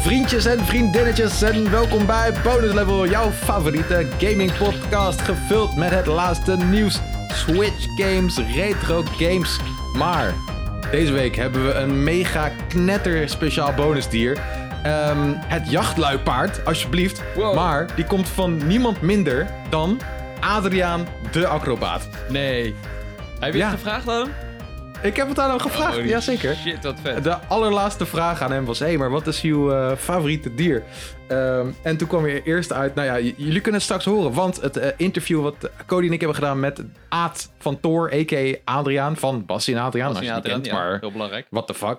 vriendjes en vriendinnetjes en welkom bij Bonus Level, jouw favoriete gaming podcast, gevuld met het laatste nieuws, Switch games, retro games. Maar deze week hebben we een mega knetter speciaal bonusdier. Ehm, het jachtluipaard, alsjeblieft. Wow. Maar die komt van niemand minder dan Adriaan de acrobaat. Nee. Heb je Ja. het gevraagd aan hem? Ik heb het aan hem gevraagd, Holy jazeker. Shit, wat vet. De allerlaatste vraag aan hem was: hé, hey, maar wat is uw eh, favoriete dier? Ehm, en toen kwam je eerst uit, nou ja, jullie kunnen het straks horen, want het eh, interview wat Cody en ik hebben gedaan met Aad van Thor, a.k.a. Adriaan van Bassie en Adriaan, als je Ja, het niet kent, ja, maar heel belangrijk. what the fuck.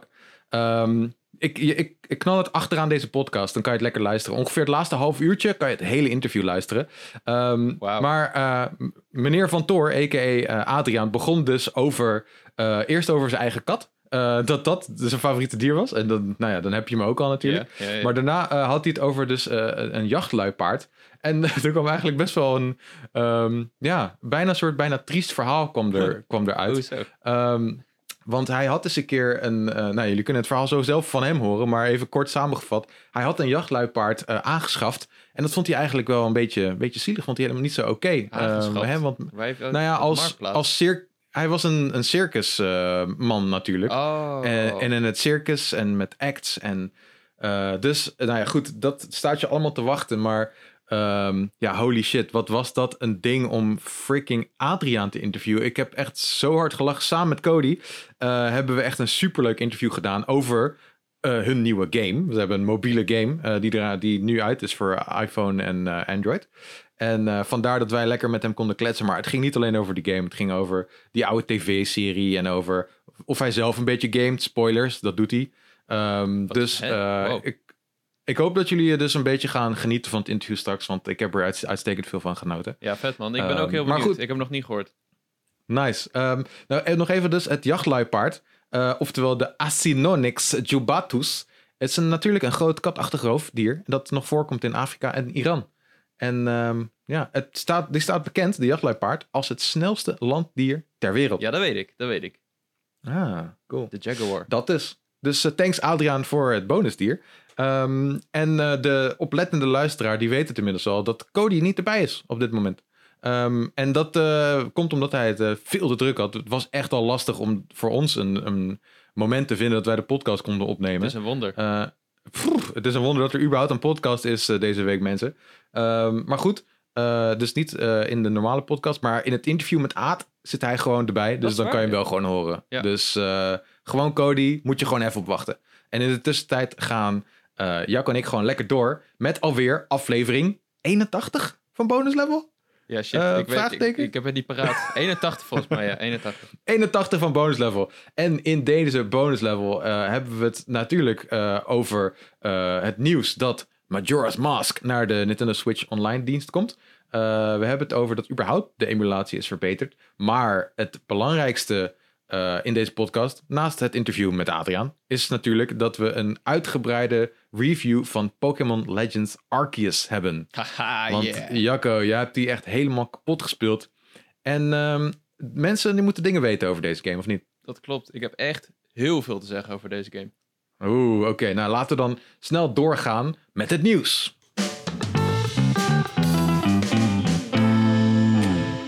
Ehm, ik, ik, ik knal het achteraan deze podcast, dan kan je het lekker luisteren. Ongeveer het laatste half uurtje kan je het hele interview luisteren. Ehm. Maar eh, meneer Van Toor, a.k.a. eh, Adriaan, begon dus over, eh, eerst over zijn eigen kat. Dat dat zijn favoriete dier was. En dan, nou ja, dan heb je hem ook al natuurlijk. Maar daarna had hij het over dus een jachtluipaard. En er kwam eigenlijk best wel een, ehm, ja, bijna een soort bijna triest verhaal kwam, er, kwam eruit. Hoezo? Want hij had eens een keer een. eh, nou, jullie kunnen het verhaal zo zelf van hem horen, maar even kort samengevat. Hij had een jachtluipaard eh, aangeschaft. En dat vond hij eigenlijk wel een beetje, een beetje zielig. Vond hij helemaal niet zo oké. Aangeschaft? hè, want, nou ja, als, als cir hij was een, een circusman natuurlijk. Oh. En, en in het circus en met acts. En, eh, dus, nou ja, goed, dat staat je allemaal te wachten. Maar ehm, ja, holy shit, wat was dat een ding om freaking Adriaan te interviewen. Ik heb echt zo hard gelachen. Samen met Cody eh, hebben we echt een superleuk interview gedaan over eh, hun nieuwe game. We hebben een mobiele game eh, die, er, die nu uit is voor iPhone en Android. En vandaar dat wij lekker met hem konden kletsen. Maar het ging niet alleen over die game. Het ging over die oude tv-serie en over of hij zelf een beetje gamet. Spoilers, dat doet hij. Wat- dus Wow. ik, ik hoop dat jullie er dus een beetje gaan genieten van het interview straks. Want ik heb er uit- uitstekend veel van genoten. Ja, vet man. Ik ben Ehm, ook heel maar benieuwd. goed. Ik heb hem nog niet gehoord. Nice. Ehm, nou, en nog even dus het jachtluipaard. eh, oftewel de Acinonyx jubatus. Het is een, natuurlijk een groot katachtig roofdier. Dat nog voorkomt in Afrika en Iran. En ehm, ja, het staat, die staat bekend, de jachtluipaard, als het snelste landdier ter wereld. Ja, dat weet ik. Dat weet ik. Ah, cool. De Jaguar. Dat is. Dus eh, thanks Adriaan voor het bonusdier. Ehm, en eh, de oplettende luisteraar die weet het inmiddels al dat Cody niet erbij is op dit moment. Ehm, en dat eh, komt omdat hij het eh, veel te druk had. Het was echt al lastig om voor ons een, een moment te vinden dat wij de podcast konden Het opnemen. is een wonder. Pff, het is een wonder dat er überhaupt een podcast is deze week, mensen. Ehm, maar goed, dus niet in de normale podcast, maar in het interview met Aad zit hij gewoon erbij. Dus dan waar, kan je hem ja. wel gewoon horen. Ja. Dus gewoon Cody, moet je gewoon even op wachten. En in de tussentijd gaan Jacco en ik gewoon lekker door met alweer aflevering 81 van Bonus Level. Ja, shit. eh, ik, weet, ik, ik heb het niet paraat. 81 volgens mij, ja. 81. 81 van bonus level. En in deze bonus level eh, hebben we het natuurlijk over het nieuws dat Majora's Mask naar de Nintendo Switch Online dienst komt. We hebben het over dat überhaupt de emulatie is verbeterd. Maar het belangrijkste in deze podcast, naast het interview met Adriaan, is natuurlijk dat we een uitgebreide review van Pokémon Legends Arceus hebben. Haha, Want yeah. Jacco, jij hebt die echt helemaal kapot gespeeld. En ehm, mensen die moeten dingen weten over deze game, of niet? Dat klopt. Ik heb echt heel veel te zeggen over deze game. Oeh, oké. Nou, laten we dan snel doorgaan met het nieuws.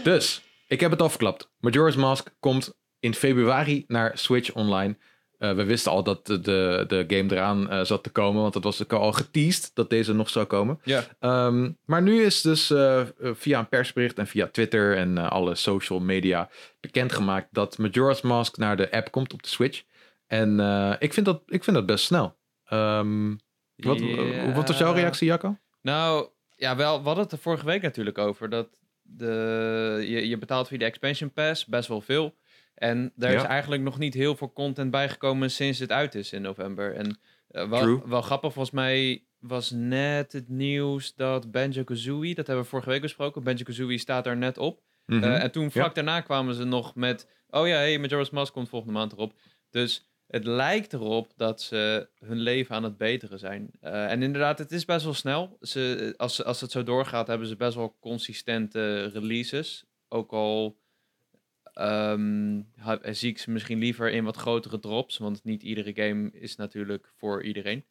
Dus, ik heb het afgeklapt. Majora's Mask komt in februari naar Switch Online. Eh, we wisten al dat de, de, game eraan eh, zat te komen, want het was ook al geteased dat deze nog zou komen. Ja. Ehm, maar nu is dus eh, via een persbericht en via Twitter en alle social media bekendgemaakt dat Majora's Mask naar de app komt op de Switch. En ik, vind dat, ik vind dat best snel. Ehm, wat, wat was jouw reactie, Jacco? Nou, ja, wel, we hadden het er vorige week natuurlijk over. Dat de, je, je betaalt via de expansion pass best wel veel. En daar is eigenlijk nog niet heel veel content bijgekomen sinds het uit is in november. En eh, wel, True. wel grappig, volgens mij was net het nieuws dat Banjo-Kazooie, dat hebben we vorige week besproken, Banjo-Kazooie staat daar net op. Mhm. Eh, en toen vlak Ja. daarna kwamen ze nog met, oh ja, hey, Majora's Mask komt volgende maand erop. Dus het lijkt erop dat ze hun leven aan het beteren zijn. Eh, en inderdaad, het is best wel snel. Ze, als, als het zo doorgaat, hebben ze best wel consistente releases. Ook al ehm, zie ik ze misschien liever in wat grotere drops. Want niet iedere game is natuurlijk voor iedereen.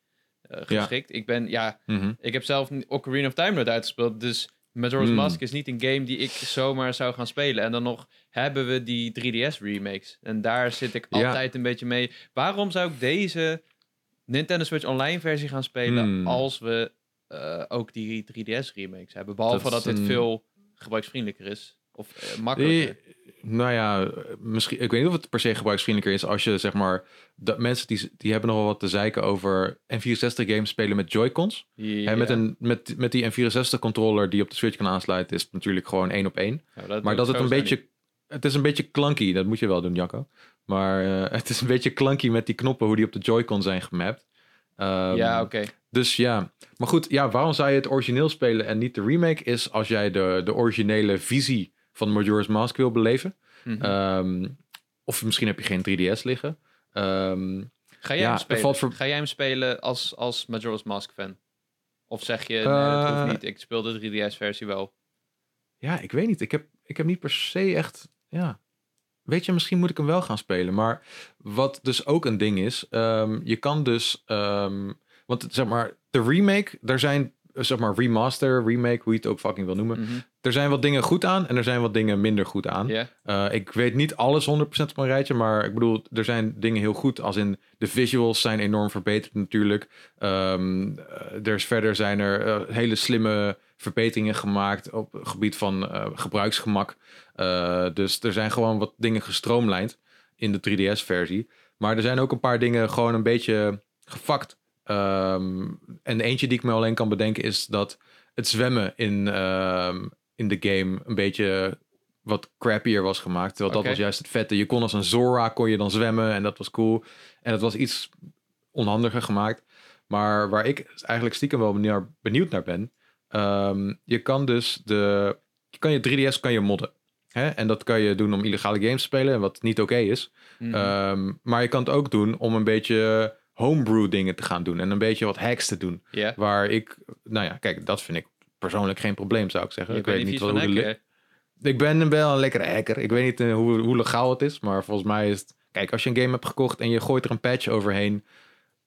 eh, geschikt. Ik ben, ja, Mhm. ik heb zelf Ocarina of Time nooit uitgespeeld, dus Majora's Hmm. Mask is niet een game die ik zomaar zou gaan spelen. En dan nog hebben we die 3DS remakes. En daar zit ik Ja. altijd een beetje mee. Waarom zou ik deze Nintendo Switch Online versie gaan spelen Hmm. als we eh, ook die 3DS remakes hebben? Behalve Dat dat, is dit een- veel gebruiksvriendelijker is. Of eh, makkelijker. Nou ja, misschien, ik weet niet of het per se gebruiksvriendelijker is als je zeg maar, dat mensen die, die hebben nogal wat te zeiken over N64 games spelen met Joy-Cons. En met, een, met, met die N64 controller die op de Switch kan aansluiten, is het natuurlijk gewoon één op één. Maar dat het een beetje, het is een beetje clunky, dat moet je wel doen, Jacco. Maar eh, het is een beetje clunky met die knoppen, hoe die op de Joy-Con zijn gemapt. Ehm. Ja, oké. Dus ja, maar goed, ja, waarom zou je het origineel spelen en niet de remake? Is als jij de, de originele visie van Majora's Mask wil beleven. Mhm. Ehm, of misschien heb je geen 3DS liggen. Ehm, Ga jij ja, hem spelen? voor- Ga jij hem spelen als, als Majora's Mask fan? Of zeg je, nee, dat Eh, hoeft niet. Ik speel de 3DS-versie wel. ja, ik weet niet. Ik heb, ik heb niet per se echt. Ja. Weet je, misschien moet ik hem wel gaan spelen. Maar wat dus ook een ding is, ehm, je kan dus. ehm, want zeg maar, de remake, daar zijn. eh, Zeg maar remaster, remake, hoe je het ook fucking wil noemen. Mhm. Er zijn wat dingen goed aan en er zijn wat dingen minder goed aan. Eh, ik weet niet alles 100% op een rijtje, maar ik bedoel, er zijn dingen heel goed. Als in de visuals zijn enorm verbeterd natuurlijk. Ehm, eh, er is verder zijn er eh, hele slimme verbeteringen gemaakt op het gebied van gebruiksgemak. Dus er zijn gewoon wat dingen gestroomlijnd in de 3DS-versie. Maar er zijn ook een paar dingen gewoon een beetje gefakt. Ehm, en eentje die ik me alleen kan bedenken is dat het zwemmen in, ehm, in de game een beetje wat crappier was gemaakt. Terwijl dat was juist het vette. Je kon als een Zora kon je dan zwemmen en dat was cool. En het was iets onhandiger gemaakt. Maar waar ik eigenlijk stiekem wel benieuwd, naar ben. ehm, je kan dus de... Je kan je 3DS kan je modden. Hè? En dat kan je doen om illegale games te spelen. Wat niet oké is. Mhm. Ehm, maar je kan het ook doen om een beetje homebrew dingen te gaan doen. En een beetje wat hacks te doen. Waar ik... Nou ja, kijk, dat vind ik persoonlijk geen probleem, zou ik zeggen. Je ik weet niet wat, hoe de ik ben wel een lekkere hacker. Ik weet niet eh, hoe, hoe legaal het is, maar volgens mij is het... Kijk, als je een game hebt gekocht en je gooit er een patch overheen...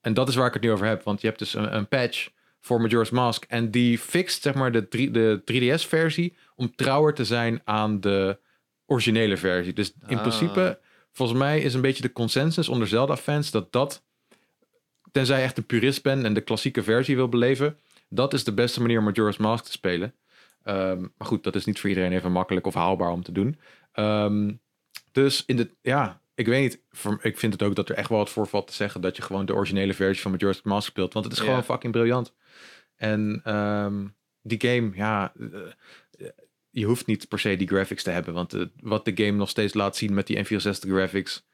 En dat is waar ik het nu over heb, want je hebt dus een, een patch voor Majora's Mask... en die fixt, zeg maar, de, 3, de 3DS-versie om trouwer te zijn aan de originele versie. Dus in Ah. principe, volgens mij is een beetje de consensus onder Zelda-fans... dat dat, tenzij je echt een purist bent en de klassieke versie wil beleven... dat is de beste manier om Majora's Mask te spelen... Ehm, maar goed, dat is niet voor iedereen even makkelijk of haalbaar om te doen. Ehm, dus in de, ja, ik weet niet. Voor, ik vind het ook dat er echt wel wat voor valt te zeggen dat je gewoon de originele versie van Majora's Mask speelt. Want het is gewoon fucking briljant. En ehm, die game, ja, eh, je hoeft niet per se die graphics te hebben. Want eh, wat de game nog steeds laat zien met die N64 graphics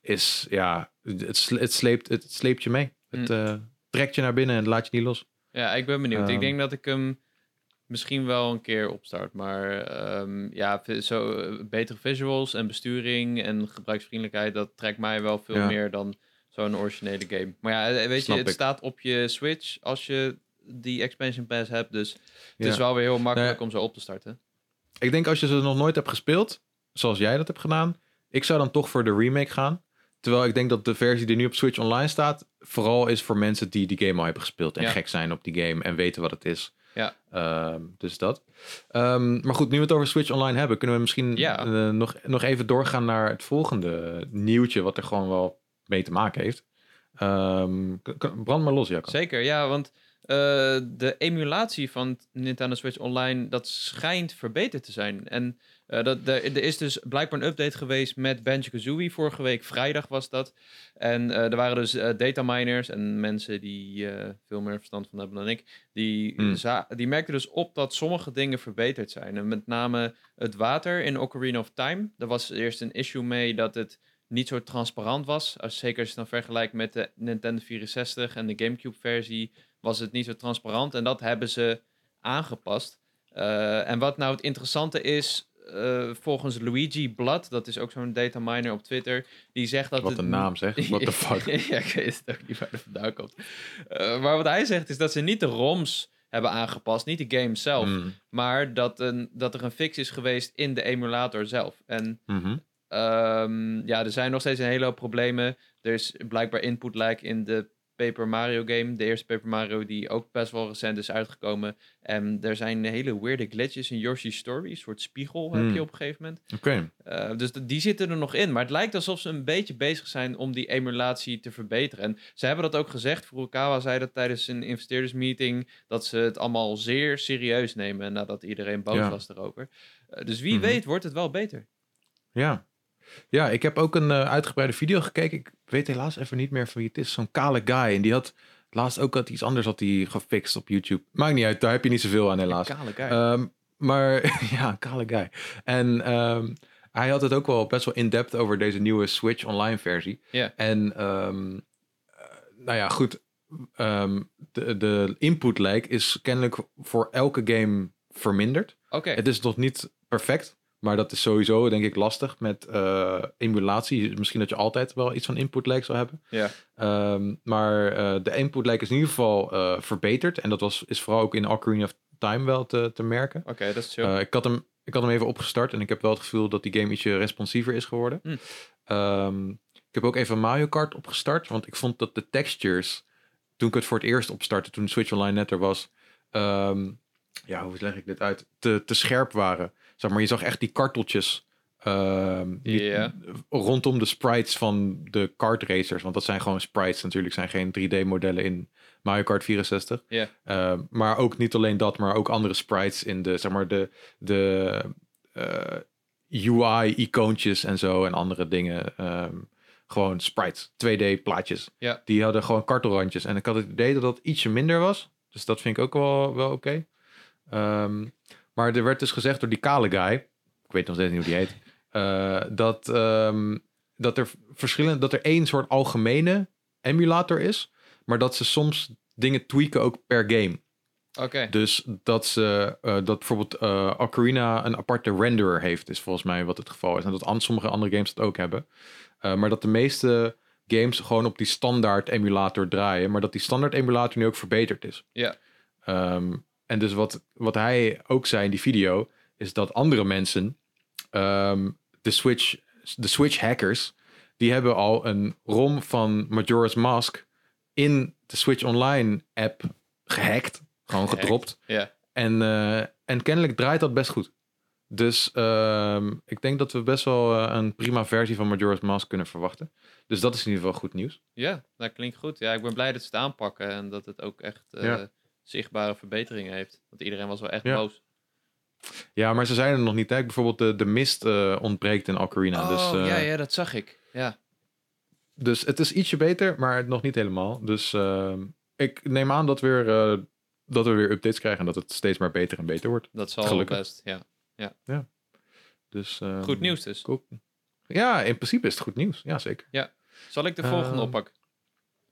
is, ja, het, sle- het, sleept, het sleept je mee. Het eh, trekt je naar binnen en laat je niet los. Ja, ik ben benieuwd. ik Ehm. denk dat ik hem misschien wel een keer opstart. Maar ehm, ja, zo eh, betere visuals en besturing en gebruiksvriendelijkheid, dat trekt mij wel veel Ja. meer dan zo'n originele game. Maar ja, eh, weet Snap je, het ik. staat op je Switch als je die expansion pass hebt. Dus het Ja. is wel weer heel makkelijk Nee. om zo op te starten. Ik denk als je ze nog nooit hebt gespeeld, zoals jij dat hebt gedaan, ik zou dan toch voor de remake gaan. Terwijl ik denk dat de versie die nu op Switch online staat, vooral is voor mensen die die game al hebben gespeeld en Ja. gek zijn op die game en weten wat het is. Ja. Ehm, dus dat. Ehm, maar goed, nu we het over Switch Online hebben, kunnen we misschien Ja. eh, nog, nog even doorgaan naar het volgende nieuwtje, wat er gewoon wel mee te maken heeft. Ehm, brand maar los, Jacco. Zeker, ja, want eh, de emulatie van Nintendo Switch Online, dat schijnt verbeterd te zijn. En eh, dat, er, er is dus blijkbaar een update geweest met Banjo-Kazooie. Vorige week vrijdag was dat. En eh, er waren dus eh dataminers en mensen die veel meer verstand van hebben dan ik. Die, Hmm. die merkten dus op dat sommige dingen verbeterd zijn. En met name het water in Ocarina of Time. Er was eerst een issue mee dat het niet zo transparant was. Als, zeker als je het dan vergelijkt met de Nintendo 64 en de GameCube versie, was het niet zo transparant. En dat hebben ze aangepast. En wat nou het interessante is, eh, volgens Luigi Blood, dat is ook zo'n dataminer op Twitter, die zegt dat Wat het een naam zeg. What the fuck. ja, ik weet het ook niet waar het vandaan komt. Eh, maar wat hij zegt is dat ze niet de ROMs hebben aangepast, niet de game zelf, Mm, maar dat, een, dat er een fix is geweest in de emulator zelf. En mhm. Ehm, ja, er zijn nog steeds een hele hoop problemen. Er is blijkbaar input lag in de Paper Mario game. De eerste Paper Mario die ook best wel recent is uitgekomen. En er zijn hele weirde glitches in Yoshi's Story. Een soort spiegel heb Hmm. je op een gegeven moment. Oké. Uh, dus die zitten er nog in. Maar het lijkt alsof ze een beetje bezig zijn om die emulatie te verbeteren. En ze hebben dat ook gezegd. Furukawa zei dat tijdens een investeerdersmeeting. Dat ze het allemaal zeer serieus nemen. Nadat iedereen boos Ja. was erover. Uh, dus wie Mhm. weet wordt het wel beter. Ja. Ja, ik heb ook een eh, uitgebreide video gekeken. Ik weet helaas even niet meer van wie het is. Zo'n kale guy. En die had laatst ook had iets anders had hij gefixt op YouTube. Maakt niet uit, daar heb je niet zoveel aan helaas. Kale guy. Ehm, maar ja, een kale guy. En ehm, hij had het ook wel best wel in-depth over deze nieuwe Switch online versie. Ja. En ehm, eh, nou ja, goed. De, de input lag is kennelijk voor elke game verminderd. Oké. Het is nog niet perfect. Maar dat is sowieso, denk ik, lastig met eh, emulatie. Misschien dat je altijd wel iets van input lag zou hebben. Ja. Ehm, maar eh, de input lag is in ieder geval eh, verbeterd. En dat was, is vooral ook in Ocarina of Time wel te, te merken. Oké, dat is chill. Ik, had hem, ik had hem even opgestart en ik heb wel het gevoel dat die game ietsje responsiever is geworden. Hm. Ehm, ik heb ook even Mario Kart opgestart, want ik vond dat de textures, toen ik het voor het eerst opstartte, toen Switch Online net er was, ehm, ja, hoe leg ik dit uit, te, te scherp waren. Zeg maar, je zag echt die karteltjes die- Ja. rondom de sprites van de kart racers, want dat zijn gewoon sprites natuurlijk, zijn geen 3D-modellen in Mario Kart 64. Ja. Ehm, maar ook niet alleen dat, maar ook andere sprites in de, zeg maar, de, de eh, UI-icoontjes en zo en andere dingen. Ehm, gewoon sprites, 2D-plaatjes. Ja. Die hadden gewoon kartelrandjes. En ik had het idee dat dat ietsje minder was. Dus dat vind ik ook wel, wel oké. Ehm, maar er werd dus gezegd door die kale guy, ik weet nog steeds niet hoe die heet, eh, dat, ehm, dat er verschillende, dat er één soort algemene emulator is, maar dat ze soms dingen tweaken ook per game. Oké. Dus dat ze eh, dat bijvoorbeeld eh, Ocarina een aparte renderer heeft, is volgens mij wat het geval is. En dat sommige andere games dat ook hebben. Maar dat de meeste games gewoon op die standaard emulator draaien, maar dat die standaard emulator nu ook verbeterd is. Ja. Ehm, en dus wat, wat hij ook zei in die video, is dat andere mensen, ehm, de, Switch, de Switch hackers, die hebben al een ROM van Majora's Mask in de Switch Online app gehackt. Gewoon Gehackt. gedropt. Ja. En, eh, en kennelijk draait dat best goed. Dus ehm, ik denk dat we best wel eh, een prima versie van Majora's Mask kunnen verwachten. Dus dat is in ieder geval goed nieuws. Ja, dat klinkt goed. Ja, ik ben blij dat ze het aanpakken en dat het ook echt eh, Ja. Zichtbare verbeteringen heeft. Want iedereen was wel echt Ja. boos. Ja, maar ze zijn er nog niet. Hè? Bijvoorbeeld de, de mist eh, ontbreekt in Ocarina. oh, dus, eh, ja, ja, dat zag ik. Ja, dus het is ietsje beter, maar nog niet helemaal. Dus ik neem aan dat, weer, eh, dat we weer updates krijgen en dat het steeds maar beter en beter wordt. dat zal Gelukkig. best. Ja. Dus, ehm, Goed nieuws dus. cool. Ja, in principe is het goed nieuws. Ja, zeker. Zal ik de volgende Ehm, oppakken?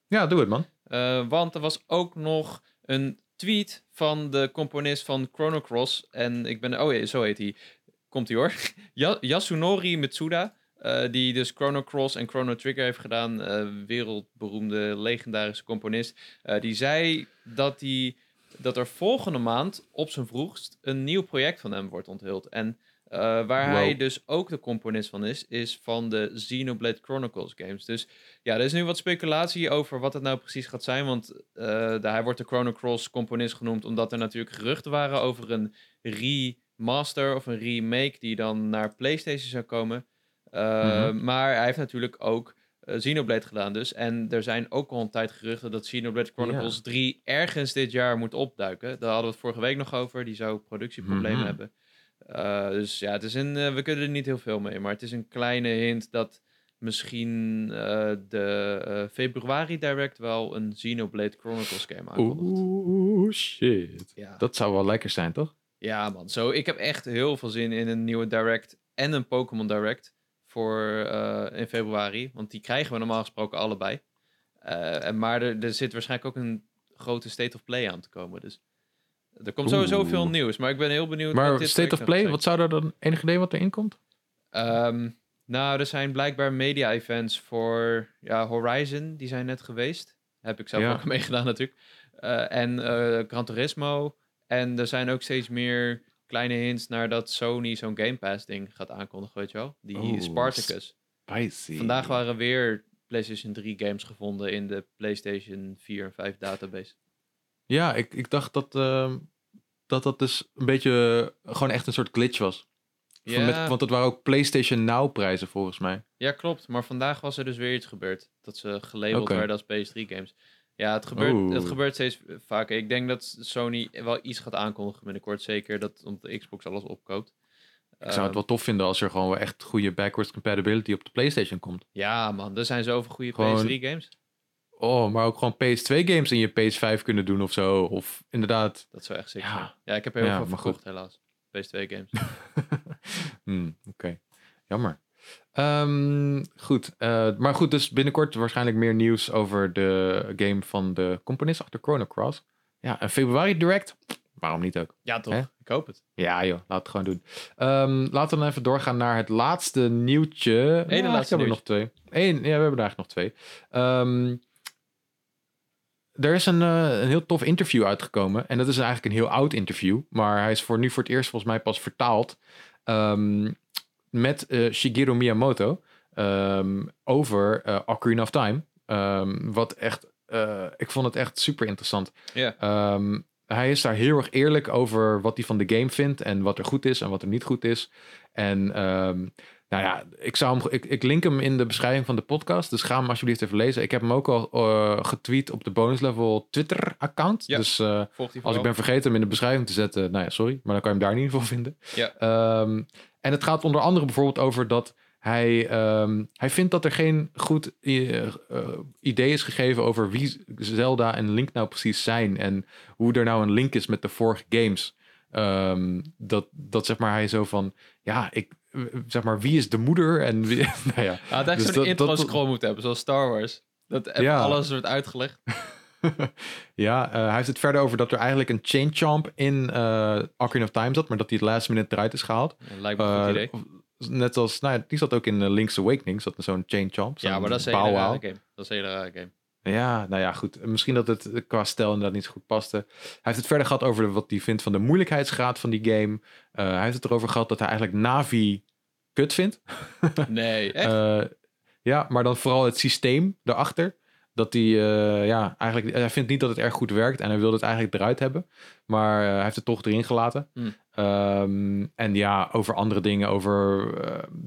Ja, doe het man. Eh, want er was ook nog een tweet van de componist van Chrono Cross. En ik ben... Oh ja, zo heet hij. Komt hij hoor. Yasunori Mitsuda. eh, die dus Chrono Cross en Chrono Trigger heeft gedaan. eh, wereldberoemde, legendarische componist. Eh, die zei dat, die, dat er volgende maand op zijn vroegst een nieuw project van hem wordt onthuld. En eh, waar Wow. hij dus ook de componist van is, is van de Xenoblade Chronicles games. Dus ja, er is nu wat speculatie over wat het nou precies gaat zijn. Want eh, de- hij wordt de Chrono Cross componist genoemd omdat er natuurlijk geruchten waren over een remaster of een remake die dan naar PlayStation zou komen. Uh, Mhm. Maar hij heeft natuurlijk ook eh, Xenoblade gedaan dus. En er zijn ook al een tijd geruchten dat Xenoblade Chronicles 3 ergens dit jaar moet opduiken. Daar hadden we het vorige week nog over. Die zou productieproblemen Mhm. hebben. Uh, dus ja, het is een, uh, we kunnen er niet heel veel mee. Maar het is een kleine hint dat misschien uh, de februari direct wel een Xenoblade Chronicles game aankondigt. Oeh, shit. Ja. Dat zou wel lekker zijn, toch? ja, man. Zo, ik heb echt heel veel zin in een nieuwe direct en een Pokémon direct voor in februari. Want die krijgen we normaal gesproken allebei. En maar er, er zit waarschijnlijk ook een grote State of Play aan te komen. Dus er komt sowieso Oeh. veel nieuws. Maar ik ben heel benieuwd. Maar dit State of Play, wat zou er dan enig idee wat erin komt? Um, nou, er zijn blijkbaar media-events voor ja, Horizon. Die zijn net geweest. Heb ik zelf Ja. ook meegedaan natuurlijk. Uh, en uh, Gran Turismo. En er zijn ook steeds meer kleine hints naar dat Sony zo'n Game Pass ding gaat aankondigen, weet je wel? Die Spartacus. Spicy. Vandaag waren weer PlayStation 3 games gevonden in de PlayStation 4 en 5 database. Ja, ik, ik dacht dat, ehm, dat dat dus een beetje eh, gewoon echt een soort glitch was. Ja, Met, want dat waren ook PlayStation Now prijzen volgens mij. ja, klopt. Maar vandaag was er dus weer iets gebeurd. Dat ze gelabeld werden als PS3 games. Ja, het gebeurt, Oeh. het gebeurt steeds vaker. Ik denk dat Sony wel iets gaat aankondigen binnenkort. Zeker dat omdat de Xbox alles opkoopt. Ik zou het wel tof vinden als er gewoon echt goede backwards compatibility op de PlayStation komt. Ja, man. Er zijn zoveel goede Gewoon- PS3 games. Oh, maar ook gewoon PS2 games in je PS5 kunnen doen of zo. Of inderdaad. Dat zou echt sick Ja. zijn. Ja, ik heb heel Ja, veel verkocht, helaas. PS2 games. Hmm, Oké, jammer. Ehm, goed, eh, maar goed, dus binnenkort waarschijnlijk meer nieuws over de game van de componist achter Chrono Cross. Ja, een februari direct. Waarom niet ook? Ja, toch? Hè? Ik hoop het. Ja joh, laat het gewoon doen. Ehm, laten we dan even doorgaan naar het laatste nieuwtje. Eigenlijk laatste hebben we nog twee. Eén, ja, we hebben er eigenlijk nog twee. Ehm, er is een, eh, een heel tof interview uitgekomen. En dat is eigenlijk een heel oud interview. Maar hij is voor nu voor het eerst volgens mij pas vertaald. ehm, met eh, Shigeru Miyamoto. ehm, over eh, Ocarina of Time. Ehm, wat echt... ik vond het echt super interessant. Hij is daar heel erg eerlijk over wat hij van de game vindt en wat er goed is en wat er niet goed is. En nou ja, ik, zou hem, ik, ik link hem in de beschrijving van de podcast, dus ga hem alsjeblieft even lezen. Ik heb hem ook al eh, getweet op de bonus level Twitter account. Ja. Dus eh, als ik ben vergeten hem in de beschrijving te zetten, nou ja, sorry, maar dan kan je hem daar in ieder geval vinden. Ja. Ehm, en het gaat onder andere bijvoorbeeld over dat hij, ehm, hij vindt dat er geen goed eh, idee is gegeven over wie Zelda en Link nou precies zijn en hoe er nou een link is met de vorige games. Ehm, dat, dat zeg maar hij zo van, ja, ik, zeg maar, wie is de moeder en wie, nou ja. Dus zo'n dat- intro dat- scroll moeten hebben, zoals Star Wars. Dat Ja. alles wordt uitgelegd. ja, eh, hij heeft het verder over dat er eigenlijk een chain chomp in eh Ocarina of Time zat, maar dat die het last minute eruit is gehaald. Ja, lijkt me een goed Eh, idee. Net als, nou ja, die zat ook in Link's Awakening, zat zo'n chain chomp. Ja, maar dat is een hele rare game. Dat is een hele rare game. Ja, nou ja, goed. Misschien dat het qua stijl inderdaad niet zo goed paste. Hij heeft het verder gehad over wat hij vindt van de moeilijkheidsgraad van die game. Eh, hij heeft het erover gehad dat hij eigenlijk Navi kut vindt. Nee, echt? Eh, ja, maar dan vooral het systeem daarachter. Dat hij, eh, ja, eigenlijk, hij vindt niet dat het erg goed werkt en hij wil het eigenlijk eruit hebben. Maar hij heeft het toch erin gelaten. Hmm. Ehm, en ja, over andere dingen, over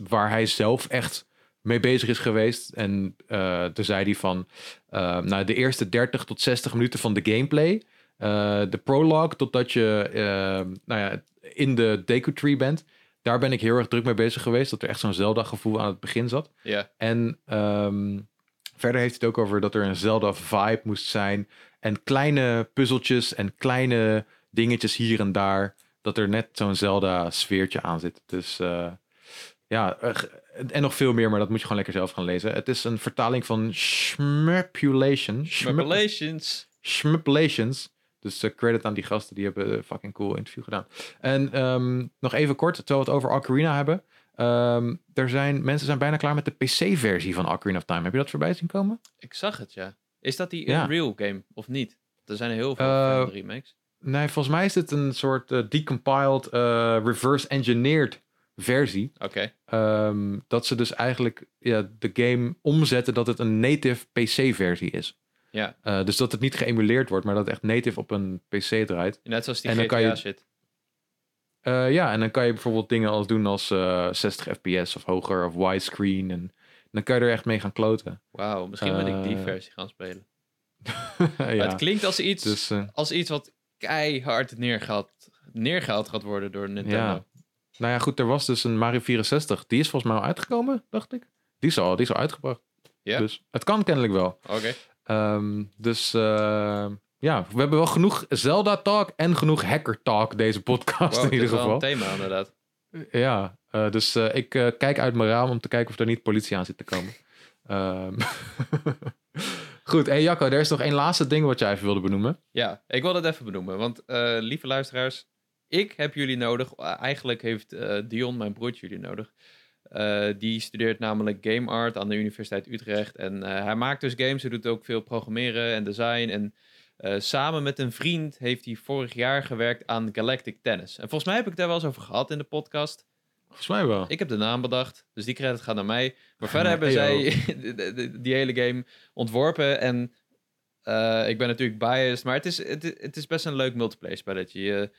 waar hij zelf echt mee bezig is geweest. En eh toen zei hij van, nou, de eerste 30 tot 60 minuten van de gameplay, eh, de prologue, totdat je nou ja, in de Deku Tree bent. Daar ben ik heel erg druk mee bezig geweest. Dat er echt zo'n Zelda-gevoel aan het begin zat. ja. En ehm, verder heeft hij het ook over dat er een Zelda-vibe moest zijn. En kleine puzzeltjes en kleine dingetjes hier en daar. Dat er net zo'n Zelda-sfeertje aan zit. Dus eh, ja, en nog veel meer, maar dat moet je gewoon lekker zelf gaan lezen. Het is een vertaling van Schmupulation. Schmup- Revelations. Schmupulations. Dus eh, credit aan die gasten, die hebben een fucking cool interview gedaan. En ehm, nog even kort, terwijl we het over Ocarina hebben. Ehm, er zijn, mensen zijn bijna klaar met de PC-versie van Ocarina of Time. Heb je dat voorbij zien komen? Ik zag het, ja. Is dat die Ja. Unreal game, of niet? Er zijn heel veel Eh, remakes. Nee, volgens mij is het een soort eh, decompiled, eh, reverse-engineered versie. Oké. Ehm, dat ze dus eigenlijk ja, de game omzetten dat het een native PC-versie is. Ja. Eh, dus dat het niet geëmuleerd wordt, maar dat het echt native op een PC draait. Net zoals die En dan GTA kan je- shit. Eh, ja, en dan kan je bijvoorbeeld dingen als doen als eh 60 fps of hoger of widescreen. En dan kan je er echt mee gaan kloten. Wauw, misschien moet ik die Eh, versie gaan spelen. ja, het klinkt als iets, dus eh, als iets wat keihard neergehaald, neergehaald gaat worden door Nintendo. Ja. Nou ja, goed, er was dus een Mario 64. Die is volgens mij al uitgekomen, dacht ik. Die is al, die is al uitgebracht. Ja? Dus het kan kennelijk wel. Oké. Ehm, dus eh, ja, we hebben wel genoeg Zelda-talk en genoeg hacker-talk deze podcast Wow, in ieder is wel geval. een thema inderdaad. Ja, eh, dus eh, ik eh, kijk uit mijn raam om te kijken of er niet politie aan zit te komen. Ehm, Goed, hey Jacco, er is nog één laatste ding wat jij even wilde benoemen. Ja, ik wil dat even benoemen. Want lieve luisteraars, ik heb jullie nodig. Eh, Eigenlijk heeft eh, Dion, mijn broertje, jullie nodig. Eh, die studeert namelijk game art aan de Universiteit Utrecht. En hij maakt dus games. Hij doet ook veel programmeren en design. En samen met een vriend heeft hij vorig jaar gewerkt aan Galactic Tennis. En volgens mij heb ik daar wel eens over gehad in de podcast. Volgens mij wel. Ik heb de naam bedacht, dus die credit gaat naar mij. Maar verder hebben zij de- die hele game ontworpen. En ik ben natuurlijk biased, maar het is, het, is- het is best een leuk multiplayer spelletje. Je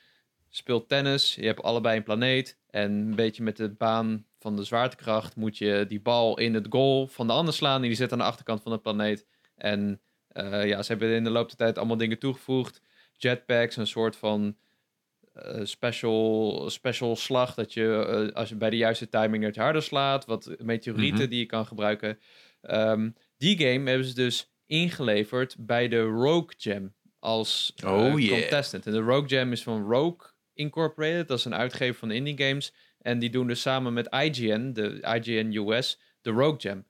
speelt tennis, je hebt allebei een planeet. En een beetje met de baan van de zwaartekracht moet je die bal in het goal van de ander slaan. En die zit aan de achterkant van de planeet. En eh, ja, ze hebben in de loop der tijd allemaal dingen toegevoegd. Jetpacks, een soort van eh, special, special slag. Dat je eh, als je bij de juiste timing het harder slaat. Wat meteorieten Mhm. die je kan gebruiken. Ehm, die game hebben ze dus ingeleverd bij de Rogue Jam als Oh, yeah. contestant. En de Rogue Jam is van Rogue Incorporated. Dat is een uitgever van indie games. En die doen dus samen met IGN, de IGN US, de Rogue Jam.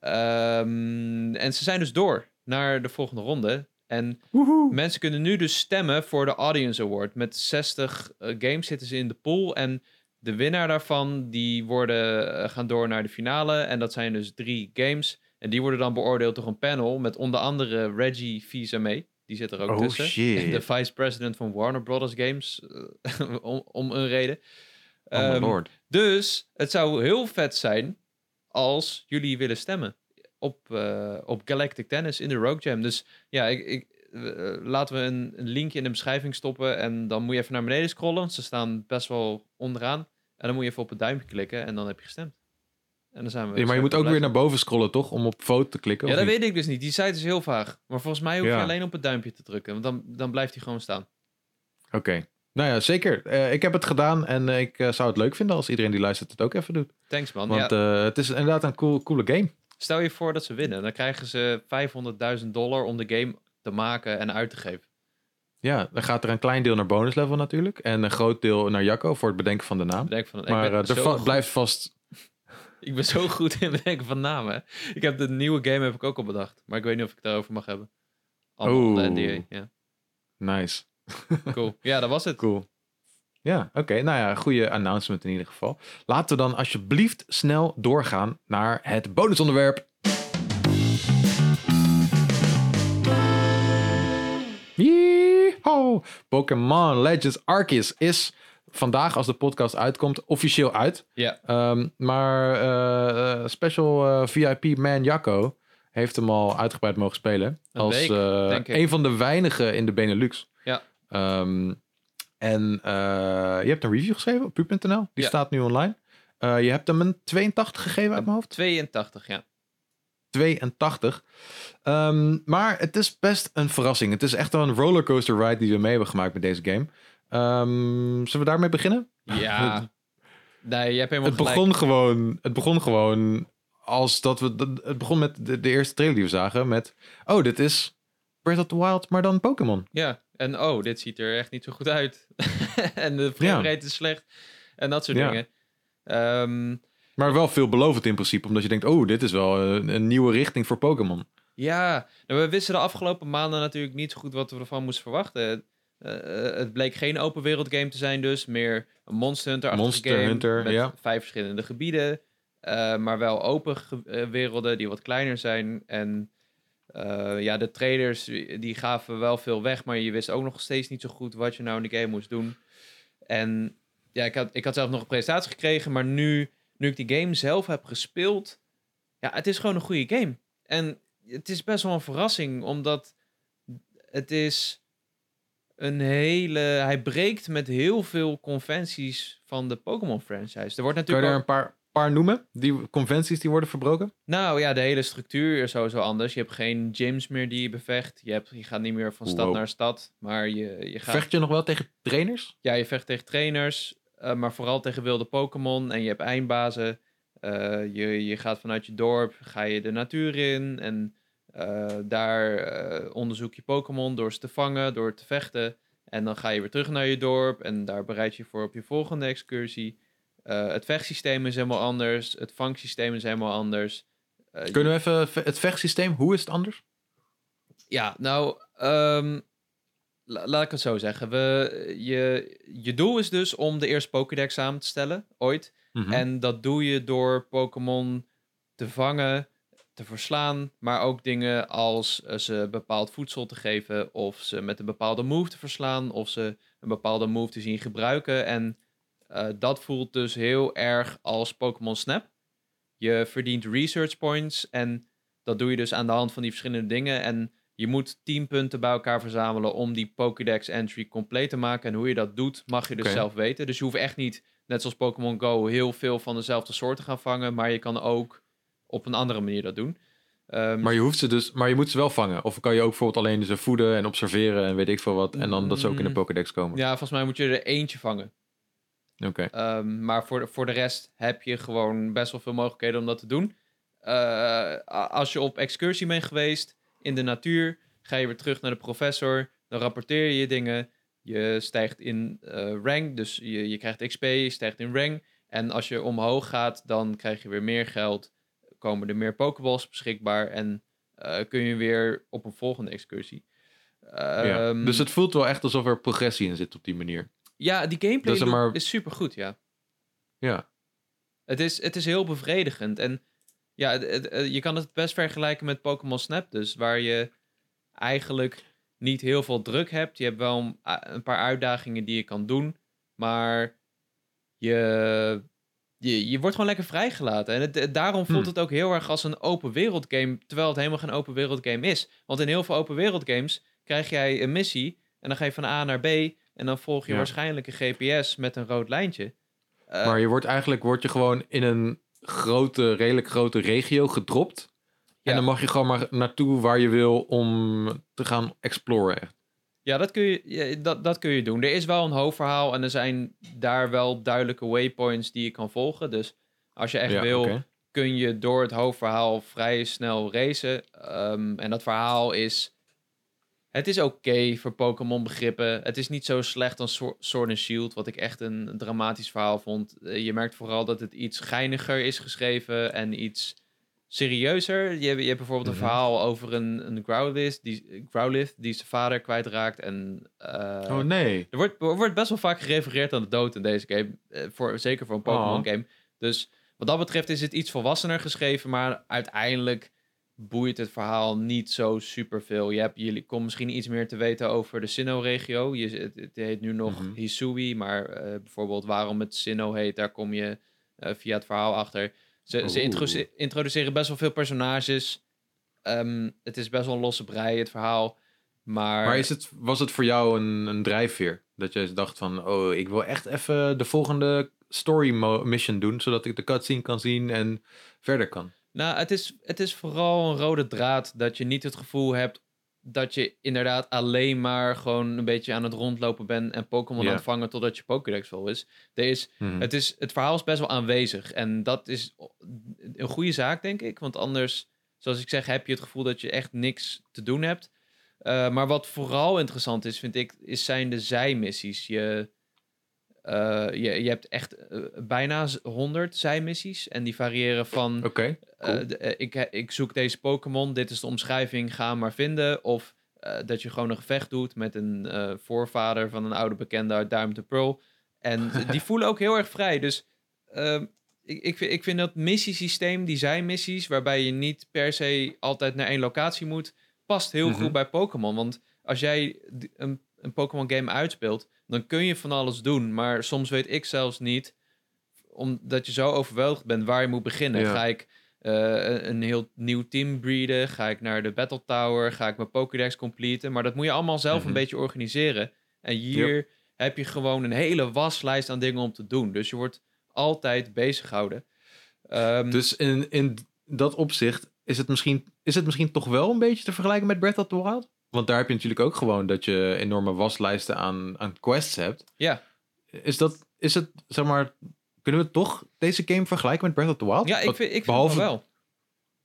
Ehm, en ze zijn dus door naar de volgende ronde. En Woehoe. mensen kunnen nu dus stemmen voor de Audience Award. Met 60 eh, games zitten ze in de pool. En de winnaar daarvan, die worden, eh, gaan door naar de finale. En dat zijn dus drie games. En die worden dan beoordeeld door een panel met onder andere Reggie Fils-Aimé. Die zit er ook Oh, tussen. shit. De vice-president van Warner Brothers Games. eh, om, om een reden. Oh Ehm, lord. dus het zou heel vet zijn als jullie willen stemmen op, eh, op Galactic Tennis in de Rogue Jam. Dus ja, ik, ik, eh, laten we een, een linkje in de beschrijving stoppen en dan moet je even naar beneden scrollen. Ze staan best wel onderaan. En dan moet je even op het duimpje klikken en dan heb je gestemd. En dan zijn we. Ja, maar je moet ook weer naar boven scrollen, toch? Om op foto te klikken. Ja, dat niet? weet ik dus niet. Die site is heel vaag. Maar volgens mij hoef je Ja. alleen op het duimpje te drukken. Want dan, dan blijft hij gewoon staan. Oké. Nou ja, zeker. Eh, ik heb het gedaan en eh, ik eh, zou het leuk vinden als iedereen die luistert het ook even doet. Thanks man. Want ja, het is inderdaad een cool, coole game. stel je voor dat ze winnen. Dan krijgen ze 500.000 dollar om de game te maken en uit te geven. Ja, dan gaat er een klein deel naar bonus level natuurlijk. En een groot deel naar Jacco voor het bedenken van de naam. Van, Maar er blijft vast... Ik ben zo goed in bedenken van namen. Ik heb de nieuwe game heb ik ook al bedacht. Maar ik weet niet of ik het daarover mag hebben. Allemaal de NDA. Ja, Nice. cool. Ja, dat was het. Cool. Ja, oké. Nou ja, goede announcement in ieder geval. Laten we dan alsjeblieft snel doorgaan naar het bonusonderwerp. Pokémon Legends Arceus is vandaag, als de podcast uitkomt, officieel uit. Ja, Ehm, maar eh, eh, special eh, VIP man Jacco heeft hem al uitgebreid mogen spelen. Een als week, een van de weinigen in de Benelux. Ja. Ehm, en je hebt een review geschreven op pu.nl. Die Ja. staat nu online. Je hebt hem een 82 gegeven uit mijn hoofd. 82, ja. 82. Ehm, maar het is best een verrassing. Het is echt wel een rollercoaster ride die we mee hebben gemaakt met deze game. Ehm, zullen we daarmee beginnen? Ja. Nee, je hebt helemaal Het gelijk. begon gewoon, het begon gewoon als dat we, het begon met de, de eerste trailer die we zagen met, oh, dit is Breath of the Wild, maar dan Pokémon. Ja, en oh, dit ziet er echt niet zo goed uit. en de framerate is slecht. En dat soort Ja. dingen. Ehm, Maar wel veelbelovend in principe, omdat je denkt, oh, dit is wel een, een nieuwe richting voor Pokémon. Ja, nou, we wisten de afgelopen maanden natuurlijk niet zo goed wat we ervan moesten verwachten. Eh, eh, het bleek geen open wereld game te zijn dus, meer een Monster Hunter Monster game Hunter, met ja. vijf verschillende gebieden, eh, maar wel open ge- werelden die wat kleiner zijn. En ja, de trailers die gaven wel veel weg, maar je wist ook nog steeds niet zo goed wat je nou in de game moest doen. En ja, ik had, ik had zelf nog een presentatie gekregen, maar nu, nu ik die game zelf heb gespeeld, ja, het is gewoon een goede game. En het is best wel een verrassing, omdat het is een hele... Hij breekt met heel veel conventies van de Pokémon franchise. Er wordt Kan je natuurlijk er ook- een paar, paar noemen? Die conventies die worden verbroken? Nou ja, de hele structuur is sowieso anders. Je hebt geen gyms meer die je bevecht. Je, hebt, je gaat niet meer van stad Wow. naar stad, maar je, je gaat... Vecht je nog wel tegen trainers? Ja, je vecht tegen trainers, eh, maar vooral tegen wilde Pokémon. En je hebt eindbazen. Eh, je, je gaat vanuit je dorp, ga je de natuur in. En eh, daar eh, onderzoek je Pokémon door ze te vangen, door te vechten. En dan ga je weer terug naar je dorp. En daar bereid je voor op je volgende excursie. Eh, het vechtsysteem is helemaal anders. Het vangsysteem is helemaal anders. Kunnen we even ve- het vechtsysteem, hoe is het anders? ja, nou, ehm, la- laat ik het zo zeggen. We, je, je doel is dus om de eerste Pokédex samen te stellen, ooit. Mhm. En dat doe je door Pokémon te vangen, te verslaan, maar ook dingen als eh, ze bepaald voedsel te geven, of ze met een bepaalde move te verslaan, of ze een bepaalde move te zien gebruiken. En Eh, dat voelt dus heel erg als Pokémon Snap. Je verdient research points en dat doe je dus aan de hand van die verschillende dingen. En je moet 10 punten bij elkaar verzamelen om die Pokédex entry compleet te maken. En hoe je dat doet, mag je dus zelf weten. Dus je hoeft echt niet, net zoals Pokémon Go, heel veel van dezelfde soort te gaan vangen. Maar je kan ook op een andere manier dat doen. Ehm, Maar je hoeft ze dus, maar je moet ze wel vangen. Of kan je ook bijvoorbeeld alleen ze voeden en observeren en weet ik veel wat. En dan dat ze ook in de Mm. Pokédex komen. ja, volgens mij moet je er eentje vangen. Oké. Ehm, maar voor de, voor de rest heb je gewoon best wel veel mogelijkheden om dat te doen. Eh, als je op excursie bent geweest in de natuur, ga je weer terug naar de professor. Dan rapporteer je je dingen. Je stijgt in eh, rank, dus je, je krijgt XP, je stijgt in rank. En als je omhoog gaat, dan krijg je weer meer geld. Komen er meer Pokeballs beschikbaar en eh, kun je weer op een volgende excursie. ja. Ehm, Dus het voelt wel echt alsof er progressie in zit op die manier. ja, die gameplay maar- is super goed, ja. Ja. Het is, het is heel bevredigend. En ja, het- het- eh, je kan het best vergelijken met Pokémon Snap, dus waar je eigenlijk niet heel veel druk hebt. Je hebt wel een, een paar uitdagingen die je kan doen, maar je, je, je wordt gewoon lekker vrijgelaten. En het, het- daarom voelt Hmm. het ook heel erg als een open wereld game, terwijl het helemaal geen open wereld game is. Want in heel veel open wereld games krijg jij een missie en dan ga je van A naar B en dan volg je Ja. waarschijnlijk een GPS met een rood lijntje. Eh, Maar je wordt eigenlijk word je gewoon in een grote, redelijk grote regio gedropt. Ja. En dan mag je gewoon maar naartoe waar je wil om te gaan exploren. Echt. Ja, dat kun, je, dat, dat kun je doen. Er is wel een hoofdverhaal en er zijn daar wel duidelijke waypoints die je kan volgen. Dus als je echt Ja, wil, kun je door het hoofdverhaal vrij snel racen. Ehm, en dat verhaal is... Het is oké voor Pokémon begrippen. Het is niet zo slecht als Sword Sword and Shield, wat ik echt een dramatisch verhaal vond. Eh, je merkt vooral dat het iets geiniger is geschreven en iets serieuzer. Je, hebt- je hebt bijvoorbeeld Mhm. een verhaal over een, een Growlithe die, Growlithe die zijn vader kwijtraakt. En eh, oh nee. er, wordt, er wordt best wel vaak gerefereerd aan de dood in deze game. eh, voor, zeker voor een Pokémon Oh. game. Dus wat dat betreft is het iets volwassener geschreven. Maar uiteindelijk boeit het verhaal niet zo superveel. Je, hebt, je komt misschien iets meer te weten over de Sinnoh-regio. Je, het, het heet nu nog Mhm. Hisui. Maar eh, bijvoorbeeld waarom het Sinnoh heet, daar kom je via het verhaal achter. Ze, ze Oeh. introduce- introduceren best wel veel personages. Ehm, het is best wel een losse brei, het verhaal. Maar, Maar is het, was het voor jou een, een drijfveer? Dat je dacht van, oh, ik wil echt even de volgende story mission doen, zodat ik de cutscene kan zien en verder kan. Nou, het is, het is vooral een rode draad dat je niet het gevoel hebt dat je inderdaad alleen maar gewoon een beetje aan het rondlopen bent en Pokémon Ja. aan het vangen totdat je Pokédex vol is. Er is Mhm. het, is. het verhaal is best wel aanwezig en dat is een goede zaak, denk ik. Want anders, zoals ik zeg, heb je het gevoel dat je echt niks te doen hebt. Eh, maar wat vooral interessant is, vind ik, is zijn de zijmissies. Je, eh, je, je hebt echt eh, bijna 100 zijmissies en die variëren van... Oké, cool. Eh, ik, ik zoek deze Pokémon, dit is de omschrijving, ga hem maar vinden. Of dat je gewoon een gevecht doet met een voorvader van een oude bekende uit Diamond to Pearl. En die voelen ook heel erg vrij. Dus ehm, ik, ik, vind, ik vind dat missiesysteem, die zijn missies, waarbij je niet per se altijd naar één locatie moet, past heel Mhm. goed bij Pokémon. Want als jij een, een Pokémon game uitspeelt, dan kun je van alles doen. Maar soms weet ik zelfs niet, omdat je zo overweldigd bent, waar je moet beginnen. Ja. Ga ik eh, een, heel nieuw team breeden? Ga ik naar de Battle Tower? Ga ik mijn Pokédex completen? Maar dat moet je allemaal zelf Mhm. een beetje organiseren. En hier heb je gewoon een hele waslijst aan dingen om te doen. Dus je wordt altijd bezig gehouden. Ehm, Dus in, in dat opzicht is het, misschien, is het misschien toch wel een beetje te vergelijken met Breath of the Wild? Want daar heb je natuurlijk ook gewoon dat je enorme waslijsten aan, aan quests hebt. ja. Is dat, is het, zeg maar, kunnen we toch deze game vergelijken met Breath of the Wild? ja, ik vind, ik vind behalve- het wel.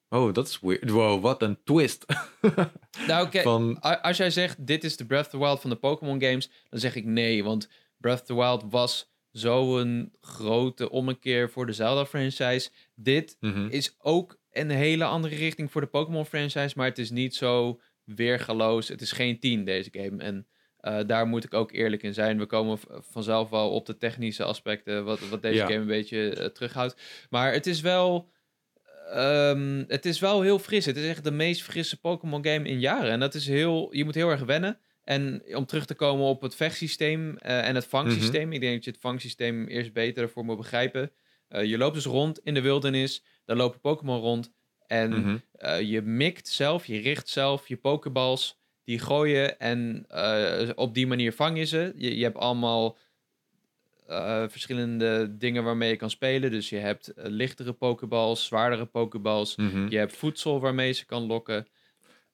Oh, dat is weird. Wow, wat een twist. Nou, oké. Van, Als jij zegt, dit is de Breath of the Wild van de Pokémon games, dan zeg ik nee, want Breath of the Wild was zo'n grote ommekeer voor de Zelda-franchise. Dit mhm. is ook een hele andere richting voor de Pokémon-franchise, maar het is niet zo weergaloos. Het is geen 10, deze game. En eh, daar moet ik ook eerlijk in zijn. We komen vanzelf wel op de technische aspecten, wat, wat deze Ja. game een beetje eh, terughoudt. Maar het is wel... ehm, het is wel heel fris. Het is echt de meest frisse Pokémon game in jaren. En dat is heel... Je moet heel erg wennen. En om terug te komen op het vechtsysteem eh, en het vangsysteem. Ik denk dat je het vangsysteem eerst beter ervoor moet begrijpen. Je loopt dus rond in de wildernis. Daar lopen Pokémon rond. En Mhm. eh, je mikt zelf, je richt zelf je Pokéballs. Die gooien en eh, op die manier vang je ze. Je, je hebt allemaal eh, verschillende dingen waarmee je kan spelen. Dus je hebt lichtere Pokéballs, zwaardere Pokéballs. Mhm. Je hebt voedsel waarmee ze kan lokken.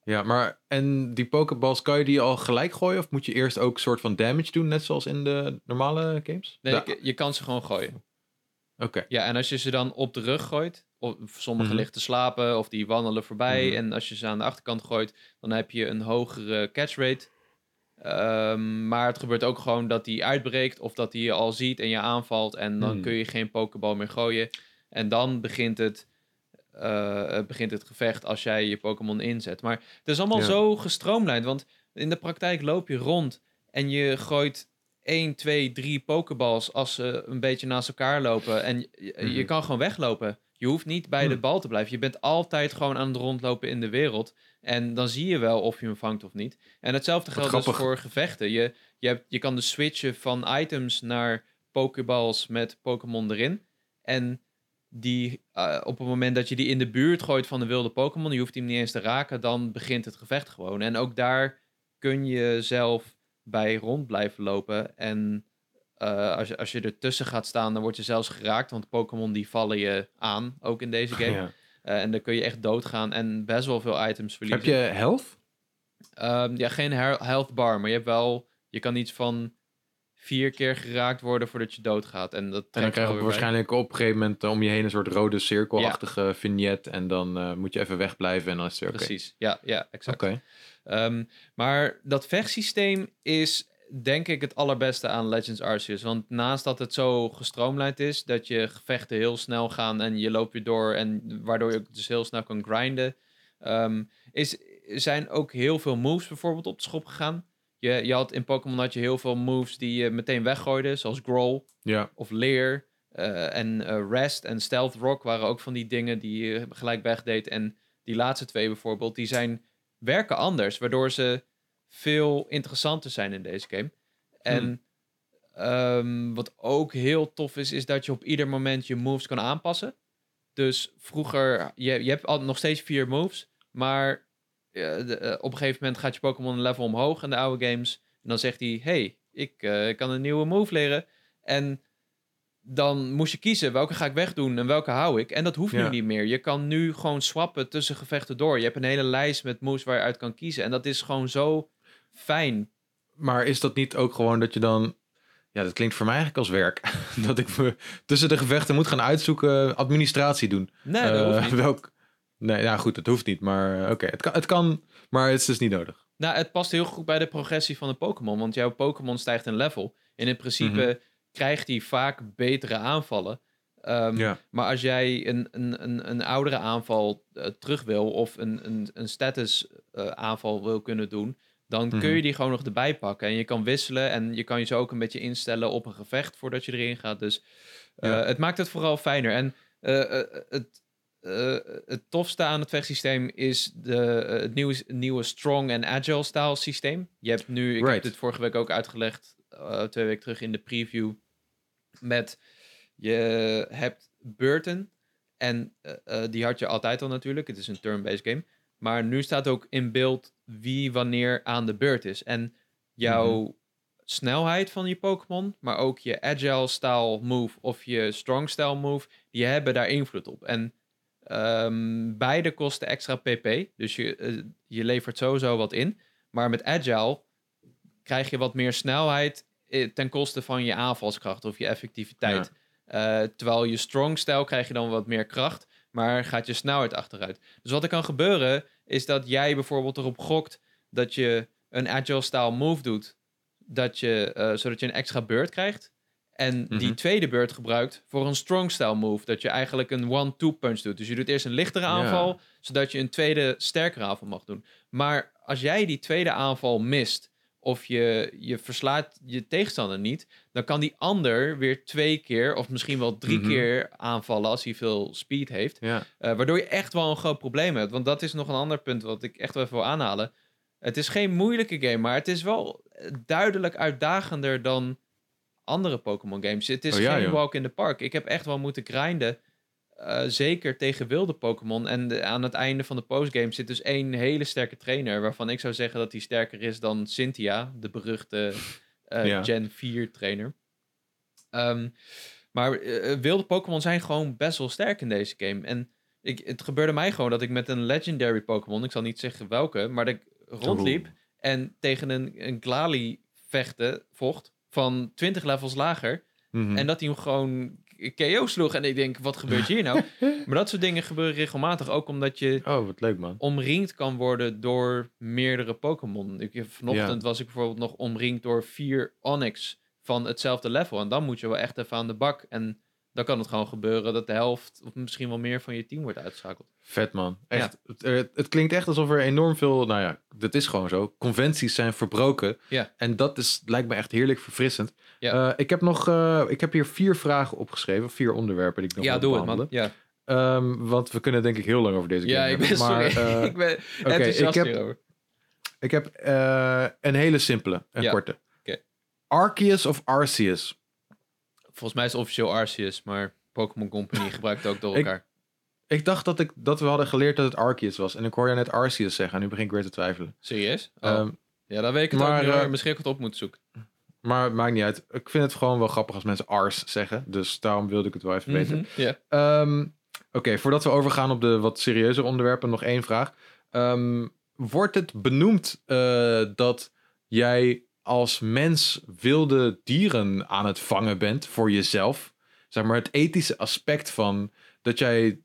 Ja, maar en die Pokeballs, kan je die al gelijk gooien? Of moet je eerst ook een soort van damage doen, net zoals in de normale games? Nee, Ja, je, je kan ze gewoon gooien. Oké. Ja, en als je ze dan op de rug gooit, of sommigen Mhm. liggen te slapen of die wandelen voorbij. Mhm. En als je ze aan de achterkant gooit, dan heb je een hogere catch rate. Ehm, maar het gebeurt ook gewoon dat die uitbreekt of dat hij je al ziet en je aanvalt. En dan Hmm. kun je geen pokeball meer gooien. En dan begint het, eh, begint het gevecht als jij je Pokémon inzet. Maar het is allemaal Ja. zo gestroomlijnd. Want in de praktijk loop je rond en je gooit 1, 2, 3 pokeballs als ze een beetje naast elkaar lopen. En je, je Mhm. kan gewoon weglopen. Je hoeft niet bij de Hmm. bal te blijven. Je bent altijd gewoon aan het rondlopen in de wereld. En dan zie je wel of je hem vangt of niet. En hetzelfde geldt dus voor gevechten. Je, je, hebt, je kan dus switchen van items naar pokeballs met Pokémon erin. En die, eh, op het moment dat je die in de buurt gooit van de wilde Pokémon, je hoeft hem niet eens te raken, dan begint het gevecht gewoon. En ook daar kun je zelf bij rond blijven lopen. En eh, als, je, als je ertussen gaat staan, dan word je zelfs geraakt, want Pokémon die vallen je aan, ook in deze game. Ja. Eh, en dan kun je echt doodgaan en best wel veel items Heb verliezen. je health? Ehm, ja, geen health bar, maar je hebt wel... Je kan iets van vier keer geraakt worden voordat je doodgaat. En dat En dan krijg je bij. waarschijnlijk op een gegeven moment eh, om je heen een soort rode cirkelachtige vignet. En dan moet je even wegblijven en dan is het weer oké. Precies, ja, ja, exact. Ehm, maar dat vechtsysteem is denk ik het allerbeste aan Legends Arceus. Want naast dat het zo gestroomlijnd is, dat je gevechten heel snel gaan en je loopt weer door en waardoor je dus heel snel kan grinden, ehm, is, zijn ook heel veel moves bijvoorbeeld op de schop gegaan. Je, je had in Pokémon had je heel veel moves die je meteen weggooide, zoals Growl Ja. of Leer. eh, en eh, Rest en Stealth Rock waren ook van die dingen die je gelijk wegdeed. En die laatste twee bijvoorbeeld, die zijn werken anders, waardoor ze veel interessanter zijn in deze game. En ehm, wat ook heel tof is, is dat je op ieder moment je moves kan aanpassen. Dus vroeger, je, je hebt al, nog steeds vier moves, maar eh, de- eh, op een gegeven moment gaat je Pokémon een level omhoog in de oude games. En dan zegt hij, hey, ik eh, kan een nieuwe move leren. En dan moest je kiezen, welke ga ik wegdoen en welke hou ik. En dat hoeft Ja. nu niet meer. Je kan nu gewoon swappen tussen gevechten door. Je hebt een hele lijst met moves waar je uit kan kiezen. En dat is gewoon zo fijn. Maar is dat niet ook gewoon dat je dan... Ja, dat klinkt voor mij eigenlijk als werk. dat ik me tussen de gevechten moet gaan uitzoeken, administratie doen. Nee, dat Eh, hoeft niet. welk... Nee, ja goed, het hoeft niet. Maar eh, oké, het, kan, het kan, maar het is dus niet nodig. Nou, het past heel goed bij de progressie van een Pokémon. Want jouw Pokémon stijgt een level. En in principe Mhm. krijgt hij vaak betere aanvallen. Ehm, Ja. Maar als jij een, een, een, een oudere aanval eh, terug wil... of een, een, een status eh, aanval wil kunnen doen... dan kun Mhm. je die gewoon nog erbij pakken. En je kan wisselen en je kan je zo ook een beetje instellen op een gevecht... voordat je erin gaat. Dus eh, Ja. het maakt het vooral fijner. En eh, eh, het, het tofste aan het vechtsysteem is de, het nieuwe, nieuwe strong en agile style systeem. Je hebt nu, ik heb dit vorige week ook uitgelegd, twee weken terug in de preview, met je hebt beurten en die had je altijd al natuurlijk. Het is een turn-based game. Maar nu staat ook in beeld wie wanneer aan de beurt is. En jouw snelheid van je Pokémon, maar ook je agile style move of je strong style move, die hebben daar invloed op. En ehm, beide kosten extra pp. Dus je, eh, je levert sowieso wat in. Maar met agile krijg je wat meer snelheid eh, ten koste van je aanvalskracht of je effectiviteit. Eh, terwijl je strong style krijg je dan wat meer kracht, maar gaat je snelheid achteruit. Dus wat er kan gebeuren is dat jij bijvoorbeeld erop gokt dat je een agile style move doet, dat je, eh, zodat je een extra beurt krijgt. En die Mhm. tweede beurt gebruikt voor een strong style move. Dat je eigenlijk een one-two punch doet. Dus je doet eerst een lichtere aanval, zodat je een tweede sterkere aanval mag doen. Maar als jij die tweede aanval mist, of je, je verslaat je tegenstander niet, dan kan die ander weer twee keer, of misschien wel drie Mhm. keer aanvallen als hij veel speed heeft. Ja. Eh, waardoor je echt wel een groot probleem hebt. Want dat is nog een ander punt wat ik echt wel even wil aanhalen. Het is geen moeilijke game, maar het is wel duidelijk uitdagender dan andere Pokémon games. Het is Oh ja, geen joh. walk in the park. Ik heb echt wel moeten grinden. Eh, zeker tegen wilde Pokémon. En de- aan het einde van de postgame zit dus één hele sterke trainer. Waarvan ik zou zeggen dat hij sterker is dan Cynthia, de beruchte eh, Ja. Gen 4 trainer. Ehm, maar eh, wilde Pokémon zijn gewoon best wel sterk in deze game. En ik, het gebeurde mij gewoon dat ik met een legendary Pokémon, ik zal niet zeggen welke, maar dat ik rondliep en tegen een, een Glalie vechten, vocht, van 20 levels lager. Mhm. En dat hij hem gewoon KO sloeg. En ik denk, wat gebeurt hier nou? maar dat soort dingen gebeuren regelmatig. Ook omdat je Oh, wat leuk man. omringd kan worden door meerdere Pokémon. Ik, vanochtend was ik bijvoorbeeld nog omringd door vier Onyx van hetzelfde level. En dan moet je wel echt even aan de bak. En dan kan het gewoon gebeuren dat de helft of misschien wel meer van je team wordt uitgeschakeld. Vet man. Echt. Het, het, het klinkt echt alsof er enorm veel, nou ja, dat is gewoon zo. Conventies zijn verbroken. Ja. En dat is, lijkt me echt heerlijk verfrissend. Ja. Eh, ik heb nog, eh, ik heb hier vier vragen opgeschreven. Vier onderwerpen die ik nog ja, wil doe het behandelen. man. Ja, want we kunnen denk ik heel lang over deze game ja ik ben hebben. sorry. Maar, eh, ik ben ik heb, hierover. ik heb eh, een hele simpele, Ja, korte. Arceus of Arceus? Volgens mij is het officieel Arceus, maar Pokémon Company gebruikt het ook door elkaar. Ik dacht dat, ik, dat we hadden geleerd dat het Arceus was. En ik hoor je net Arceus zeggen. En nu begin ik weer te twijfelen. Serieus? Oh. Ehm, ja, dan weet ik het maar, ook eh, Misschien heb ik het op moeten zoeken. maar het maakt niet uit. Ik vind het gewoon wel grappig als mensen Ars zeggen. Dus daarom wilde ik het wel even weten. Mhm, Ja. Ehm, Oké, voordat we overgaan op de wat serieuzere onderwerpen, nog één vraag. Ehm, wordt het benoemd eh, dat jij als mens wilde dieren aan het vangen bent voor jezelf? Zeg maar het ethische aspect van dat jij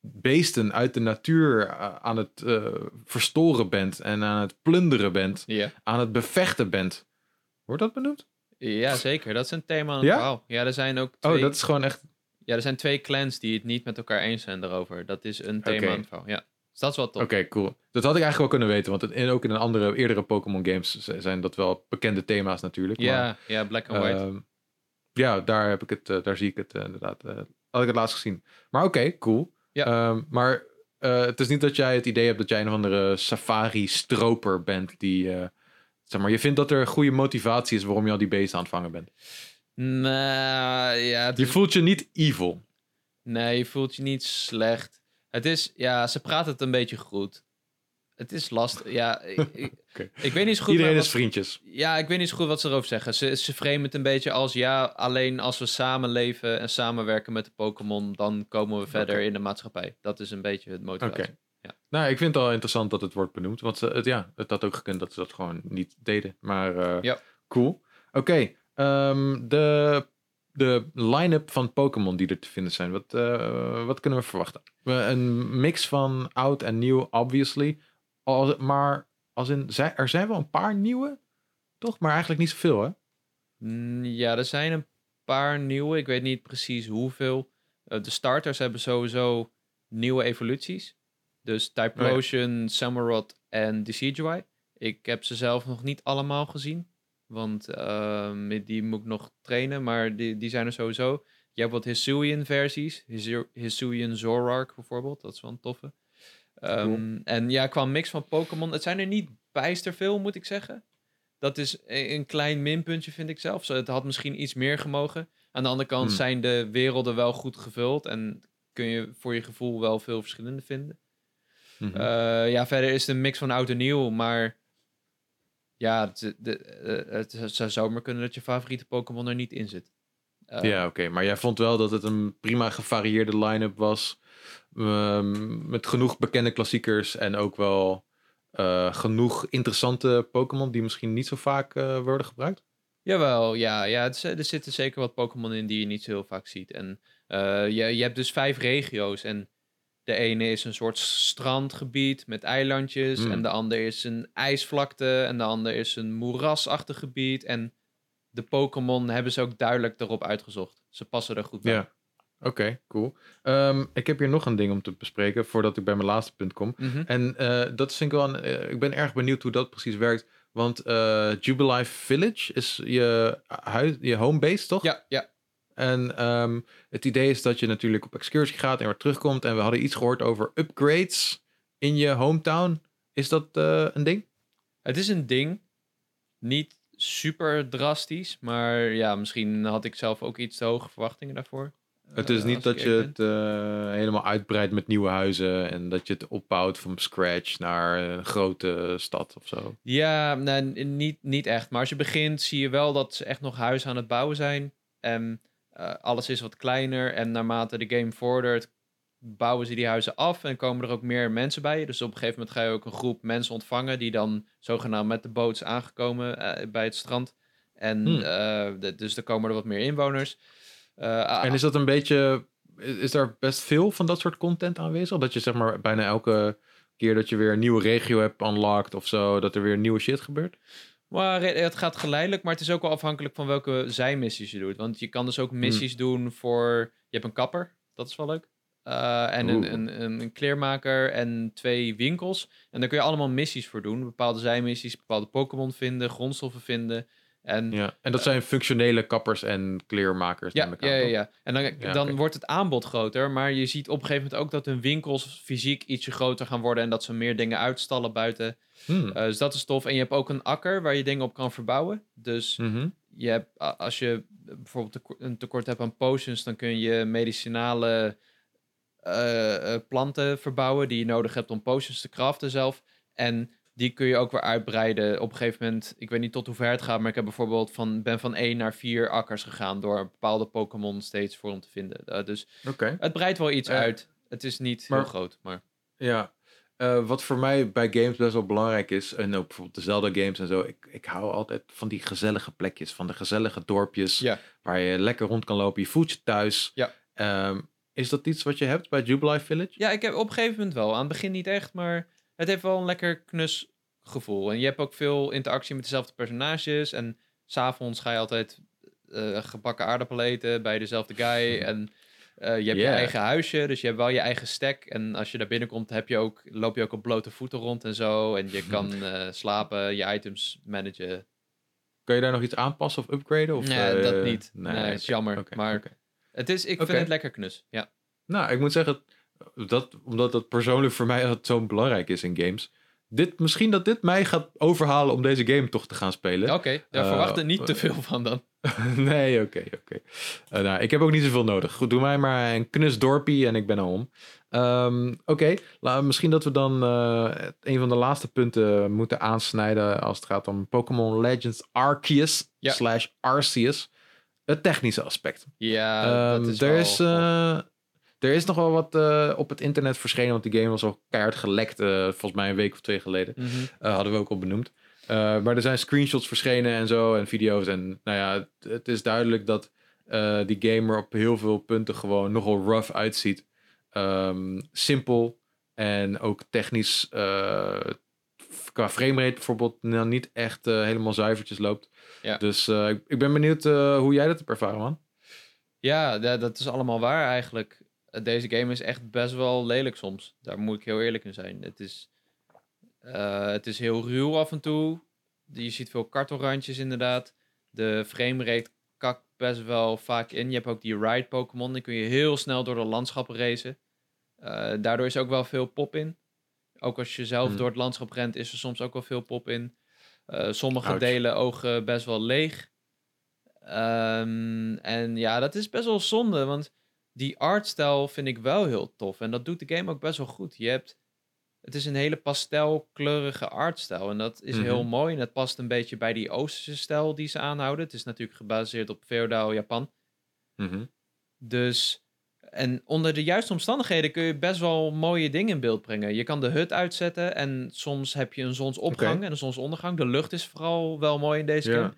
beesten uit de natuur eh, aan het eh, verstoren bent en aan het plunderen bent, aan het bevechten bent. Wordt dat benoemd? ja, zeker. Dat is een thema Ja? verhaal. Ja, er zijn ook twee, Oh, dat is gewoon echt. ja, er zijn twee clans die het niet met elkaar eens zijn daarover. Dat is een thema verhaal. Ja. Dus dat is wel tof. Oké, cool. Dat had ik eigenlijk wel kunnen weten, want in, ook in een andere, eerdere Pokémon games zijn dat wel bekende thema's natuurlijk. Ja, ja, black and white. ehm, ja, daar, heb ik het, eh, daar zie ik het eh, inderdaad. eh, had ik het laatst gezien. Maar oké, cool. Ja. Ehm, maar het is niet dat jij het idee hebt dat jij een of andere safari-stroper bent die... zeg maar, je vindt dat er goede motivatie is waarom je al die beesten aan het vangen bent. Nou, ja, Je voelt je niet evil. nee, je voelt je niet slecht. Het is, ja, ze praten het een beetje goed. Het is lastig. Ja, ik, ik, weet niet zo goed. Iedereen wat- is vriendjes. Ja, ik weet niet zo goed wat ze erover zeggen. Ze, ze framen het een beetje als ja, alleen als we samenleven en samenwerken met de Pokémon, dan komen we verder in de maatschappij. Dat is een beetje het motivatie. Oké. Ja. Nou, ik vind het al interessant dat het wordt benoemd. Want ze, het, ja, het had ook gekund dat ze dat gewoon niet deden. Maar eh, Ja. cool. Oké, ehm, de, de line-up van Pokémon die er te vinden zijn. Wat, eh, wat kunnen we verwachten? Een mix van oud en nieuw, obviously. Maar als in, er zijn wel een paar nieuwe, toch? Maar eigenlijk niet zoveel, hè? Mm, Ja, er zijn een paar nieuwe. Ik weet niet precies hoeveel. Eh, de starters hebben sowieso nieuwe evoluties. Dus Typhlosion, Samurott en Decidueye. Ik heb ze zelf nog niet allemaal gezien. Want ehm, die moet ik nog trainen, maar die, die zijn er sowieso. Je hebt wat Hisuian versies. Hisu- Hisuian Zorark bijvoorbeeld. Dat is wel een toffe. Ehm, En ja, qua mix van Pokémon. Het zijn er niet bijster veel, moet ik zeggen. Dat is e- een klein minpuntje, vind ik zelf. Het had misschien iets meer gemogen. Aan de andere kant Hmm. zijn de werelden wel goed gevuld. En kun je voor je gevoel wel veel verschillende vinden. Mhm. Eh, ja, verder is het een mix van oud en nieuw. Maar ja, het, de, eh, het zou zomaar kunnen dat je favoriete Pokémon er niet in zit. Eh, ja, oké. Maar jij vond wel dat het een prima gevarieerde line-up was. ehm, met genoeg bekende klassiekers en ook wel eh, genoeg interessante Pokémon die misschien niet zo vaak eh, worden gebruikt. Jawel, ja, ja het er zitten zeker wat Pokémon in die je niet zo heel vaak ziet. En je, je hebt dus vijf regio's. En de ene is een soort strandgebied met eilandjes. Hmm. En de ander is een ijsvlakte. En de ander is een moerasachtig gebied. En de Pokémon hebben ze ook duidelijk erop uitgezocht. Ze passen er goed bij. Ja. Oké, cool. Ehm, ik heb hier nog een ding om te bespreken voordat ik bij mijn laatste punt kom. Mhm. En eh, dat vind ik wel. Een, eh, ik ben erg benieuwd hoe dat precies werkt. Want eh Jubilife Village is je, huis, je homebase, toch? Ja, ja. En ehm, het idee is dat je natuurlijk op excursie gaat en weer terugkomt. En we hadden iets gehoord over upgrades in je hometown. Is dat eh, een ding? Het is een ding. Niet super drastisch, maar ja, misschien had ik zelf ook iets te hoge verwachtingen daarvoor. Het is Eh, niet dat je het eh, helemaal uitbreidt met nieuwe huizen en dat je het opbouwt van scratch naar een grote stad of zo. Ja, nee, niet, niet echt. Maar als je begint, zie je wel dat ze echt nog huizen aan het bouwen zijn. En eh, alles is wat kleiner. En naarmate de game vordert, bouwen ze die huizen af en komen er ook meer mensen bij. Dus op een gegeven moment ga je ook een groep mensen ontvangen die dan zogenaamd met de boot is aangekomen eh, bij het strand. En Hmm. eh, de- dus er komen er wat meer inwoners. Ah, En is dat een beetje, is is daar best veel van dat soort content aanwezig? Dat je zeg maar bijna elke keer dat je weer een nieuwe regio hebt unlocked of zo, dat er weer nieuwe shit gebeurt? Maar het gaat geleidelijk, maar het is ook wel afhankelijk van welke zijmissies je doet. Want je kan dus ook Hmm. missies doen voor... Je hebt een kapper, dat is wel leuk. Eh, en een, een, een, een kleermaker en twee winkels. En daar kun je allemaal missies voor doen. Bepaalde zijmissies, bepaalde Pokémon vinden, grondstoffen vinden. En Ja. En dat zijn functionele kappers en kleermakers. ja, ja, ja, ja. En dan, dan wordt het aanbod groter. Maar je ziet op een gegeven moment ook dat hun winkels fysiek ietsje groter gaan worden. En dat ze meer dingen uitstallen buiten. Hmm. Eh, dus dat is tof. En je hebt ook een akker waar je dingen op kan verbouwen. Dus Mhm. je hebt, als je bijvoorbeeld een tekort hebt aan potions, dan kun je medicinale eh, eh, planten verbouwen die je nodig hebt om potions te craften zelf. En die kun je ook weer uitbreiden. Op een gegeven moment, ik weet niet tot hoe ver het gaat, maar ik heb bijvoorbeeld van, ben van 1 naar 4 akkers gegaan door een bepaalde Pokémon steeds voor hem te vinden. Eh, dus het breidt wel iets Eh, uit. Het is niet maar- heel groot, maar... Ja, Eh, wat voor mij bij games best wel belangrijk is, en ook bijvoorbeeld de Zelda-games en zo, ik, ik hou altijd van die gezellige plekjes, van de gezellige dorpjes, Ja. waar je lekker rond kan lopen, je voelt je thuis. Ja. Ehm, is dat iets wat je hebt bij Jubilee Village? Ja, ik heb op een gegeven moment wel. Aan het begin niet echt, maar het heeft wel een lekker knus gevoel. En je hebt ook veel interactie met dezelfde personages. En s'avonds ga je altijd eh, gebakken aardappelen eten bij dezelfde guy. En eh, je hebt je eigen huisje, dus je hebt wel je eigen stack. En als je daar binnenkomt, heb je ook, loop je ook op blote voeten rond en zo. En je kan eh, slapen, je items managen. Kun je daar nog iets aanpassen of upgraden? Of, nee, dat niet. Nee, oké, is jammer. maar het is, ik vind het lekker knus. Ja. Nou, ik moet zeggen, dat, omdat dat persoonlijk voor mij zo belangrijk is in games. Dit, misschien dat dit mij gaat overhalen om deze game toch te gaan spelen. Oké, daar Eh, verwacht er niet te eh, veel van dan. nee, oké, oké. Eh, nou, ik heb ook niet zoveel nodig. Goed, doe mij maar een knus dorpie en ik ben er om. Ehm, oké, misschien dat we dan een van de laatste punten moeten aansnijden als het gaat om Pokémon Legends Arceus Ja. slash Arceus. Het technische aspect. Ja, Ehm, dat is er, wel is. Er is nog wel wat eh, op het internet verschenen, want die game was al keihard gelekt, eh, volgens mij een week of twee geleden. Mhm. Eh, hadden we ook al benoemd. Maar er zijn screenshots verschenen en zo en video's. En nou ja, het, het is duidelijk dat die game er op heel veel punten gewoon nogal rough uitziet. Ehm, simpel en ook technisch qua framerate bijvoorbeeld nou, niet echt helemaal zuivertjes loopt. Ja. Dus ik, ik, ben benieuwd hoe jij dat hebt ervaren, man. Ja, dat is allemaal waar eigenlijk. Deze game is echt best wel lelijk soms. Daar moet ik heel eerlijk in zijn. Het is, uh, het is heel ruw af en toe. Je ziet veel kartelrandjes inderdaad. De framerate kakt best wel vaak in. Je hebt ook die ride Pokémon. Die kun je heel snel door de landschappen racen. Uh, daardoor is ook wel veel pop in. Ook als je zelf hmm. door het landschap rent, is er soms ook wel veel pop in. Uh, sommige Ouch. delen ogen best wel leeg. Um, en ja, dat is best wel zonde, want die artstijl vind ik wel heel tof. En dat doet de game ook best wel goed. Je hebt, het is een hele pastelkleurige artstijl. En dat is mm -hmm. heel mooi. En dat past een beetje bij die Oosterse stijl die ze aanhouden. Het is natuurlijk gebaseerd op feodaal Japan. Mm -hmm. Dus, en onder de juiste omstandigheden kun je best wel mooie dingen in beeld brengen. Je kan de hut uitzetten en soms heb je een zonsopgang okay. en een zonsondergang. De lucht is vooral wel mooi in deze ja. game.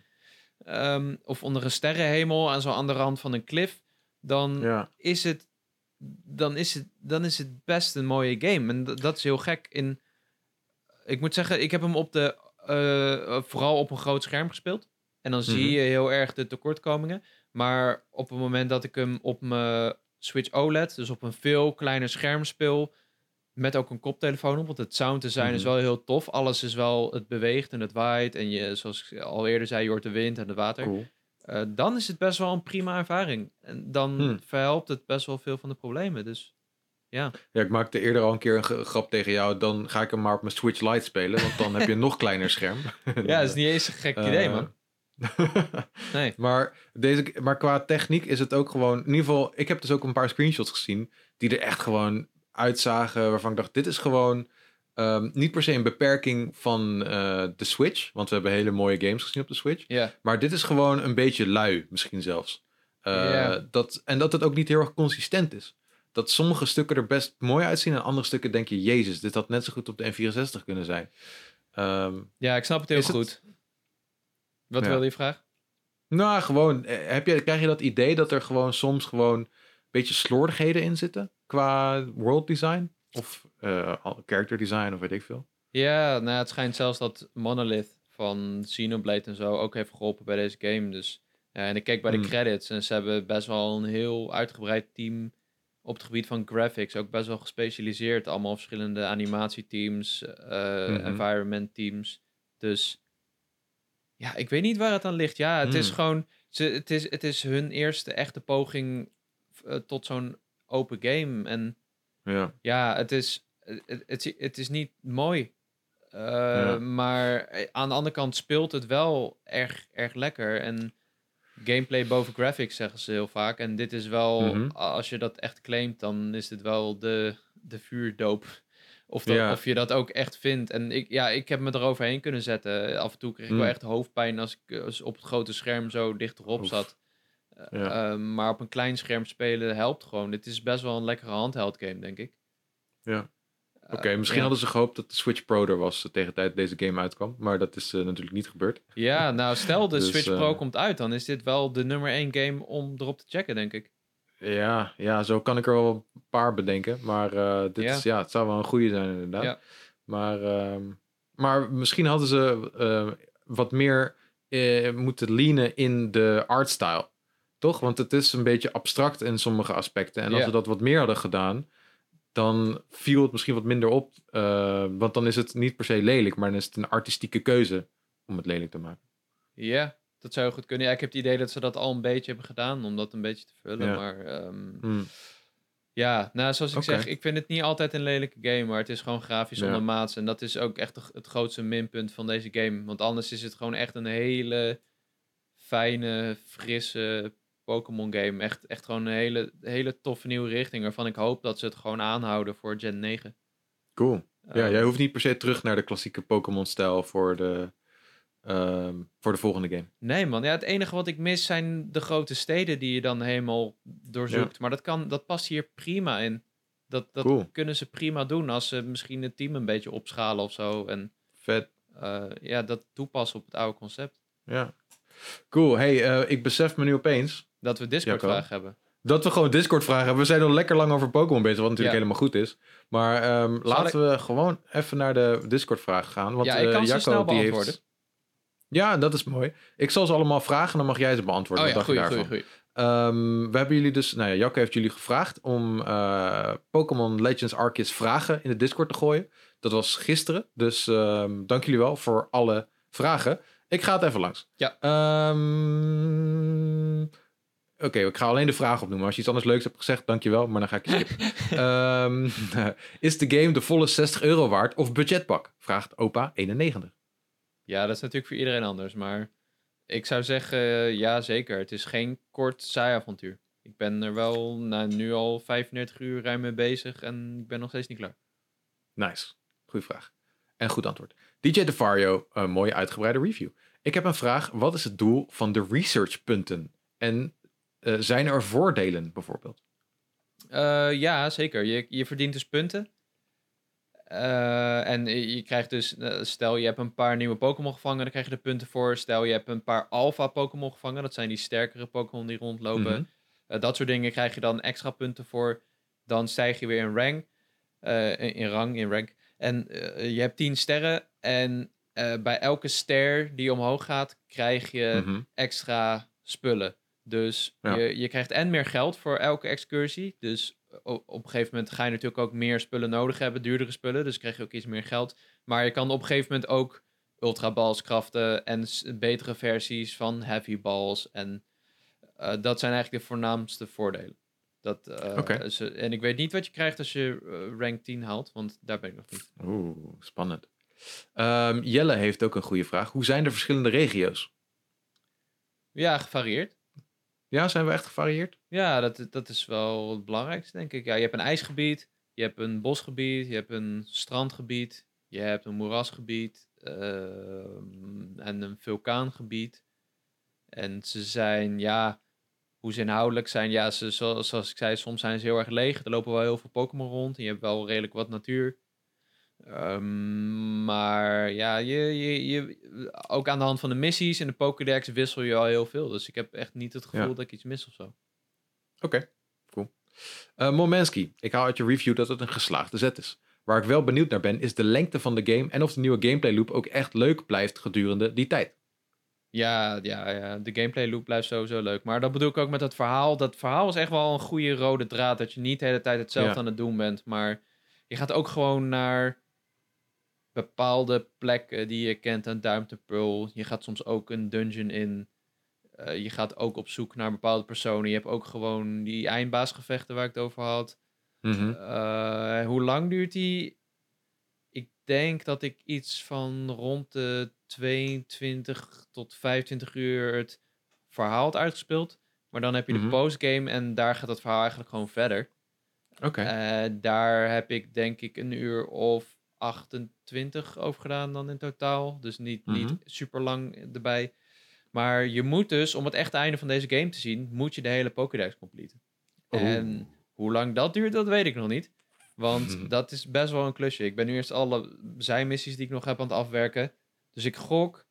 Um, of onder een sterrenhemel aan zo'n andere rand van een klif, dan ja. is het dan is het dan is het best een mooie game en dat is heel gek in ik moet zeggen ik heb hem op de uh, vooral op een groot scherm gespeeld en dan mm -hmm. zie je heel erg de tekortkomingen maar op het moment dat ik hem op mijn Switch OLED dus op een veel kleiner scherm speel met ook een koptelefoon op, want het sound design mm -hmm. is wel heel tof. Alles is wel, het beweegt en het waait. En je, zoals ik al eerder zei, je hoort de wind en het water. Cool. Uh, dan is het best wel een prima ervaring. En dan Hmm. verhelpt het best wel veel van de problemen. Dus Ja. Ja, ik maakte eerder al een keer een grap tegen jou. Dan ga ik hem maar op mijn Switch Lite spelen. Want dan heb je een nog kleiner scherm. Ja, dat is niet eens een gek Eh, idee, man. Nee. maar, deze, maar qua techniek is het ook gewoon... In ieder geval, ik heb dus ook een paar screenshots gezien... die er echt gewoon uitzagen... waarvan ik dacht, dit is gewoon... ehm, niet per se een beperking van eh, de Switch. Want we hebben hele mooie games gezien op de Switch. Maar dit is gewoon een beetje lui, misschien zelfs. Eh, dat, en dat het ook niet heel erg consistent is. Dat sommige stukken er best mooi uitzien... en andere stukken denk je... Jezus, dit had net zo goed op de N64 kunnen zijn. Ehm, ja, ik snap het heel het- goed. Wat Ja. wilde je vragen? Nou, gewoon, eh, heb je, krijg je dat idee dat er gewoon soms gewoon een beetje slordigheden in zitten? Qua world design? Of al- character design of weet ik veel? Ja, nou, het schijnt zelfs dat Monolith van Xenoblade en zo ook heeft geholpen bij deze game. Dus, en ik keek bij de Hmm. credits en ze hebben best wel een heel uitgebreid team op het gebied van graphics. Ook best wel gespecialiseerd. Allemaal verschillende animatieteams, Mhm. environment teams. Dus ja, ik weet niet waar het aan ligt. Ja, het is Hmm. gewoon, ze, het, is, het is hun eerste echte poging eh, tot zo'n open game. En Ja. ja, het is, het, het, het is niet mooi. Uh, Ja. Maar eh, aan de andere kant speelt het wel erg, erg lekker. En gameplay boven graphics zeggen ze heel vaak. En dit is wel, Mhm. als je dat echt claimt, dan is dit wel de, de vuurdoop. Of, dat, Ja. of je dat ook echt vindt. En ik, ja, ik heb me eroverheen kunnen zetten. Af en toe kreeg ik Mm. wel echt hoofdpijn als ik als op het grote scherm zo dicht erop Oef. zat. Ja. uh, maar op een klein scherm spelen helpt gewoon. Dit is best wel een lekkere handheld game, denk ik. Ja. Uh, Oké, misschien ja. hadden ze gehoopt dat de Switch Pro er was eh, tegen de tijd deze game uitkwam. Maar dat is eh, natuurlijk niet gebeurd. Ja, nou stel de Dus, Switch eh, Pro komt uit, dan is dit wel de nummer 1 game om erop te checken, denk ik. Ja, ja, zo kan ik er wel een paar bedenken. Maar eh, dit Ja. Is, ja, het zou wel een goede zijn inderdaad. Ja. Maar, ehm, maar misschien hadden ze eh, wat meer eh, moeten leanen in de artstyle. Toch? Want het is een beetje abstract in sommige aspecten. En als ze dat wat meer hadden gedaan, dan viel het misschien wat minder op. eh, want dan is het niet per se lelijk, maar dan is het een artistieke keuze om het lelijk te maken. Ja, dat zou goed kunnen. Ja, ik heb het idee dat ze dat al een beetje hebben gedaan om dat een beetje te vullen. Maar ehm, Hmm. ja, nou zoals ik zeg, ik vind het niet altijd een lelijke game, maar het is gewoon grafisch Ja. ondermaats. En dat is ook echt het grootste minpunt van deze game. Want anders is het gewoon echt een hele fijne, frisse Pokémon game. Echt, echt gewoon een hele, hele toffe nieuwe richting, waarvan ik hoop dat ze het gewoon aanhouden voor Gen 9. Cool. Ja, Ehm, jij hoeft niet per se terug naar de klassieke Pokémon-stijl voor de, ehm, voor de volgende game. Nee man, ja, het enige wat ik mis zijn de grote steden die je dan helemaal doorzoekt. Maar dat, kan, dat past hier prima in. Dat, dat Cool. kunnen ze prima doen als ze misschien het team een beetje opschalen of zo. En Vet. eh, ja, dat toepassen op het oude concept. Ja. Cool. Hey, eh, ik besef me nu opeens Dat we Discord Jacco? vragen hebben. dat we gewoon Discord vragen hebben. We zijn al lekker lang over Pokémon bezig, wat natuurlijk Ja. helemaal goed is. Maar ehm, laten we gewoon even naar de Discord vragen gaan. Want, Ja, ik eh, kan Jacco, snel die heeft-. Ja, dat is mooi. Ik zal ze allemaal vragen, dan mag jij ze beantwoorden. Oh ja, goeie, goeie. Ehm, we hebben jullie dus, nou ja, Jacco heeft jullie gevraagd om eh, Pokémon Legends Arceus vragen in de Discord te gooien. Dat was gisteren, dus ehm, dank jullie wel voor alle vragen. Ik ga het even langs. Ja. Ehm, Oké, ik ga alleen de vraag opnoemen. Als je iets anders leuks hebt gezegd, dankjewel, maar dan ga ik je skippen. Ehm, is de game de volle 60 euro waard of budgetpak? Vraagt opa 91. Ja, dat is natuurlijk voor iedereen anders. Maar ik zou zeggen, ja zeker. Het is geen kort saai avontuur. Ik ben er wel nou, nu al 35 uur ruim mee bezig en ik ben nog steeds niet klaar. Nice. Goeie vraag. En goed antwoord. DJ DeFario, een mooie uitgebreide review. Ik heb een vraag. Wat is het doel van de researchpunten? En eh, zijn er voordelen bijvoorbeeld? Eh, ja, zeker. Je, je verdient dus punten. Eh, en je krijgt dus, stel je hebt een paar nieuwe Pokémon gevangen, dan krijg je er punten voor. Stel je hebt een paar alpha Pokémon gevangen, dat zijn die sterkere Pokémon die rondlopen. Mhm. Dat soort dingen krijg je dan extra punten voor. Dan stijg je weer in rank, in, in rang, in rank. En eh, je hebt 10 sterren en eh, bij elke ster die omhoog gaat, krijg je Mhm. extra spullen. Dus Ja. je, je krijgt en meer geld voor elke excursie. Dus o- op een gegeven moment ga je natuurlijk ook meer spullen nodig hebben, duurdere spullen. Dus krijg je ook iets meer geld. Maar je kan op een gegeven moment ook ultra balls craften en betere versies van heavy balls. En eh, dat zijn eigenlijk de voornaamste voordelen. Dat, eh, ze- en ik weet niet wat je krijgt als je eh, rank 10 haalt, want daar ben ik nog niet. Oeh, spannend. Ehm, Jelle heeft ook een goede vraag. Hoe zijn de verschillende regio's? Ja, gevarieerd. Ja, zijn we echt gevarieerd? Ja, dat, dat is wel het belangrijkste, denk ik. Ja, je hebt een ijsgebied, je hebt een bosgebied, je hebt een strandgebied, je hebt een moerasgebied ehm, en een vulkaangebied. En ze zijn, ja, hoe ze inhoudelijk zijn, ja, ze, zoals, zoals ik zei, soms zijn ze heel erg leeg. Er lopen wel heel veel Pokémon rond en je hebt wel redelijk wat natuur. Ehm, maar ja, je, je, je, ook aan de hand van de missies en de Pokédex wissel je al heel veel. Dus ik heb echt niet het gevoel Ja. dat ik iets mis of zo. Oké, cool. Momensky, ik haal uit je review dat het een geslaagde zet is. Waar ik wel benieuwd naar ben, is de lengte van de game en of de nieuwe gameplay loop ook echt leuk blijft gedurende die tijd. Ja, ja, ja, de gameplay loop blijft sowieso leuk. Maar dat bedoel ik ook met het verhaal. Dat verhaal is echt wel een goede rode draad. Dat je niet de hele tijd hetzelfde Ja. aan het doen bent. Maar je gaat ook gewoon naar bepaalde plekken die je kent aan Duimte Pearl. Je gaat soms ook een dungeon in. Eh, je gaat ook op zoek naar bepaalde personen. Je hebt ook gewoon die eindbaasgevechten waar ik het over had. Mhm. Eh, hoe lang duurt die? Ik denk dat ik iets van rond de 22 tot 25 uur het verhaal had uitgespeeld. Maar dan heb je Mhm. de postgame en daar gaat het verhaal eigenlijk gewoon verder. Oké, Eh, daar heb ik denk ik een uur of 28 over gedaan dan in totaal. Dus niet, Mhm. niet super lang erbij. Maar je moet dus, om het echte einde van deze game te zien, moet je de hele Pokédex completen. En hoe lang dat duurt, dat weet ik nog niet. Want Mhm. dat is best wel een klusje. Ik ben nu eerst alle zijmissies die ik nog heb aan het afwerken. Dus ik gok...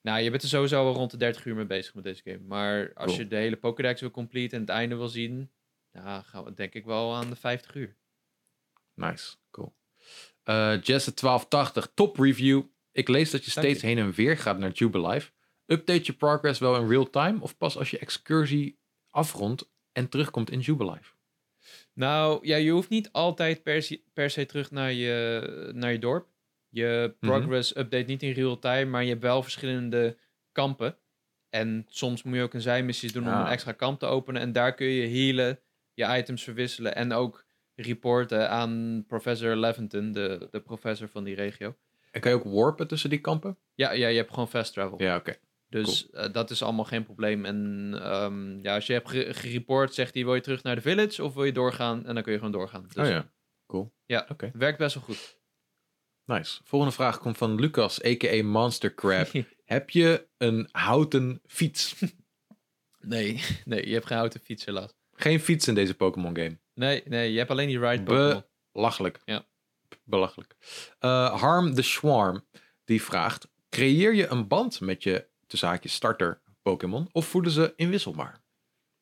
Nou, je bent er sowieso wel rond de 30 uur mee bezig met deze game. Maar als Cool. je de hele Pokédex wil complete en het einde wil zien... Ja, gaan we denk ik wel aan de 50 uur. nice, cool. Eh Jesse 1280, top review. Ik lees dat je Dank steeds je. heen en weer gaat naar Jubilife. Update je progress wel in real time of pas als je excursie afrondt en terugkomt in Jubilife? Nou, ja, je hoeft niet altijd per se, per se terug naar je, naar je dorp. Je Mhm. progress update niet in real time, maar je hebt wel verschillende kampen. En soms moet je ook een zijmissies doen om een extra kamp te openen. En daar kun je healen, je items verwisselen en ook reporten aan professor Leventon, de, de professor van die regio. En kan je ook warpen tussen die kampen? Ja, ja, je hebt gewoon fast travel. Ja, oké. Dus eh, dat is allemaal geen probleem. En ehm, ja, als je hebt ge- gereport, zegt hij, wil je terug naar de village of wil je doorgaan? En dan kun je gewoon doorgaan. Dus Oh ja, cool. Ja. Oké, het werkt best wel goed. Nice. Volgende vraag komt van Lucas, a.k.a. Monster Crab. Heb je een houten fiets? nee, nee, je hebt geen houten fiets helaas. Geen fiets in deze Pokémon game. Nee, nee, je hebt alleen die ride Pokémon. Belachelijk. Ja. Belachelijk. Eh, Harm the Swarm, die vraagt... Creëer je een band met je, tussen haakjes, starter Pokémon? Of voelen ze inwisselbaar?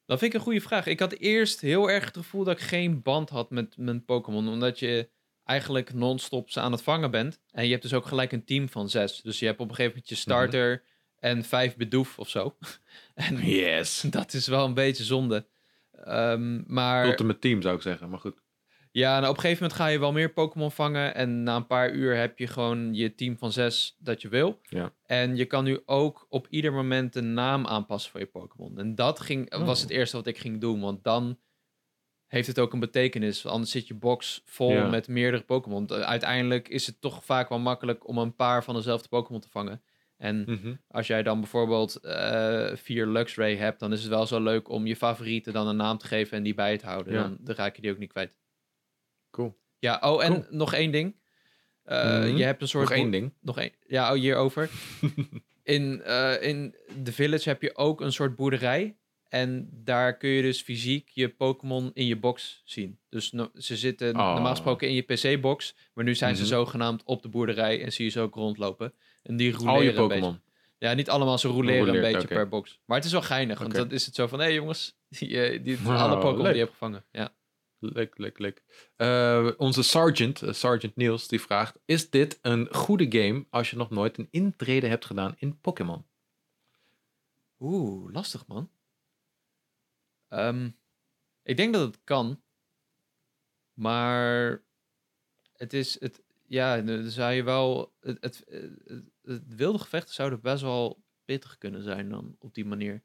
Dat vind ik een goede vraag. Ik had eerst heel erg het gevoel dat ik geen band had met mijn Pokémon. Omdat je eigenlijk non-stop ze aan het vangen bent. En je hebt dus ook gelijk een team van zes. Dus je hebt op een gegeven moment je starter en vijf bedoef of zo. en Yes. dat is wel een beetje zonde. Ehm, maar Ultimate team zou ik zeggen, maar goed. ja, nou, op een gegeven moment ga je wel meer Pokémon vangen. En na een paar uur heb je gewoon je team van zes dat je wil. Ja. En je kan nu ook op ieder moment de naam aanpassen van je Pokémon. En dat ging, Oh. was het eerste wat ik ging doen. Want dan heeft het ook een betekenis. Anders zit je box vol Ja. met meerdere Pokémon. Uh, Uiteindelijk is het toch vaak wel makkelijk om een paar van dezelfde Pokémon te vangen. En Mhm. als jij dan bijvoorbeeld eh, vier Luxray hebt, dan is het wel zo leuk om je favorieten dan een naam te geven en die bij te houden. Ja. Dan, dan raak je die ook niet kwijt. Cool. Ja, oh, en Cool. nog één ding. Eh, Mhm. Je hebt een soort... Nog één ding. Nog één. Ja, oh, hierover. in, eh, in de village heb je ook een soort boerderij. En daar kun je dus fysiek je Pokémon in je box zien. Dus no- ze zitten Oh. normaal gesproken in je PC-box. Maar nu zijn Mhm. ze zogenaamd op de boerderij en zie je ze ook rondlopen. En die Al roleren je. Pokémon. Ja, niet allemaal, ze roleren een beetje per box. Maar het is wel geinig, want dan is het zo van... Hé hey, jongens, die, eh, die, Wow, alle Pokémon die je hebt gevangen. Ja. Leuk, leuk, leuk. Eh, onze sergeant, eh, Sergeant Niels, die vraagt... Is dit een goede game als je nog nooit een intrede hebt gedaan in Pokémon? Oeh, lastig man. Ehm, ik denk dat het kan. Maar het is het. Ja, dan zou je wel. Het, het, het, het wilde gevechten zouden best wel pittig kunnen zijn dan op die manier.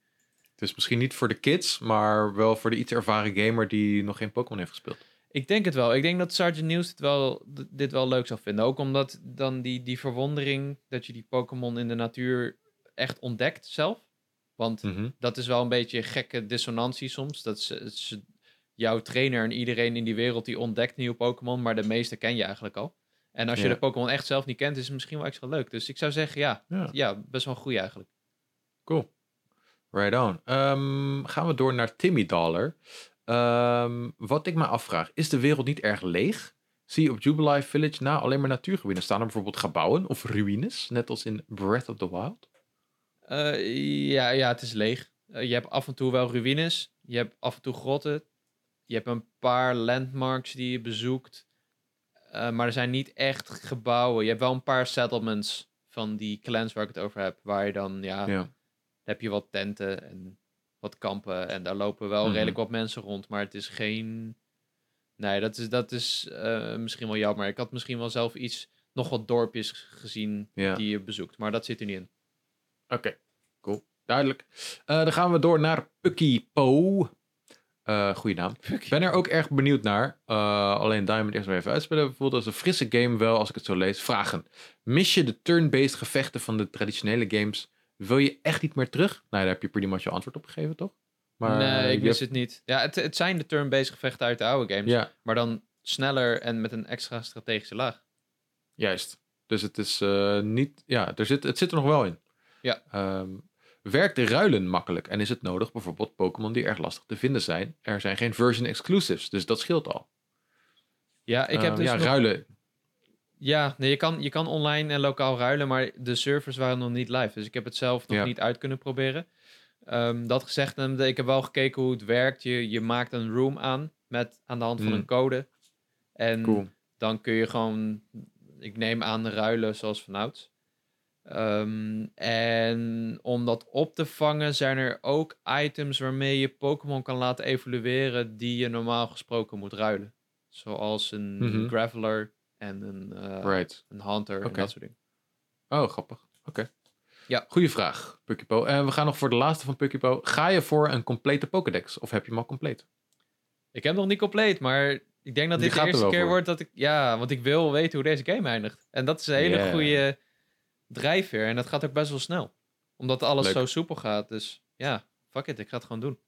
Dus misschien niet voor de kids, maar wel voor de iets ervaren gamer die nog geen Pokémon heeft gespeeld. Ik denk het wel. Ik denk dat Sergeant Nieuws dit wel, dit wel leuk zou vinden. Ook omdat dan die, die verwondering dat je die Pokémon in de natuur echt ontdekt zelf. Want Mhm. dat is wel een beetje gekke dissonantie soms. Dat ze, ze- jouw trainer en iedereen in die wereld die ontdekt nieuwe Pokémon, maar de meeste ken je eigenlijk al. En als je Ja. de Pokémon echt zelf niet kent, is het misschien wel extra leuk. Dus ik zou zeggen, ja, Ja. ja best wel goed eigenlijk. Cool. Right on. Ehm, gaan we door naar Timmy Dollar. Ehm, wat ik me afvraag, is de wereld niet erg leeg? Zie je op Jubilife Village na alleen maar natuurgebieden? Staan er bijvoorbeeld gebouwen of ruïnes, net als in Breath of the Wild? Eh, ja, ja, het is leeg. Eh, je hebt af en toe wel ruïnes. Je hebt af en toe grotten. Je hebt een paar landmarks die je bezoekt. Eh, maar er zijn niet echt gebouwen. Je hebt wel een paar settlements van die clans waar ik het over heb. Waar je dan, ja, heb je wat tenten en wat kampen. En daar lopen wel Mhm. redelijk wat mensen rond. Maar het is geen... Nee, dat is, dat is misschien wel jammer. Ik had misschien wel zelf iets, nog wat dorpjes gezien Ja. die je bezoekt. Maar dat zit er niet in. Oké, cool. Duidelijk. Eh, dan gaan we door naar Pucky Po. Eh goeie naam. Ik ben er ook erg benieuwd naar. Eh, alleen Diamond eerst maar even uitspelen. Voelt als een frisse game wel, als ik het zo lees. Vragen. Mis je de turn-based gevechten van de traditionele games? Wil je echt niet meer terug? Nou, daar heb je pretty much je antwoord op gegeven, toch? nee, ik mis het niet. Ja, het, het zijn de turn-based gevechten uit de oude games. Ja, Maar dan sneller en met een extra strategische laag. juist. Dus het is niet... Ja, er zit, het zit er nog wel in. Ja. Ehm, werkt de ruilen makkelijk? En is het nodig bijvoorbeeld Pokémon die erg lastig te vinden zijn? Er zijn geen version exclusives, dus dat scheelt al. Ja, ik heb Ehm, dus ja, nog- ruilen. Ja, nee, je, kan, je kan online en lokaal ruilen, maar de servers waren nog niet live. Dus ik heb het zelf nog Ja. niet uit kunnen proberen. Ehm, dat gezegd, ik heb wel gekeken hoe het werkt. Je, je maakt een room aan met aan de hand van Mm. een code. En Cool. dan kun je gewoon, ik neem aan, ruilen zoals vanouds. Ehm, en om dat op te vangen zijn er ook items waarmee je Pokémon kan laten evolueren die je normaal gesproken moet ruilen. Zoals een Mhm. Graveler en een, eh, Right. een Hunter en dat soort dingen. Oh, grappig. Oké. Ja. Goeie vraag, Pukipo. En we gaan nog voor de laatste van Pukipo. Ga je voor een complete Pokédex? Of heb je hem al compleet? Ik heb hem nog niet compleet, maar ik denk dat dit de er eerste keer voor. wordt dat ik... Ja, want ik wil weten hoe deze game eindigt. En dat is een hele Yeah. goede drijfveer. En dat gaat ook best wel snel. Omdat alles Leuk. zo soepel gaat. Dus ja, fuck it, ik ga het gewoon doen.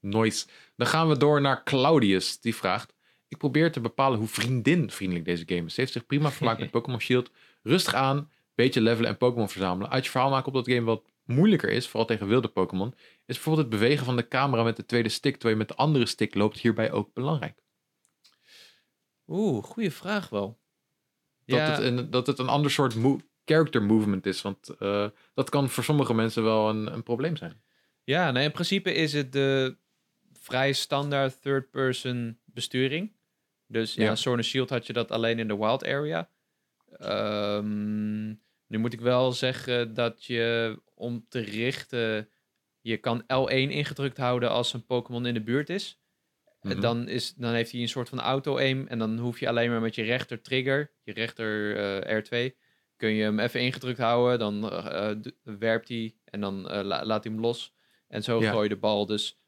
Nice. Dan gaan we door naar Claudius. Die vraagt... Ik probeer te bepalen hoe vriendin-vriendelijk deze game is. Ze heeft zich prima vermaakt met Pokémon Shield. Rustig aan, beetje levelen en Pokémon verzamelen. Uit je verhaal maken op dat game wat moeilijker is, vooral tegen wilde Pokémon, is bijvoorbeeld het bewegen van de camera met de tweede stick, terwijl je met de andere stick loopt, hierbij ook belangrijk. Oeh, goede vraag wel. Dat, ja, het, een, dat het een ander soort mo- character movement is, want eh, dat kan voor sommige mensen wel een, een probleem zijn. ja nee, in principe is het de vrij standaard third-person besturing. Dus ja, Ja. Sword Shield had je dat alleen in de wild area. Ehm, nu moet ik wel zeggen dat je om te richten, je kan L1 ingedrukt houden als een Pokémon in de buurt is. Mhm. Dan, is, dan heeft hij een soort van auto-aim en dan hoef je alleen maar met je rechter trigger, je rechter eh, R2, kun je hem even ingedrukt houden, dan eh, eh, werpt hij en dan eh, la- laat hij hem los. En zo Ja. gooi je de bal. Dus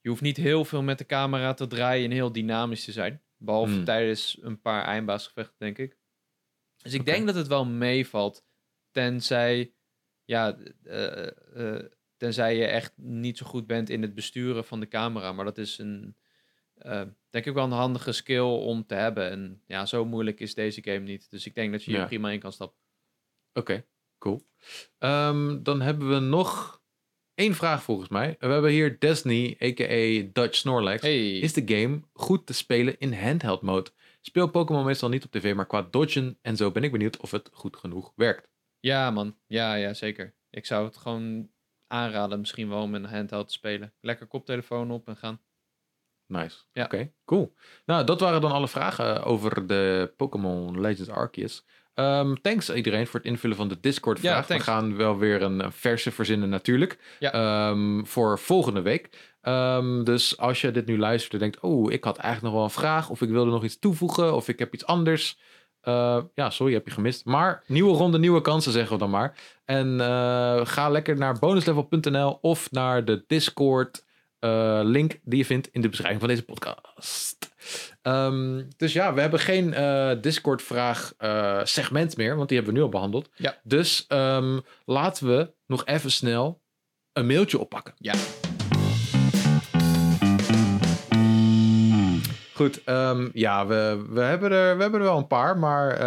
je hoeft niet heel veel met de camera te draaien en heel dynamisch te zijn. Behalve Hmm. tijdens een paar eindbaasgevechten, denk ik. Dus ik denk dat het wel meevalt. Tenzij, ja, tenzij je echt niet zo goed bent in het besturen van de camera. Maar dat is een, denk ik wel een handige skill om te hebben. En ja, zo moeilijk is deze game niet. Dus ik denk dat je hier Ja. prima in kan stappen. Oké, cool. Ehm, dan hebben we nog één vraag volgens mij. We hebben hier Destiny, a.k.a. Dutch Snorlax. Hey. Is de game goed te spelen in handheld mode? Speel Pokémon meestal niet op tv, maar qua dodgen en zo ben ik benieuwd of het goed genoeg werkt. Ja, man. Ja, ja, zeker. Ik zou het gewoon aanraden misschien wel om een handheld te spelen. Lekker koptelefoon op en gaan. Nice. Ja. Oké, cool. Nou, dat waren dan alle vragen over de Pokémon Legends Arceus. Ehm, thanks iedereen voor het invullen van de Discord-vraag. Ja, We gaan wel weer een een verse verzinnen natuurlijk. Ja. Ehm, voor volgende week. Ehm, dus als je dit nu luistert en denkt... Oh, ik had eigenlijk nog wel een vraag. Of ik wilde nog iets toevoegen. Of ik heb iets anders. Eh, ja, sorry, heb je gemist. Maar nieuwe ronde, nieuwe kansen, zeggen we dan maar. En eh, ga lekker naar bonuslevel.nl of naar de Discord eh, link die je vindt in de beschrijving van deze podcast. Ehm, dus ja, we hebben geen eh, Discord-vraag eh, segment meer, want die hebben we nu al behandeld. Ja. Dus ehm, laten we nog even snel een mailtje oppakken. Ja. Goed, ehm, ja, we, we, hebben er, we hebben er wel een paar, maar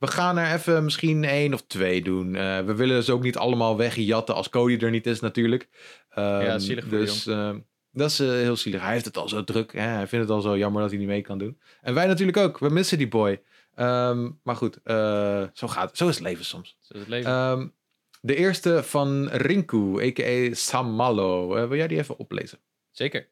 we gaan er even misschien één of twee doen. Eh, we willen ze ook niet allemaal wegjatten als Cody er niet is natuurlijk. Ja, zielig voor Dus dat is eh, heel zielig. Hij heeft het al zo druk. Hè? Hij vindt het al zo jammer dat hij niet mee kan doen. En wij natuurlijk ook. We missen die boy. Ehm, maar goed, eh, zo gaat het. Zo is het leven soms. Zo is het leven. Ehm, de eerste van Rinku, a.k.a. Samalo. Eh, wil jij die even oplezen? Zeker.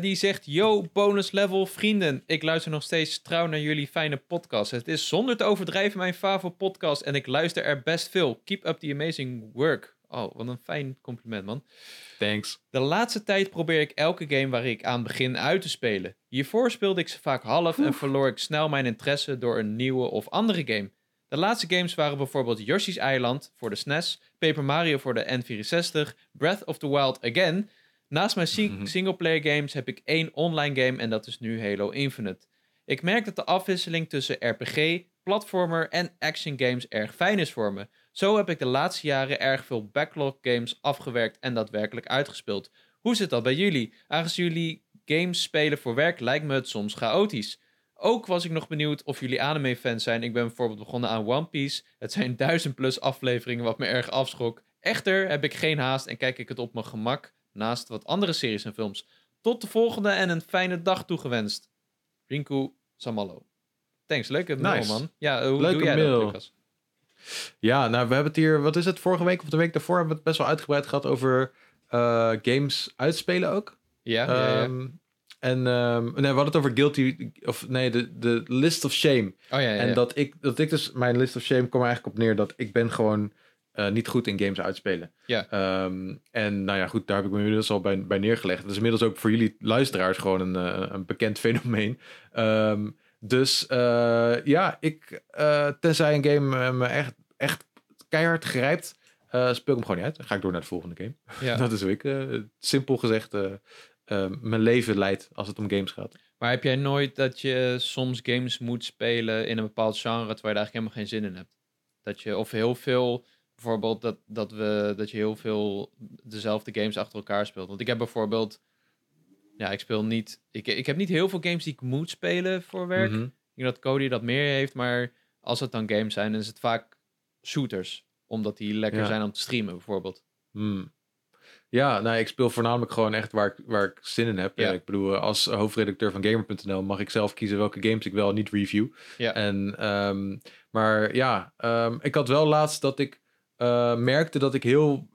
Die zegt: Yo, bonus level vrienden. Ik luister nog steeds trouw naar jullie fijne podcast. Het is zonder te overdrijven mijn favoriete podcast en ik luister er best veel. Keep up the amazing work. Oh, wat een fijn compliment, man. Thanks. De laatste tijd probeer ik elke game waar ik aan begin uit te spelen. Hiervoor speelde ik ze vaak half en verloor ik snel mijn interesse door een nieuwe of andere game. De laatste games waren bijvoorbeeld Yoshi's Island voor de SNES, Paper Mario voor de N64, Breath of the Wild Again. Naast mijn si- Mhm. singleplayer games heb ik één online game en dat is nu Halo Infinite. Ik merk dat de afwisseling tussen RPG, platformer en action games erg fijn is voor me. Zo heb ik de laatste jaren erg veel backlog games afgewerkt en daadwerkelijk uitgespeeld. Hoe zit dat bij jullie? Aangezien jullie games spelen voor werk lijkt me het soms chaotisch. Ook was ik nog benieuwd of jullie anime-fans zijn. Ik ben bijvoorbeeld begonnen aan One Piece. Het zijn duizend plus afleveringen wat me erg afschrok. Echter heb ik geen haast en kijk ik het op mijn gemak naast wat andere series en films. Tot de volgende en een fijne dag toegewenst. Rinku Samallo. Thanks, leuke mail man. Ja, hoe Leuke doe jij dat, Lucas? Ja, nou, we hebben het hier, wat is het, vorige week of de week daarvoor hebben we het best wel uitgebreid gehad over eh, games uitspelen ook. Ja, ja, ja. Ehm, en ehm, nee, we hadden het over guilty, of nee, de, de list of shame. Oh ja, ja, En dat ik, dat ik dus, mijn list of shame kwam er eigenlijk op neer dat ik ben gewoon eh, niet goed in games uitspelen. Ja. Ehm, en nou ja, goed, daar heb ik me inmiddels al bij, bij neergelegd. Dat is inmiddels ook voor jullie luisteraars gewoon een, eh, een bekend fenomeen. Ehm, dus eh, ja, ik, eh, tenzij een game eh, me echt, echt keihard grijpt, speel ik hem gewoon niet uit. Dan ga ik door naar de volgende game. ja. Dat is hoe ik, simpel gezegd, mijn leven leidt als het om games gaat. Maar heb jij nooit dat je soms games moet spelen in een bepaald genre terwijl je eigenlijk helemaal geen zin in hebt? Dat je, of heel veel, bijvoorbeeld dat, dat, we, dat je heel veel dezelfde games achter elkaar speelt. Want ik heb bijvoorbeeld, ja, ik speel niet, ik, ik heb niet heel veel games die ik moet spelen voor werk. Mhm. Ik denk dat Cody dat meer heeft, maar als het dan games zijn, dan is het vaak shooters. Omdat die lekker Ja. zijn om te streamen, bijvoorbeeld. Hmm. Ja, nou, ik speel voornamelijk gewoon echt waar ik, waar ik zin in heb. Ja. Ik bedoel, als hoofdredacteur van Gamer.nl mag ik zelf kiezen welke games ik wel en niet review. Ja. En, ehm, maar ja, ehm, ik had wel laatst dat ik eh, merkte dat ik heel,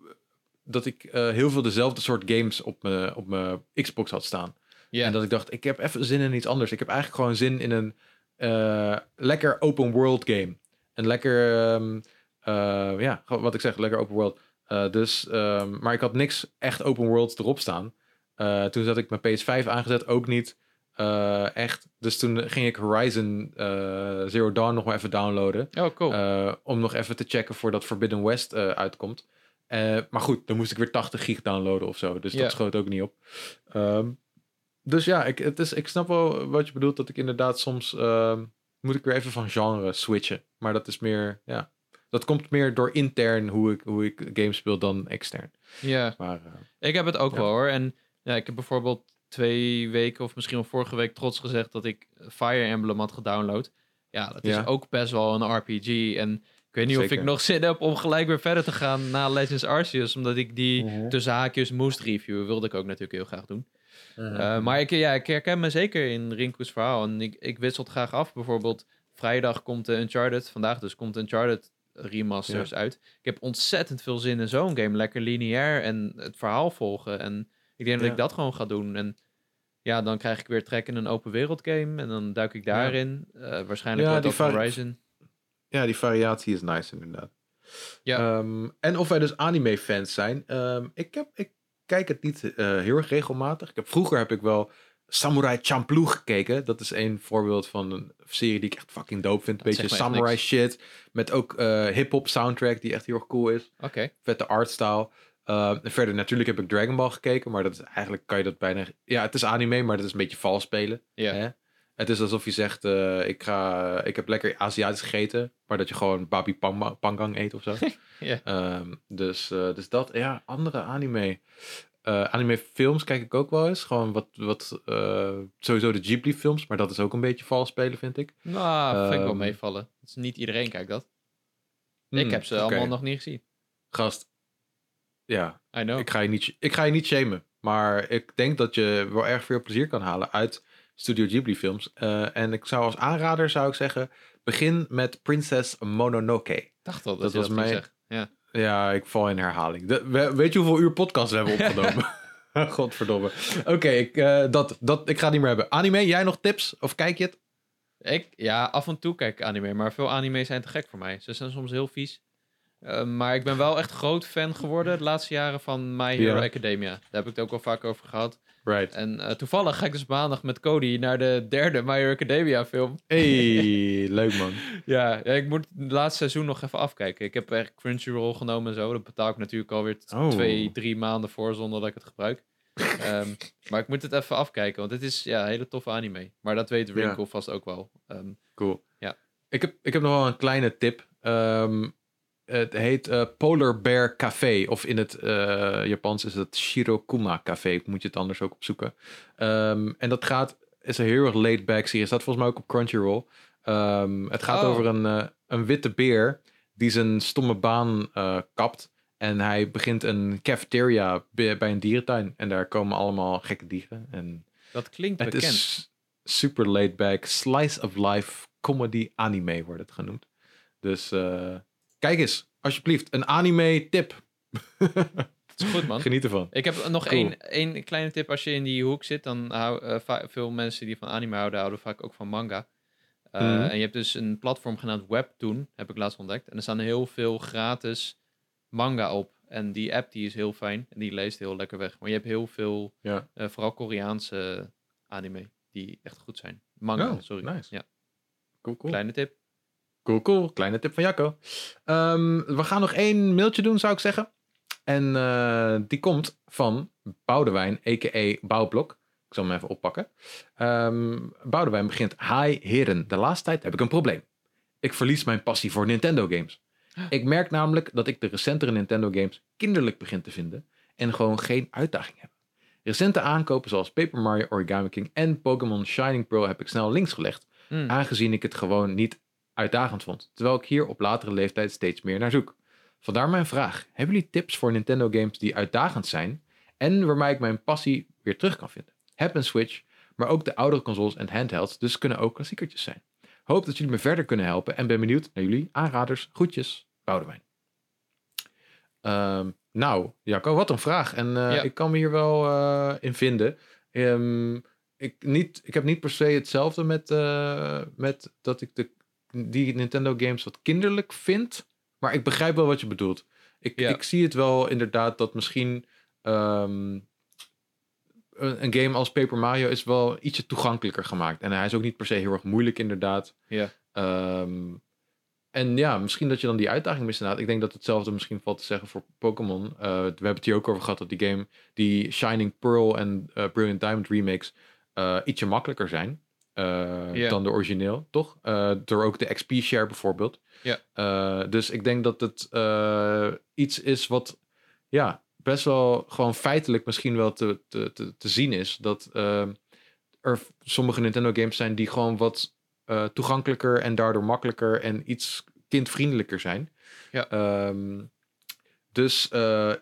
dat ik eh, heel veel dezelfde soort games op mijn op mijn Xbox had staan. En dat ik dacht, ik heb even zin in iets anders. Ik heb eigenlijk gewoon zin in een eh, lekker open world game. Een lekker, ehm, eh, ja, wat ik zeg, lekker open world. Dus, ehm, maar ik had niks echt open world erop staan. Toen zat ik mijn PS5 aangezet, ook niet echt. Dus toen ging ik Horizon Zero Dawn nog maar even downloaden. oh cool. Om nog even te checken voordat Forbidden West uitkomt. Eh, maar goed, dan moest ik weer 80 gig downloaden of zo. Dus dat schoot ook niet op. Ehm, dus ja, ik, het is, ik snap wel wat je bedoelt. Dat ik inderdaad soms ehm, moet ik weer even van genre switchen. Maar dat is meer, ja. Dat komt meer door intern hoe ik, hoe ik games speel dan extern. ja. Eh, Ik heb het ook Ja. wel hoor. En ja, ik heb bijvoorbeeld twee weken of misschien wel vorige week trots gezegd dat ik Fire Emblem had gedownload. Ja, dat is Ja. ook best wel een RPG. En ik weet niet of ik nog zin heb om gelijk weer verder te gaan na Legends Arceus. Omdat ik die Mhm. tussen haakjes moest reviewen. Wilde ik ook natuurlijk heel graag doen. Mhm. Eh, maar ik, ja, ik herken me zeker in Rinko's verhaal. En ik, ik wissel het graag af. Bijvoorbeeld vrijdag komt de Uncharted, vandaag dus komt Uncharted remasters uit. Ik heb ontzettend veel zin in zo'n game. Lekker lineair en het verhaal volgen. En ik denk dat ik dat gewoon ga doen. En ja, dan krijg ik weer trek in een open wereld game. En dan duik ik daarin. Eh, waarschijnlijk Ja, wordt Horizon. Ja, die variatie is nice inderdaad. Ja. Ehm, en of wij dus anime-fans zijn. Ehm, ik, heb, ik kijk het niet eh, heel erg regelmatig. Ik heb, vroeger heb ik wel Samurai Champloo gekeken. Dat is een voorbeeld van een serie die ik echt fucking dope vind. Dat Beetje samurai shit. Met ook eh hip-hop soundtrack die echt heel erg cool is. Oké. Vette artstyle. Uh, en verder, natuurlijk heb ik Dragon Ball gekeken. Maar dat is eigenlijk, kan je dat bijna... Ja, het is anime, maar dat is een beetje vals spelen. Ja. Het is alsof je zegt, eh, ik, ga, ik heb lekker Aziatisch gegeten. Maar dat je gewoon babi pang- pangang eet of zo. Ehm, dus, eh, dus dat, ja, andere anime. Eh, anime films kijk ik ook wel eens. Gewoon wat, wat sowieso de Ghibli films. Maar dat is ook een beetje vals spelen, vind ik. Nou, vind ik wel Ehm, meevallen. Is niet iedereen kijkt dat. ik Hmm, heb ze allemaal nog niet gezien. Gast, ja, I know. ik ga, je niet, ik ga je niet shamen. Maar ik denk dat je wel erg veel plezier kan halen uit Studio Ghibli films. Eh, en ik zou als aanrader zou ik zeggen, begin met Princess Mononoke. Dacht al dat, dat was dat mijn-. Ja. Ja, ik val in herhaling. De, weet je hoeveel uur podcast we hebben opgenomen? Godverdomme. Oké, ik, eh, dat, dat, ik ga het niet meer hebben. Anime, jij nog tips? Of kijk je het? Ik, ja, af en toe kijk ik anime, maar veel anime zijn te gek voor mij. Ze zijn soms heel vies. Eh, maar ik ben wel echt groot fan geworden de laatste jaren van My Hero. Academia. Daar heb ik het ook al vaak over gehad. Right. En eh, toevallig ga ik dus maandag met Cody naar de derde My Hero Academia film. Hey, leuk man. Ja, ja, ik moet het laatste seizoen nog even afkijken. Ik heb echt Crunchyroll genomen en zo. Dat betaal ik natuurlijk alweer Oh. twee, drie maanden voor zonder dat ik het gebruik. Ehm, maar ik moet het even afkijken, want het is ja, een hele toffe anime. Maar dat weet Wrinkle vast ook wel. Ehm, Cool. Ja. Ik heb, ik heb nog wel een kleine tip. Ehm, het heet eh, Polar Bear Café. Of in het eh, Japans is het Shirokuma Café. Moet je het anders ook opzoeken. Ehm, en dat gaat, is een heel erg laid back serie. Staat volgens mij ook op Crunchyroll. Ehm, het gaat Oh. over een, eh, een witte beer die zijn stomme baan kapt. En hij begint een cafeteria bij bij een dierentuin. En daar komen allemaal gekke dieren. En dat klinkt het bekend. is super laid back, slice of life comedy anime wordt het genoemd. Dus kijk eens, alsjeblieft, een anime tip. Het is goed, man. Geniet ervan. Ik heb nog Cool. één, één kleine tip. Als je in die hoek zit, dan houden veel mensen die van anime houden, houden vaak ook van manga. Eh, Mhm. En je hebt dus een platform genaamd Webtoon, heb ik laatst ontdekt. En er staan heel veel gratis manga op. En die app die is heel fijn en die leest heel lekker weg. Maar je hebt heel veel, Ja. eh, vooral Koreaanse anime, die echt goed zijn. Manga, Oh, sorry. nice. Ja, Cool, cool. kleine tip. Cool, cool. Kleine tip van Jacco. Ehm, we gaan nog één mailtje doen, zou ik zeggen. En eh, die komt van Boudewijn, a.k.a. Bouwblok. Ik zal hem even oppakken. Ehm Boudewijn begint. Hi heren, de laatste tijd heb ik een probleem. Ik verlies mijn passie voor Nintendo games. Ik merk namelijk dat ik de recentere Nintendo games kinderlijk begin te vinden en gewoon geen uitdaging heb. Recente aankopen zoals Paper Mario Origami King en Pokémon Shining Pearl heb ik snel links gelegd Mm. aangezien ik het gewoon niet uitdagend vond, terwijl ik hier op latere leeftijd steeds meer naar zoek. Vandaar mijn vraag: hebben jullie tips voor Nintendo games die uitdagend zijn en waarmee ik mijn passie weer terug kan vinden? Heb een Switch, maar ook de oudere consoles en handhelds, dus kunnen ook klassiekertjes zijn. Hoop dat jullie me verder kunnen helpen en ben benieuwd naar jullie aanraders. Groetjes, Boudewijn. Ehm, nou, Jacco, wat een vraag. En eh, Ja. ik kan me hier wel eh, in vinden. Ehm, ik, niet, ik heb niet per se hetzelfde met, eh, met dat ik de, die Nintendo games wat kinderlijk vind. Maar ik begrijp wel wat je bedoelt. Ik, Ja. ik zie het wel inderdaad dat misschien ehm, een, een game als Paper Mario is wel ietsje toegankelijker gemaakt. En hij is ook niet per se heel erg moeilijk inderdaad. Ja. Ehm, en ja, misschien dat je dan die uitdaging mist inderdaad. Ik denk dat hetzelfde misschien valt te zeggen voor Pokémon. Eh, we hebben het hier ook over gehad dat die game, die Shining Pearl en eh, Brilliant Diamond remakes, eh, ietsje makkelijker zijn eh, dan de origineel, toch? Eh, door ook de XP-share bijvoorbeeld. Ja. Eh, dus ik denk dat het iets is wat, ja, best wel gewoon feitelijk misschien wel te, te, te, te zien is. Dat er sommige Nintendo games zijn die gewoon wat toegankelijker en daardoor makkelijker en iets kindvriendelijker zijn. Ja. Ehm, dus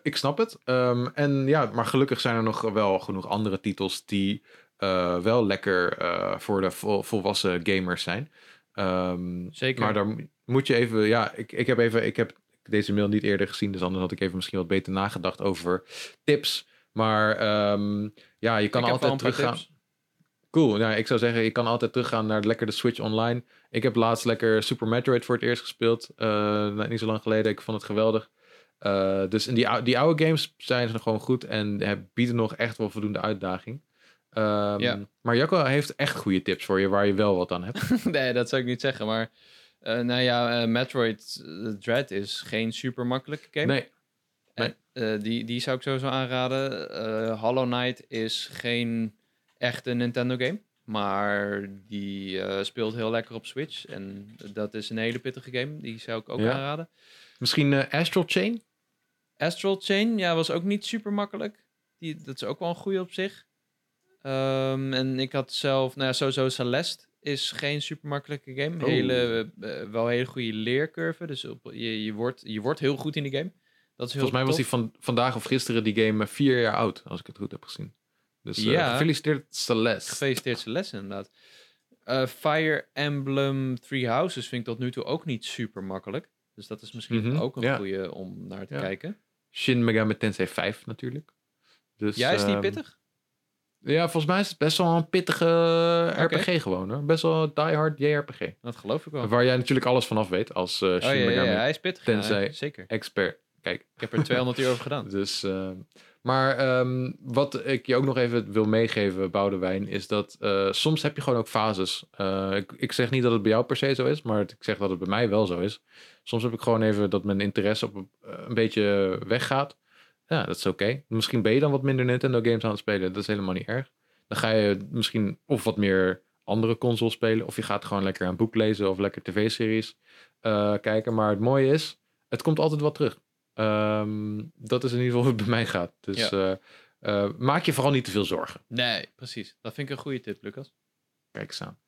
ik snap het. Ehm, en ja, maar gelukkig zijn er nog wel genoeg andere titels die eh, wel lekker eh, voor de vol- volwassen gamers zijn. Ehm, Zeker. Maar daar mo- moet je even, ja, ik, ik heb even, ik heb deze mail niet eerder gezien, dus anders had ik even misschien wat beter nagedacht over tips. Maar ehm, ja, je kan ik altijd teruggaan. Cool. Nou, ik zou zeggen, je kan altijd teruggaan naar lekker de Switch Online. Ik heb laatst lekker Super Metroid voor het eerst gespeeld. eh, niet zo lang geleden. Ik vond het geweldig. Dus in die, die oude games zijn ze nog gewoon goed en bieden nog echt wel voldoende uitdaging. Ehm, Ja. Maar Jacco heeft echt goede tips voor je waar je wel wat aan hebt. nee, dat zou ik niet zeggen. Maar eh, nou ja, eh, Metroid eh, Dread is geen super makkelijke game. Nee, die, die zou ik sowieso aanraden. Hollow Knight is geen echte Nintendo game. Maar die speelt heel lekker op Switch. En dat is een hele pittige game. Die zou ik ook Ja. aanraden. misschien Astral Chain? Astral Chain, ja, was ook niet super makkelijk. Die, dat is ook wel een goede op zich. Ehm, en ik had zelf, nou ja, sowieso Celeste is geen super makkelijke game. Oh. Hele, eh, wel een hele goede leercurve. Dus op, je, je, wordt, je wordt heel goed in die game. Dat is heel Volgens mij was die van vandaag of gisteren die game eh, vier jaar oud, als ik het goed heb gezien. Dus eh, Ja. gefeliciteerd Celeste. Gefeliciteerd Celeste inderdaad. Eh, Fire Emblem Three Houses vind ik tot nu toe ook niet super makkelijk. Dus dat is misschien Mhm, ook een ja. goede om naar te Ja. kijken. Shin Megami Tensei 5 natuurlijk. Dus, ja, is die ehm, pittig? Ja, volgens mij is het best wel een pittige RPG gewoon hoor. Best wel diehard JRPG. Dat geloof ik wel. Waar jij natuurlijk alles vanaf weet als eh Oh Shin ja, ja, hij is pittig. ja, Tensei. zeker. expert. Kijk, Ik heb er 200 uur over gedaan. Dus, eh, maar ehm, wat ik je ook nog even wil meegeven, Boudewijn, is dat eh, soms heb je gewoon ook fases. Eh, ik, ik zeg niet dat het bij jou per se zo is, maar ik zeg dat het bij mij wel zo is. Soms heb ik gewoon even dat mijn interesse op, eh, een beetje weggaat. Ja, dat is oké. Misschien ben je dan wat minder Nintendo games aan het spelen. Dat is helemaal niet erg. Dan ga je misschien of wat meer andere consoles spelen, of je gaat gewoon lekker een boek lezen of lekker tv-series eh, kijken. Maar het mooie is, het komt altijd wat terug. Ehm, dat is in ieder geval hoe het bij mij gaat. Dus eh, eh, maak je vooral niet te veel zorgen. Nee, precies. Dat vind ik een goede tip, Lucas. Kijk eens aan.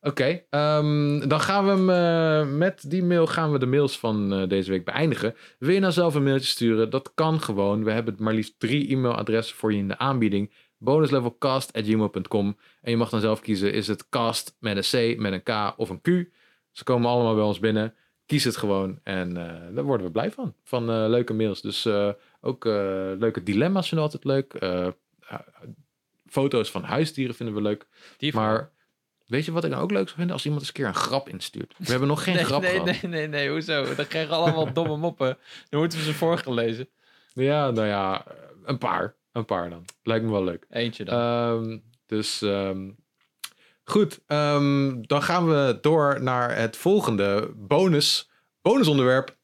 Oké, ehm, dan gaan we hem eh, met die mail gaan we de mails van eh, deze week beëindigen. Wil je nou zelf een mailtje sturen? Dat kan gewoon. We hebben maar liefst drie e-mailadressen voor je in de aanbieding. bonuslevelcast.gmail.com En je mag dan zelf kiezen, is het cast met een C, met een K of een Q? Ze komen allemaal bij ons binnen. Kies het gewoon en eh, daar worden we blij van. Van leuke mails. Dus ook leuke dilemma's vinden we altijd leuk. Foto's van huisdieren vinden we leuk. Die Maar weet je wat ik nou ook leuk zou vinden? Als iemand eens een keer een grap instuurt. We hebben nog geen nee, grap nee, gehad. nee, nee, nee, hoezo? Dan krijgen we allemaal domme moppen. Dan moeten we ze voorgelezen. Ja, nou ja, een paar. Een paar dan. Lijkt me wel leuk. Eentje dan. Ehm, dus ehm, goed, ehm, dan gaan we door naar het volgende bonus, bonusonderwerp.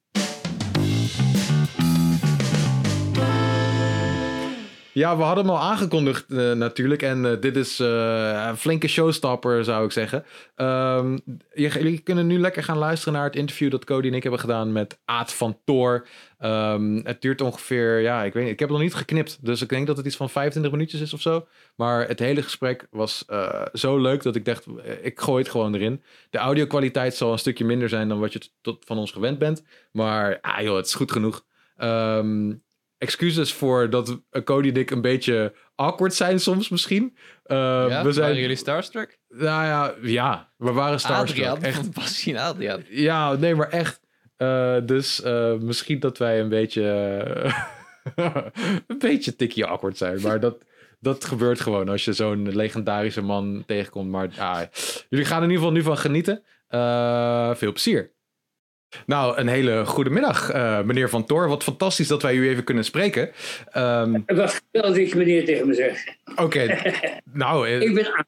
Ja, we hadden hem al aangekondigd eh, natuurlijk. En eh, dit is eh, een flinke showstopper, zou ik zeggen. Je- jullie kunnen nu lekker gaan luisteren naar het interview dat Cody en ik hebben gedaan met Aad van Toor. Ehm, het duurt ongeveer, ja, ik weet niet, ik heb het nog niet geknipt. Dus ik denk dat het iets van 25 minuutjes is of zo. Maar het hele gesprek was zo leuk dat ik dacht, ik gooi het gewoon erin. De audio-kwaliteit zal een stukje minder zijn dan wat je tot van ons gewend bent. Maar ah, joh, het is goed genoeg. Ehm, excuses voor dat eh, Cody en ik een beetje awkward zijn soms misschien. Ja, we zijn, Waren jullie starstruck? Nou ja, ja, we waren starstruck. Adriaan, Echt Adriaan. ja, nee, maar echt. Eh, dus misschien dat wij een beetje. een beetje tikkie awkward zijn. Maar dat, dat gebeurt gewoon als je zo'n legendarische man tegenkomt. Maar ah, jullie gaan er in ieder geval nu van genieten. Veel plezier. Nou, een hele goede middag, eh, meneer Van Toor. Wat fantastisch dat wij u even kunnen spreken. Ehm, Wat geweldig meneer tegen me zegt. Oké, nou, eh, Ik ben Aad.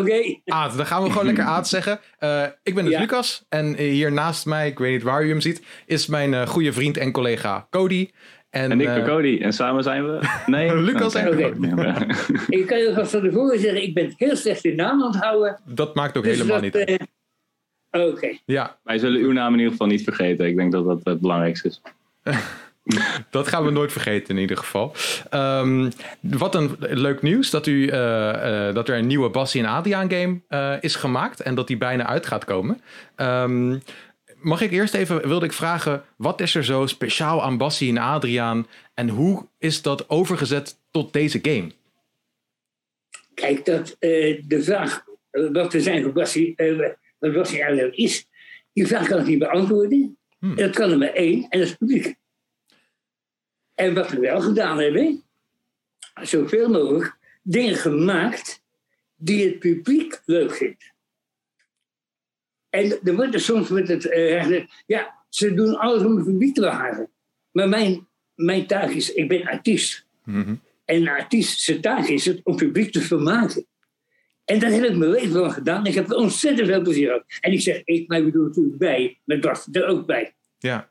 Oké. Aad, dan gaan we gewoon lekker Aad zeggen. Eh, ik ben dus Ja. Lucas en hier naast mij, ik weet niet waar u hem ziet, is mijn eh, goede vriend en collega Cody. En, En ik ben Cody. En samen zijn we... Nee. Lucas en Oké. Ik kan je vast van tevoren zeggen, ik ben heel slecht in naam onthouden. dat maakt ook Dus helemaal dat, niet uit. Oké. Ja, Wij zullen uw naam in ieder geval niet vergeten. Ik denk dat dat het belangrijkste is. dat gaan we nooit vergeten in ieder geval. Ehm, wat een leuk nieuws dat, u, eh, eh, dat er een nieuwe Bassie en Adriaan game eh, is gemaakt en dat die bijna uit gaat komen. Ehm, mag ik eerst even, wilde ik vragen, wat is er zo speciaal aan Bassie en Adriaan en hoe is dat overgezet tot deze game? Kijk, dat, eh, de vraag wat we zijn voor Bassie, eh, wat Bassie eigenlijk is, die vraag kan ik niet beantwoorden. Hmm. Dat kan er maar één, en dat is publiek. En wat we wel gedaan hebben, zoveel mogelijk dingen gemaakt die het publiek leuk vindt. En er wordt er soms met het eh, ja, ze doen alles om het publiek te behagen. Maar mijn, mijn taak is, ik ben artiest. Mhm. En een artiest, zijn taak is het om publiek te vermaken. En dat heb ik mijn leven lang gedaan. Ik heb er ontzettend veel plezier gehad. En ik zeg, ik, maar ik bedoel natuurlijk bij, met Bart er ook bij. Ja.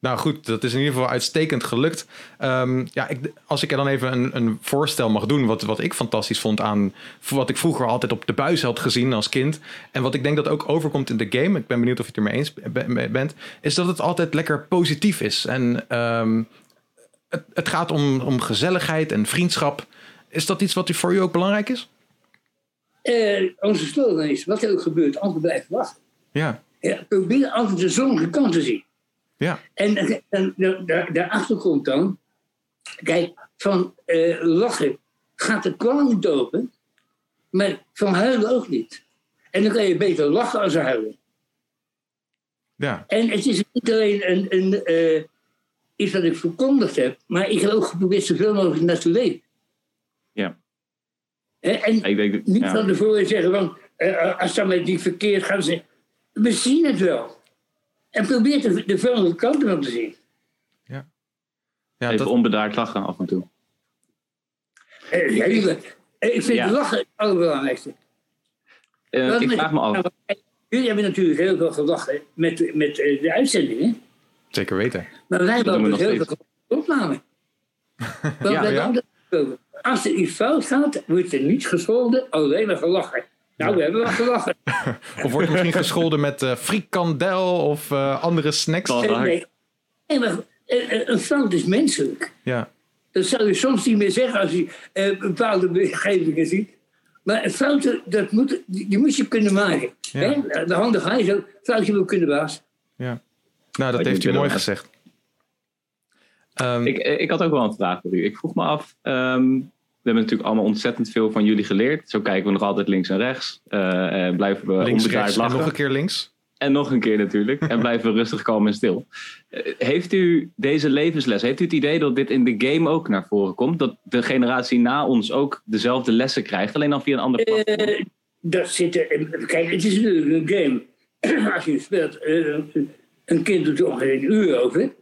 Nou goed, dat is in ieder geval uitstekend gelukt. Ehm, ja, ik, als ik er dan even een, een voorstel mag doen, wat, wat ik fantastisch vond aan wat ik vroeger altijd op de buis had gezien als kind. En wat ik denk dat ook overkomt in de game, ik ben benieuwd of je het ermee eens be- bent, is dat het altijd lekker positief is. En ehm, het, het gaat om, om gezelligheid en vriendschap. Is dat iets wat voor u ook belangrijk is? Eh, onze slogan is, wat er ook gebeurt, altijd blijven wachten. Ja, Ja, probeer altijd de zonnige kant te zien. ja, En, en, da- daarachter komt dan, kijk, van eh, lachen gaat de kwal niet open, maar van huilen ook niet. En dan kan je beter lachen als huilen. ja, En het is niet alleen een, een, eh, iets wat ik verkondigd heb, maar ik heb ook geprobeerd zoveel mogelijk naar te leven. Ja. En Ik denk, niet ja. van tevoren zeggen van, eh, als dan met die verkeerd gaat, zeggen, we zien het wel. En probeer de, de vuile kanten op te zien. ja Even dat, onbedaard lachen af en toe. Eh, ja, ik vind Ja. lachen het allerbelangrijkste. Eh, Wat ik vraag me af. Jullie hebben natuurlijk heel veel gelachen met, met de uitzendingen. zeker weten. Maar wij hebben ook nog heel steeds. veel opnamen. Want Ja, wij ja. Als er iets fout gaat, wordt er niet gescholden, alleen maar gelachen. Nou, we hebben wel gelachen. Of wordt misschien gescholden met eh frikandel of eh, andere snacks? Nee, nee, maar eh, een fout is menselijk. Ja, Dat zou je soms niet meer zeggen als je eh, bepaalde begevingen ziet. Maar een fouten, dat moet, die, moet je kunnen maken. Ja. Hè? De handen ga je zo, foutje wil kunnen baas. ja. Nou, dat heeft u mooi gezegd. Ehm, Ik, ik had ook wel een vraag voor u. Ik vroeg me af. ehm, we hebben natuurlijk allemaal ontzettend veel van jullie geleerd. Zo kijken we nog altijd links en rechts. eh, en blijven we links, onbedaard rechts en lachen. nog een keer links. En nog een keer natuurlijk. En blijven we rustig, kalm en stil. Eh, Heeft u deze levensles, heeft u het idee dat dit in de game ook naar voren komt? Dat de generatie na ons ook dezelfde lessen krijgt, alleen dan via een ander platform? Eh, dat zit er, eh, kijk, het is natuurlijk een game. Als je speelt, eh, een kind doet er ongeveer een uur over.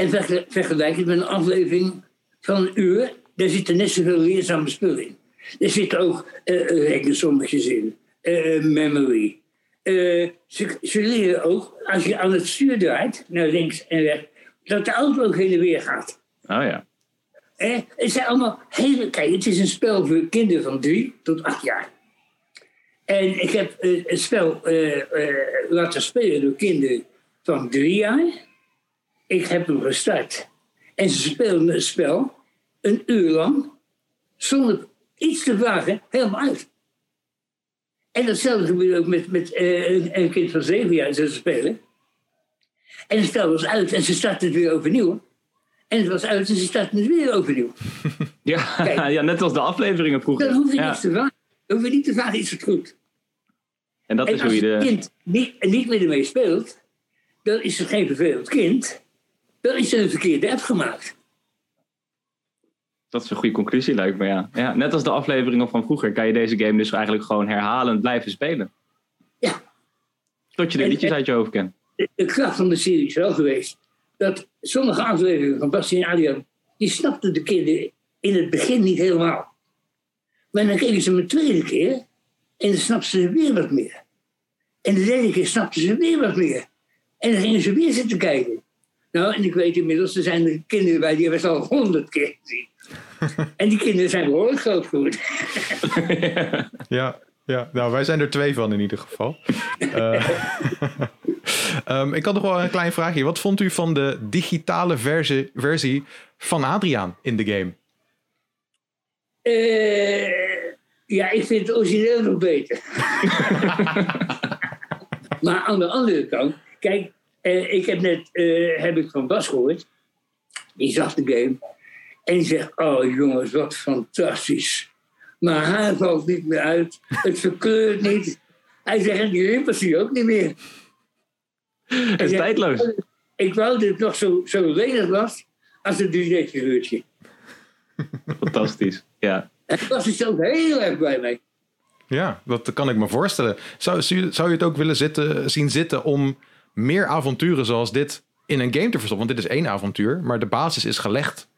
En vergel- vergelijk het met een aflevering van een uur. Daar zitten net zoveel leerzame spullen in. Er zitten ook eh rekensommetjes in. eh, memory. Eh, ze, ze leren ook, als je aan het stuur draait, naar links en rechts, dat de auto ook heen en weer gaat. Oh ja. Het zijn allemaal hele. Kijk, het is een spel voor kinderen van drie tot acht jaar. En ik heb eh, het spel eh, eh, laten spelen door kinderen van drie jaar. Ik heb hem gestart. En ze speelden het spel een uur lang, zonder iets te vragen, helemaal uit. En datzelfde gebeurde ook met, met eh, een, een kind van zeven jaar, ze spelen. En het spel was uit en ze startten het weer overnieuw. En het was uit en ze starten het weer overnieuw. Ja, Kijk. ja, net als de afleveringen vroeger. Dan hoef je Ja. niks te vragen. Dan hoef je niet te vragen, is het goed? En dat En is als hoe je het de... kind niet, niet meer ermee speelt, dan is het geen vervelend kind. Dan is er een verkeerde app gemaakt. Dat is een goede conclusie, lijkt me, ja. ja. Net als de afleveringen van vroeger kan je deze game dus eigenlijk gewoon herhalend blijven spelen. Ja. Tot je de En- liedjes uit je hoofd kent. De, de kracht van de serie is wel geweest dat sommige afleveringen van Bastien en Adriaan, die snapten de kinderen in het begin niet helemaal. Maar dan keken ze hem een tweede keer en dan snapten ze weer wat meer. En de derde keer snapten ze weer wat meer. En dan gingen ze weer zitten kijken. Nou, en ik weet inmiddels, er zijn er kinderen bij die hebben het al honderd keer gezien. en die kinderen zijn behoorlijk groot geworden. Ja, ja, nou wij zijn er twee van in ieder geval. Eh, ehm, ik had nog wel een klein vraagje. Wat vond u van de digitale versie, versie van Adriaan in de game? Eh, ja, ik vind het origineel nog beter. maar aan de andere kant, kijk, eh, ik heb net eh, heb ik van Bas gehoord. Die zag de game. En die zegt, oh jongens, wat fantastisch. Maar haar valt niet meer uit. Het verkleurt niet. Hij zegt, en die rimpels zie je ook niet meer. Het is tijdloos. Ik wou dat het nog zo, zo lelijk was als een 3D-figuurtje. Fantastisch. Ja. En Bas is er ook heel erg blij mee. Ja, dat kan ik me voorstellen. Zou, zou zou je het ook willen zitten, zien zitten om meer avonturen zoals dit in een game te verstoppen? Want dit is één avontuur, maar de basis is gelegd.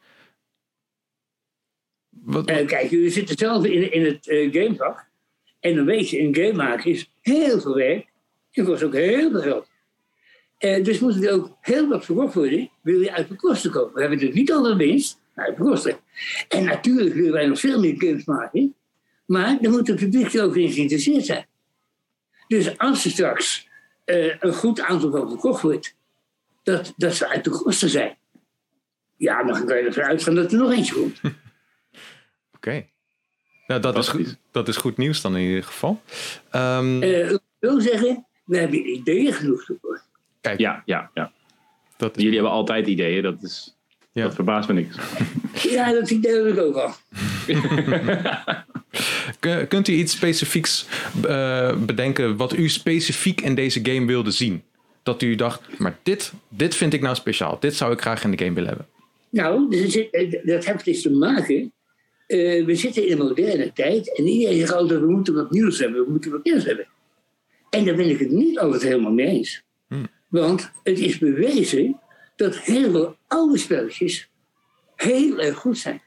Wat, kijk, jullie zitten zelf in, in het eh, gamevak. En dan weet je, een game maken is heel veel werk. Het kost ook heel veel geld. Eh, dus moet er ook heel wat verkocht worden. Wil je uit de kosten komen. We hebben het niet over winst, maar uit de kosten. En natuurlijk willen wij nog veel meer games maken. Maar dan moet het publiek ook in geïnteresseerd zijn. Dus als er straks eh, een goed aantal van verkocht wordt, dat, dat ze uit de kosten zijn. Ja, dan kan je ervan uitgaan dat er nog eentje komt. Oké. Nou, dat is, goed, dat is goed nieuws dan in ieder geval. Ehm, Eh, ik wil zeggen, we hebben ideeën genoeg ervoor. kijk, Ja, ja, ja. dat is, Jullie hebben altijd ideeën. Dat, is, Ja. dat verbaast me niks. Ja, dat idee heb ik ook al. Kun- Kunt u iets specifieks eh, bedenken wat u specifiek in deze game wilde zien? Dat u dacht, maar dit, dit vind ik nou speciaal. Dit zou ik graag in de game willen hebben. Nou, dus dat heeft iets te maken. eh, we zitten in een moderne tijd en iedereen zegt altijd: we moeten wat nieuws hebben, we moeten wat nieuws hebben. En daar ben ik het niet altijd helemaal mee eens. Want het is bewezen dat heel veel oude spelletjes heel erg goed zijn.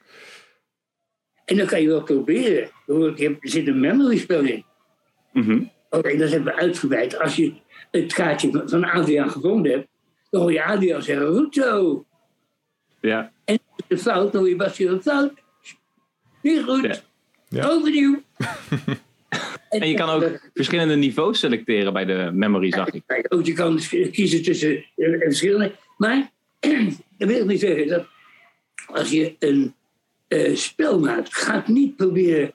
En dan kan je wel proberen. Er zit een memory spel in. Mhm. Oké, dat hebben we uitgebreid. Als je het kaartje van- Adriaan gevonden hebt, dan hoor je Adriaan zeggen: goed zo. Ja. En de fout, dan hoor je Bastien een fout. Niet goed. Ja. Ja. Overnieuw. En je kan ook verschillende niveaus selecteren bij de memory, zag ik. Ook je kan kiezen tussen eh, verschillende. Maar dat wil niet zeggen dat als je een eh, spel maakt, ga niet proberen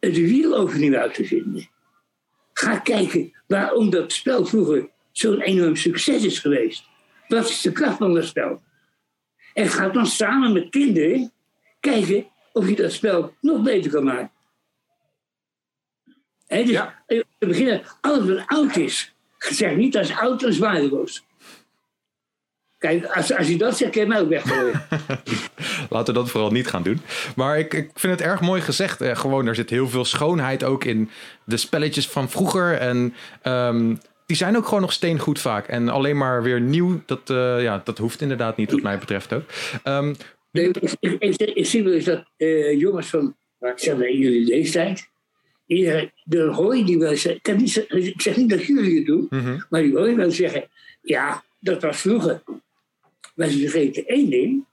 het wiel overnieuw uit te vinden. Ga kijken waarom dat spel vroeger zo'n enorm succes is geweest. Wat is de kracht van dat spel? En ga dan samen met kinderen kijken of je dat spel nog beter kan maken. Hè, dus Ja. eh, te beginnen, alles wat oud is, zeg niet als oud als waardeloos. Kijk, als, als je dat zegt, kun je mij ook weggooien. Laten we dat vooral niet gaan doen. Maar ik, ik vind het erg mooi gezegd. Eh, gewoon, er zit heel veel schoonheid ook in de spelletjes van vroeger. En ehm, die zijn ook gewoon nog steengoed vaak. En alleen maar weer nieuw, dat, eh, ja, dat hoeft inderdaad niet, wat mij betreft ook. Ehm, Nee, ik, ik, zie wel eens dat eh, jongens van, nou, ik zeg maar in jullie leeftijd, die, dan hoor je die wel zeggen, ik zeg niet dat jullie het doen, mhm. maar die hoor je wel zeggen, ja, dat was vroeger. Maar ze vergeten één ding,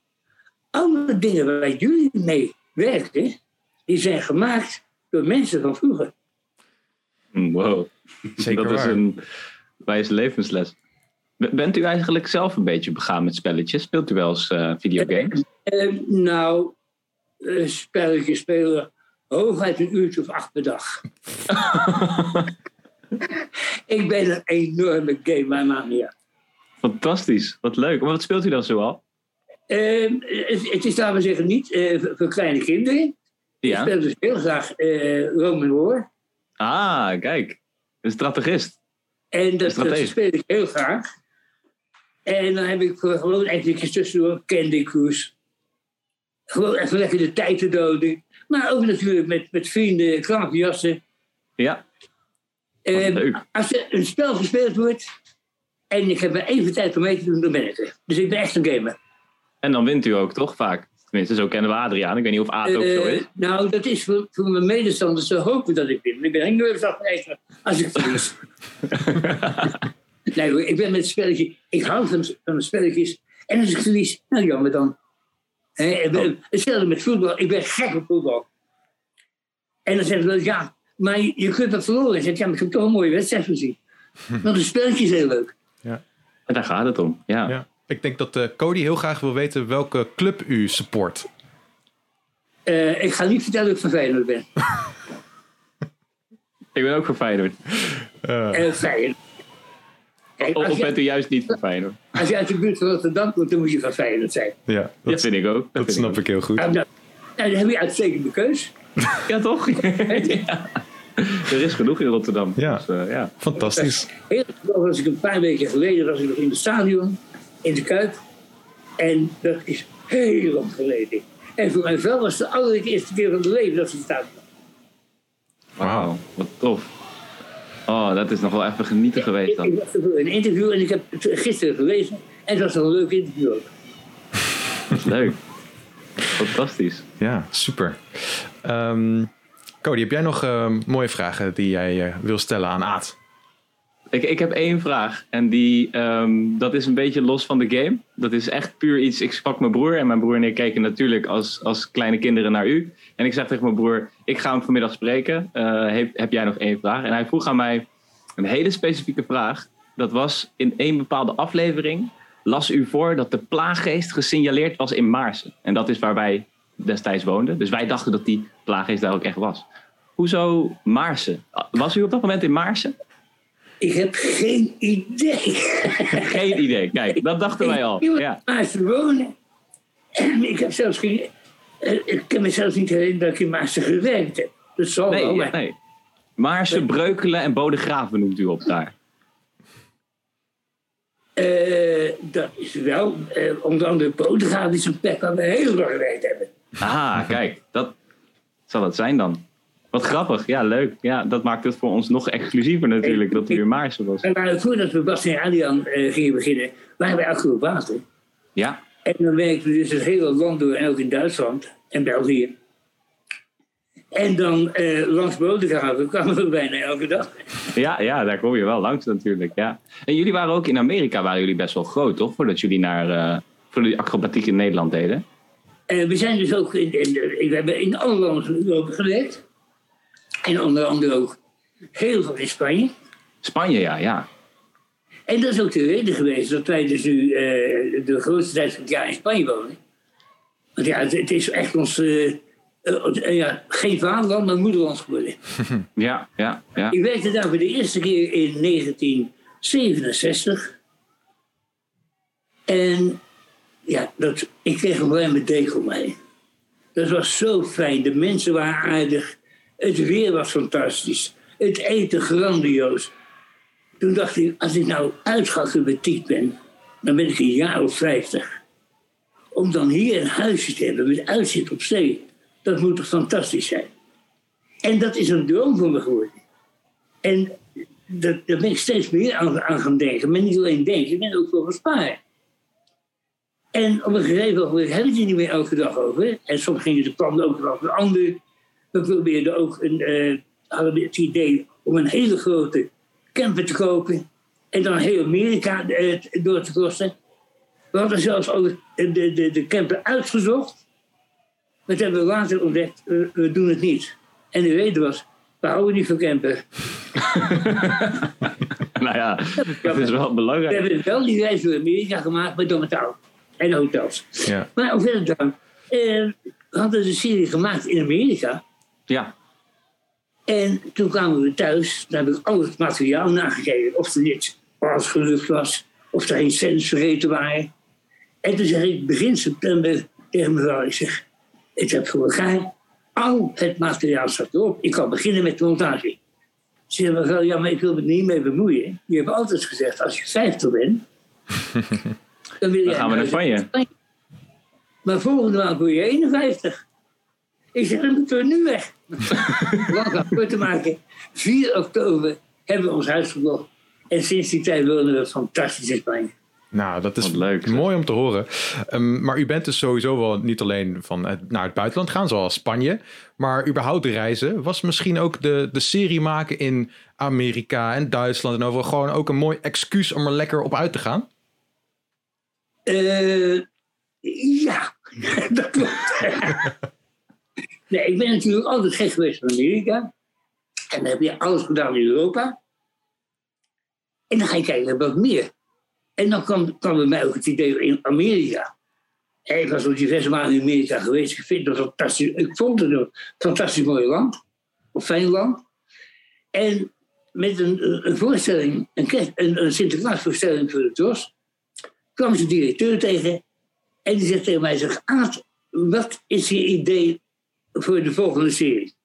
alle dingen waar jullie mee werkten, die zijn gemaakt door mensen van vroeger. Hm, Wow. Zeker dat is een wijze levensles. Bent u eigenlijk zelf een beetje begaan met spelletjes? Speelt u wel eens eh, videogames? Eh, nou, eh, spelletjes spelen hooguit een uurtje of acht per dag. ik ben een enorme gamer-mania. Fantastisch, wat leuk. Maar wat speelt u dan zoal? Eh, het, het is, laten we zeggen, niet eh, voor, kleine kinderen. Ik Ja. speel dus heel graag eh Roman War. Ah, kijk. Een strategist. En dat, speel ik heel graag. En dan heb ik voor gewoon eventjes tussendoor Candy Cruise. Gewoon even lekker de tijd te doden. Maar ook natuurlijk met, met vrienden, krankjassen. Ja. Leuk. als er een spel gespeeld wordt en ik heb maar even tijd om mee te doen, dan ben ik er. Dus ik ben echt een gamer. En dan wint u ook, toch? Vaak. Tenminste, zo kennen we Adriaan. Ik weet niet of Aad ook zo Eh, is. nou, dat is voor, voor mijn medestanders. Ze hopen dat ik win. Ik ben heel afgewezen als ik verlies. nee hoor, ik ben met het spelletje. Ik hou van, van spelletjes. En als ik verlies, nou jammer dan. Ben- Hetzelfde met voetbal. Ik ben gek op voetbal. En dan zeggen ze ja, maar je, kunt dat verloren. Ik zeg, ja, maar ik heb toch een mooie wedstrijd gezien. Want een spelletje is heel leuk. En daar gaat het om. Ja. Ja. Ik denk dat eh, Cody heel graag wil weten welke club u support. Eh, ik ga niet vertellen dat ik van Feyenoord ben. Ik ben ook voor Feyenoord. Eh Feyenoord. Kijk, Of, bent u juist niet voor Feyenoord? als je uit de buurt van Rotterdam komt, dan moet je van Feyenoord zijn. Ja, Dat dat, vind ik ook. Dat, dat vind snap ik. ik heel goed. Dan heb je uitstekende keus. Ja, toch? ja. Er is genoeg in Rotterdam. Ja. Dus, eh, ja. Fantastisch. Heel was ik een paar weken geleden was ik nog in het stadion, in de Kuip. En dat is heel lang geleden. En voor mijn vrouw was het de allereerste keer van mijn leven dat ze staat. Wauw, wat tof. Oh, dat is nog wel even genieten geweest Ik, dan. ik was voor een interview en ik heb het gisteren gelezen. En het was wel een leuk interview ook. Leuk. Fantastisch. Ja, super. Ehm, Cody, heb jij nog ehm, mooie vragen die jij eh, wil stellen aan Aad? Ik, ik heb één vraag. En die, ehm, dat is een beetje los van de game. Dat is echt puur iets. Ik sprak mijn broer. En mijn broer en ik keken natuurlijk als, als kleine kinderen naar u. En ik zeg tegen mijn broer: Ik ga hem vanmiddag spreken. Eh, heb, heb jij nog één vraag? En hij vroeg aan mij een hele specifieke vraag. Dat was in één bepaalde aflevering. Las u voor dat de plaaggeest gesignaleerd was in Maarsen. En dat is waar wij destijds woonden. Dus wij dachten dat die plaaggeest daar ook echt was. Hoezo Maarsen? Was u op dat moment in Maarsen? Ik heb geen idee. Geen idee. Kijk, dat dachten wij al. Ik Ja. in Maarsen wonen. En ik heb zelfs geen... Ik kan me zelfs niet herinneren dat ik in Maarsen gewerkt heb. Dat zal wel, Nee, maar... nee. Maarsen, Breukelen en Bodegraven noemt u op daar. Eh, dat is wel, eh, onder andere Bodegraaf is een plek waar we heel lang gewerkt hebben. Ah, kijk, dat zal het zijn dan. Wat grappig, ja, leuk. Ja, dat maakt het voor ons nog exclusiever natuurlijk, dat u in Maarsen was. En maar voordat we Bas en Adriaan eh, gingen beginnen, waren op water. Ja, En dan werkten we dus het hele land door, en ook in Duitsland en België. En dan eh, langs Bodegraven kwamen we bijna elke dag. ja, ja, daar kom je wel langs natuurlijk, ja. En jullie waren ook in Amerika, waren jullie best wel groot, toch? Voordat jullie naar, eh voor de acrobatiek in Nederland deden. En we zijn dus ook in, in, we hebben in alle landen Europa gewerkt. En onder andere ook heel veel in Spanje. Spanje, ja, ja. En dat is ook de reden geweest dat wij dus nu eh, de grootste tijd van het jaar in Spanje wonen. Want ja, het, het is echt ons, eh, eh, eh, ja, geen vaderland, maar moederland geworden. Ja, ja, ja. Ik werkte daar voor de eerste keer in 1967. En ja, dat, ik kreeg een ruime dekel mee. Dat was zo fijn. De mensen waren aardig. Het weer was fantastisch. Het eten grandioos. Toen dacht ik, als ik nou uitgeacrobatiek ben, dan ben ik een jaar of vijftig. Om dan hier een huisje te hebben met uitzicht op zee, dat moet toch fantastisch zijn. En dat is een droom voor me geworden. En daar ben ik steeds meer aan, aan gaan denken. Maar niet alleen denken, ik ben ook gaan sparen. En op een gegeven moment hebben we het niet meer elke dag over. En soms gingen de plannen ook nog een ander. We probeerden ook een, eh, hadden we het idee om een hele grote camper te kopen. En dan heel Amerika eh, door te kosten. We hadden zelfs al de, de, de, camper uitgezocht. Maar toen hebben we later ontdekt, we doen het niet. En de reden was, we houden niet van camper. Nou ja, dat is wel We belangrijk. hebben wel die reis door Amerika gemaakt met dometaal en hotels. Ja. Maar ook verder dan, we hadden de serie gemaakt in Amerika. Ja, En toen kwamen we thuis, daar heb ik al het materiaal nagekeken. Of er niet alles gelukt was, of er geen cents vergeten waren. En toen zeg ik begin september tegen mevrouw, ik zeg, ik heb voor elkaar, al het materiaal staat erop. Ik kan beginnen met de montage. Ze zei, mevrouw, ja, maar ik wil me niet mee bemoeien. Je hebt altijd gezegd, als je 50 bent, dan wil gaan we naar Spanje. Maar volgende maand word je 51. Ik zeg, dan moeten we nu weg. Aan kort te maken. 4 oktober hebben we ons huis gekocht. En sinds die tijd wonen we fantastisch in Spanje. Nou, dat is Wat leuk, mooi om te horen. Ehm, maar u bent dus sowieso wel niet alleen van het, naar het buitenland gaan, zoals Spanje, maar überhaupt de reizen. Was misschien ook de, de serie maken in Amerika en Duitsland en overal gewoon ook een mooi excuus om er lekker op uit te gaan? Eh, ja, dat klopt. nee, ik ben natuurlijk altijd gek geweest van Amerika. En dan heb je alles gedaan in Europa. En dan ga je kijken wat meer. En dan kwam, kwam bij mij ook het idee in Amerika. En ik was al diverse maanden in Amerika geweest. Ik vind het fantastisch. Ik vond het een fantastisch mooi land. Of fijn land. En met een, een voorstelling, een, een, een Sinterklaasvoorstelling voor de TOS kwam zijn directeur tegen en die zegt tegen mij, zegt, Aad, wat is je idee voor de volgende serie?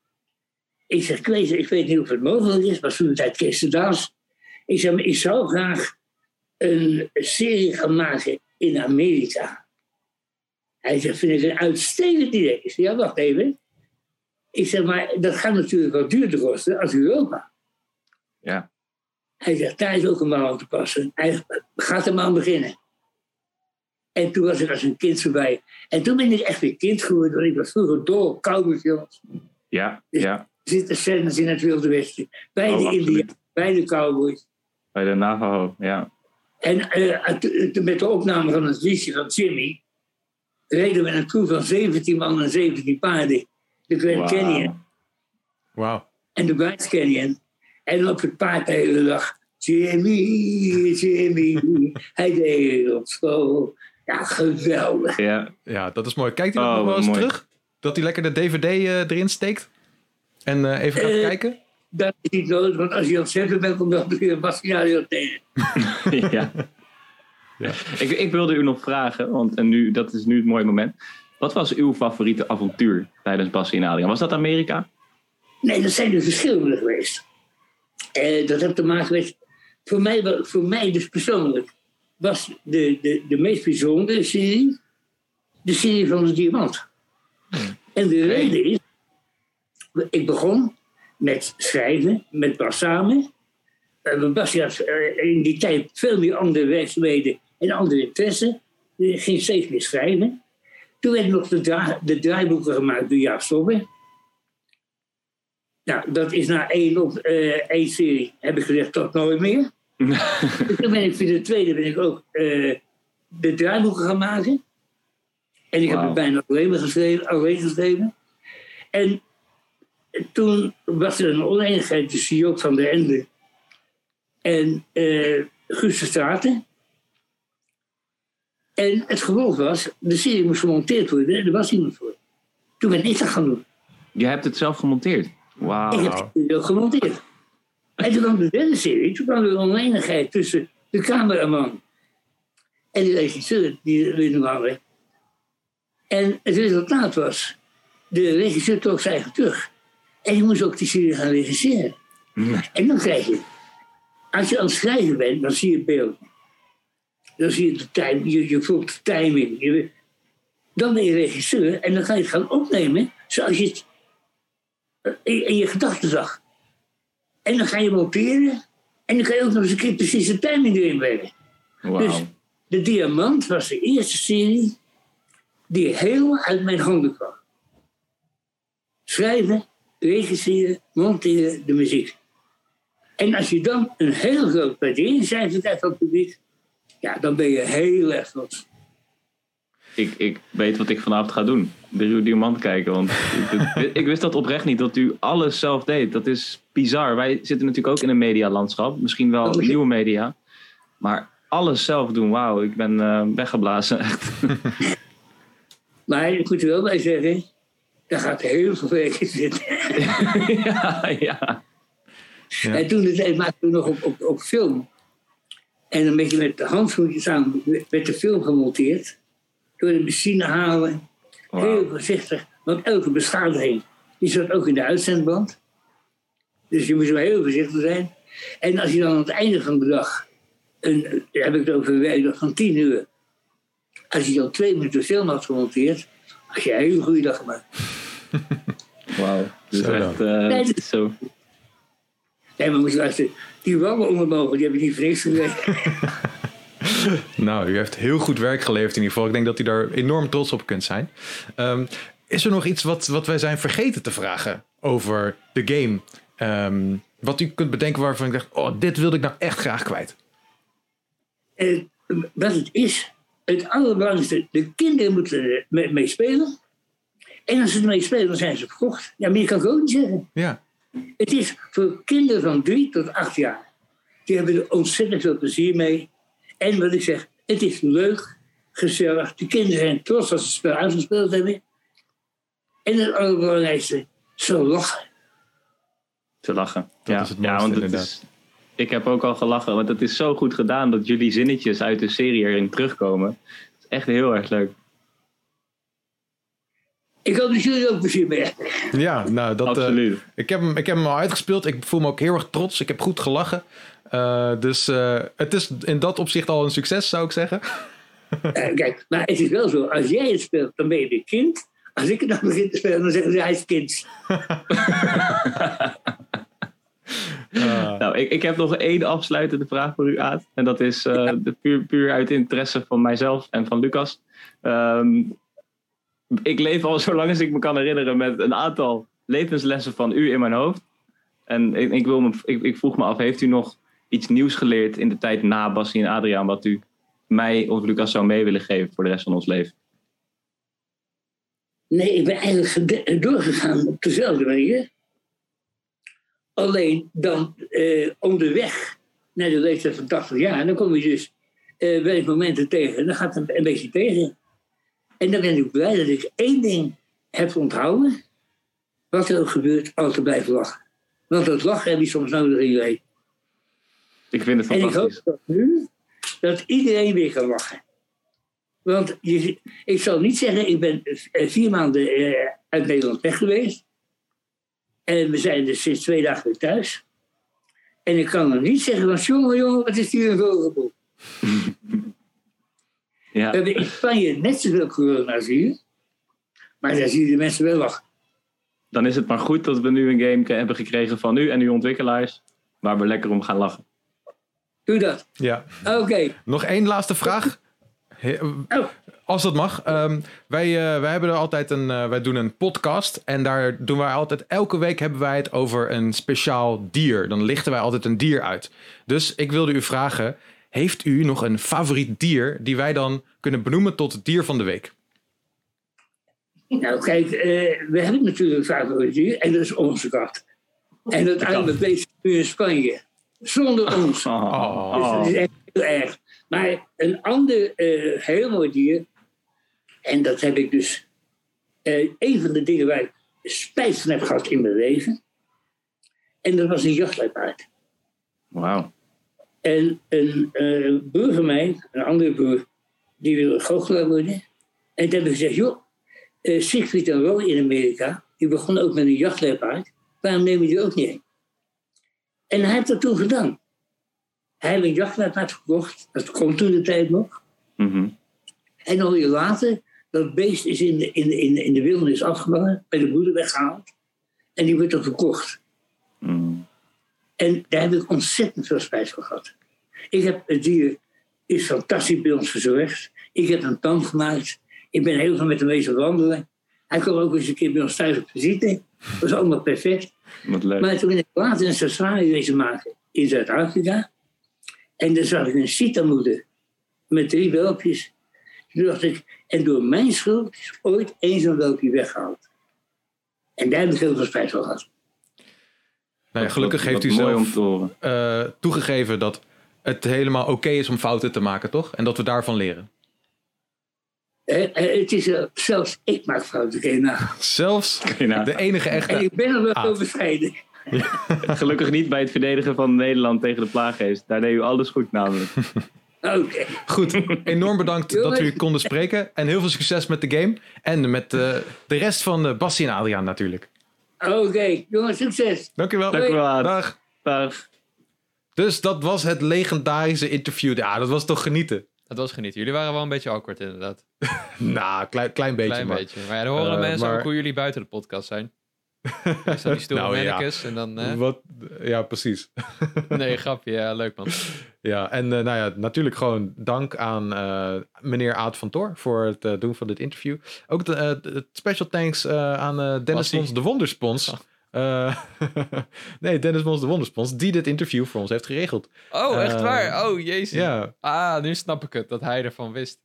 Ik zeg, ik weet, ik weet niet of het mogelijk is, maar toen de tijd Daas. Ik zeg, maar ik zou graag een serie gaan maken in Amerika. Hij zegt, vind ik een uitstekend idee. Ik zeg, ja, wacht even. Ik zeg, maar dat gaat natuurlijk wat duurder kosten als Europa. ja. Hij zegt, daar is ook een man aan te passen. Hij gaat er maar aan beginnen. En toen was ik als een kind voorbij. En toen ben ik echt weer kind geworden. Want ik was vroeger dol op cowboyfilms. Ja, ja. Er zitten scènes in het Wilde Westen. Bij Oh, de. Indianen, bij de cowboys. Bij de Navajo, ja. En eh, met de opname van het liedje van Jimmy... reden we een crew van 17 man en 17 paarden. De Grand Wauw. Canyon Wauw. en de Grand Canyon. En op het paard de hele dag... Jimmy, Jimmy, hij deed op school. Ja, geweldig. Ja, Ja, dat is mooi. Kijkt hij nog Oh, wel eens mooi. terug? Dat hij lekker de DVD eh, erin steekt? En eh, even gaat Eh, kijken? Dat is niet nodig, want als je het zetten bent, dan weer een Bastiadio tegen. ja. Ja. Ik, ik wilde u nog vragen, want en nu, dat is nu het mooie moment. Wat was uw favoriete avontuur tijdens Bassie en Adriaan? Was dat Amerika? Nee, dat zijn er verschillende geweest. Eh, dat heeft te maken met. Voor mij, voor mij dus persoonlijk was de, de, de meest bijzondere serie de serie van de Diamant. En de reden is. Ik begon met schrijven, met Bas samen. Uh, Bas had eh, in die tijd veel meer andere werkzaamheden en andere interesse. Hij ging steeds meer schrijven. Toen werden nog de, dra- de draaiboeken gemaakt door Jaap Stobbe. Nou, dat is na één, op, eh, één serie, heb ik gezegd, tot nooit meer. Toen ben ik voor de tweede ben ik ook eh, de draaiboeken gaan maken. En ik heb het bijna alleen maar geschreven, alleen geschreven. En toen was er een oneenigheid tussen Joop van der Ende en eh Guus de Straten. En het gevolg was, de serie moest gemonteerd worden en er was iemand voor. Toen ben ik dat gaan doen. Je hebt het zelf gemonteerd. Wauw. Ik heb het gemonteerd. En toen kwam de derde serie, toen kwam er een oneenigheid tussen de cameraman en de regisseur die we nu hadden. En het resultaat was, de regisseur trok zijn eigen terug. En je moest ook die serie gaan regisseren. En dan krijg je, als je aan het schrijven bent, dan zie je beeld. Dan zie je de time, je, je voelt de timing. Je, dan ben je regisseur en dan ga je het gaan opnemen zoals je het eh, in, in je gedachten zag. En dan ga je monteren en dan kan je ook nog eens een keer precies de timing erin brengen. Wauw. Dus de Diamant was de eerste serie die heel uit mijn handen kwam. Schrijven, regisseren, monteren, de muziek. En als je dan een heel groot waarderingscijfer krijgt van het publiek, ja, dan ben je heel erg trots. Ik, ik weet wat ik vanavond ga doen. De Ruwe Diamant kijken. Want ik, ik wist dat oprecht niet, dat u alles zelf deed. Dat is bizar. Wij zitten natuurlijk ook in een medialandschap. Misschien wel Oh, nieuwe media. Maar alles zelf doen, wauw. Ik ben eh, weggeblazen. Echt. Maar ik moet er wel bij zeggen, daar gaat heel veel werk in zitten. ja, ja. Ja. En toen maakten we nog op, op, op film. En dan ben je met de handschoentjes aan, met de film gemonteerd. Door de machine halen. Heel voorzichtig, want elke beschadiging die zat ook in de uitzendband. Dus je moest wel heel voorzichtig zijn. En als je dan aan het einde van de dag, een, heb ik het over een werkdag van 10 uur. Als je dan twee minuten film had gemonteerd, had je een hele goede dag gemaakt. Wauw. Dus Zo dan. echt eh, Nee, is zo. Nee, maar moet je luisteren, die wangen onder mogen, die heb ik niet voor niks gekregen. Nou, u heeft heel goed werk geleverd in ieder geval. Ik denk dat u daar enorm trots op kunt zijn. Ehm, is er nog iets wat, wat wij zijn vergeten te vragen over de game? Ehm, wat u kunt bedenken waarvan ik dacht, oh, dit wilde ik nou echt graag kwijt. En wat het is, het allerbelangrijkste, de kinderen moeten mee, mee spelen. En als ze ermee spelen, dan zijn ze verkocht. Ja, meer kan ik ook niet zeggen. Ja, Het is voor kinderen van drie tot acht jaar. Die hebben er ontzettend veel plezier mee. En wat ik zeg, het is leuk, gezellig. De kinderen zijn trots als ze het spel uitgespeeld hebben. En het allerbelangrijkste, ze lachen. Te lachen. Dat ja. is het ja, want het inderdaad. is, ik heb ook al gelachen, want het is zo goed gedaan dat jullie zinnetjes uit de serie erin terugkomen. Het is echt heel erg leuk. Ik hoop dat jullie ook plezier mee ja nou, dat, eh, Absoluut. ik, heb hem, ik heb hem al uitgespeeld. Ik voel me ook heel erg trots. Ik heb goed gelachen. Eh, dus eh, het is in dat opzicht al een succes, zou ik zeggen. Eh, kijk, maar het is wel zo, als jij het speelt, dan ben je weer kind. Als ik het dan begin te spelen, dan zeggen ze hij is kind. Nou, Nou, ik, ik heb nog één afsluitende vraag voor u, Aad. En dat is uh, de puur, puur uit interesse van mijzelf en van Lucas. Um, ik leef al zo lang als ik me kan herinneren met een aantal levenslessen van u in mijn hoofd. En ik, ik, wil me, ik, ik vroeg me af, heeft u nog iets nieuws geleerd in de tijd na Bassie en Adriaan, wat u mij of Lucas zou mee willen geven voor de rest van ons leven? Nee, ik ben eigenlijk doorgegaan op dezelfde manier. Alleen dan eh, onderweg naar de leeftijd van 80 jaar, dan kom je dus eh, momenten tegen. En dan gaat het een beetje tegen. En dan ben ik blij dat ik één ding heb onthouden. Wat er ook gebeurt, altijd blijven lachen. Want dat lachen heb je soms nodig in je leven. Ik vind het fantastisch. En ik hoop dat nu dat iedereen weer kan lachen. Want je, ik zal niet zeggen, ik ben eh, vier maanden eh, uit Nederland weg geweest. En we zijn dus sinds twee dagen weer thuis. En ik kan nog niet zeggen van, jongen, jongen, wat is hier een vogelboel. ja. We hebben in Spanje net zoveel als hier. Maar daar zie je de mensen wel lachen. Dan is het maar goed dat we nu een game hebben gekregen van u en uw ontwikkelaars. Waar we lekker om gaan lachen. Doe dat. Ja. Oké. Nog één laatste vraag. Oh. Als dat mag. Um, wij, uh, wij hebben er altijd een. Uh, wij doen een podcast. En daar doen wij altijd. Elke week hebben wij het over een speciaal dier. Dan lichten wij altijd een dier uit. Dus ik wilde u vragen. Heeft u nog een favoriet dier die wij dan kunnen benoemen tot het dier van de week? Nou, kijk, uh, we hebben natuurlijk een favoriet dier. En dat is onze kat. En uiteindelijk deze nu in Spanje. Zonder ons. Oh. Dus dat is echt heel erg. Maar een ander uh, heel mooi dier, en dat heb ik dus, uh, een van de dingen waar ik spijt van heb gehad in mijn leven, en dat was een jachtluipaard. Wauw. En een uh, broer van mij, een andere broer, die wilde goochelaar worden. En toen heb ik gezegd, joh, uh, Siegfried en Roy in Amerika, die begon ook met een jachtluipaard, waarom neem je die ook niet heen? En hij heeft dat toen gedaan. Hij heeft een jachtluipaard gekocht, dat komt toen de tijd nog. Mm En al jaar later, dat beest is in de, in, de, in, de, in de wildernis afgevangen, bij de boerder weggehaald. En die wordt dan verkocht. Mm. En daar heb ik ontzettend veel spijt van gehad. Ik heb, het dier is fantastisch bij ons verzorgd. Ik heb een tand gemaakt. Ik ben heel veel met hem wezen wandelen. Hij kwam ook eens een keer bij ons thuis op visite. Dat was allemaal perfect. Wat leuk. Maar toen ben ik later een safari wezen maken in Zuid-Afrika. En dan zag ik een sitamoeder met drie welpjes. Toen dacht ik, en door mijn schuld is ooit één zo'n welpje weggehaald. En daar heb ik heel veel spijt van gehad. Nou ja, gelukkig heeft u zelf uh, toegegeven dat het helemaal oké is om fouten te maken, toch? En dat we daarvan leren. Het is zelfs ik maak fouten, Kena. Zelfs de enige echte. En ik ben er wel ah. overschreden. Gelukkig niet bij het verdedigen van Nederland tegen de plaaggeest. Daar deed u alles goed namelijk. Oké. Goed, enorm bedankt dat u konden spreken. En heel veel succes met de game. En met uh, de rest van uh, Bassie en Adriaan natuurlijk. Oké, okay. jongens, succes. Dank u wel. Dank u wel. Dag. Dag. Dus dat was het legendarische interview. Ja, dat was toch genieten. Dat was genieten. Jullie waren wel een beetje awkward inderdaad. nou, klein, klein beetje. Klein maar. beetje. Maar ja, dan horen uh, mensen maar... ook hoe jullie buiten de podcast zijn. Zo die stoere nou, ja. en dan... Uh... Wat, ja, precies. nee, grapje. Ja, leuk man. Ja, en uh, nou ja, natuurlijk gewoon dank aan uh, meneer Aad van Tor voor het doen van dit interview. Ook het special thanks aan Dennis Mons de Wonderspons. Oh. nee, Dennis Mons de Wonderspons, die dit interview voor ons heeft geregeld. Oh, echt waar? Oh, jezus. Ja. Ah, nu snap ik het, dat hij ervan wist.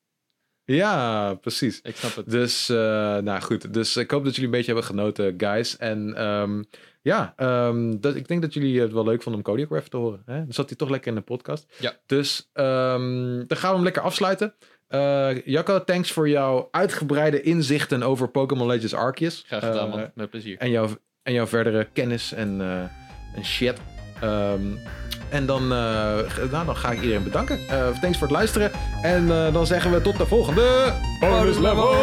Ja, precies. Ik snap het. Dus, uh, nou goed. Dus ik hoop dat jullie een beetje hebben genoten, guys. En um, ja, um, dat, ik denk dat jullie het wel leuk vonden om Cody ook even te horen. Hè? Dan zat hij toch lekker in de podcast. Ja. Dus um, dan gaan we hem lekker afsluiten. Uh, Jacco, thanks voor jouw uitgebreide inzichten over Pokémon Legends Arceus. Graag gedaan, uh, man. Met plezier. En jouw, en jouw verdere kennis en, uh, en shit. Um, en dan, uh, nou, dan ga ik iedereen bedanken. Uh, thanks voor het luisteren. En dan zeggen we tot de volgende bonus level.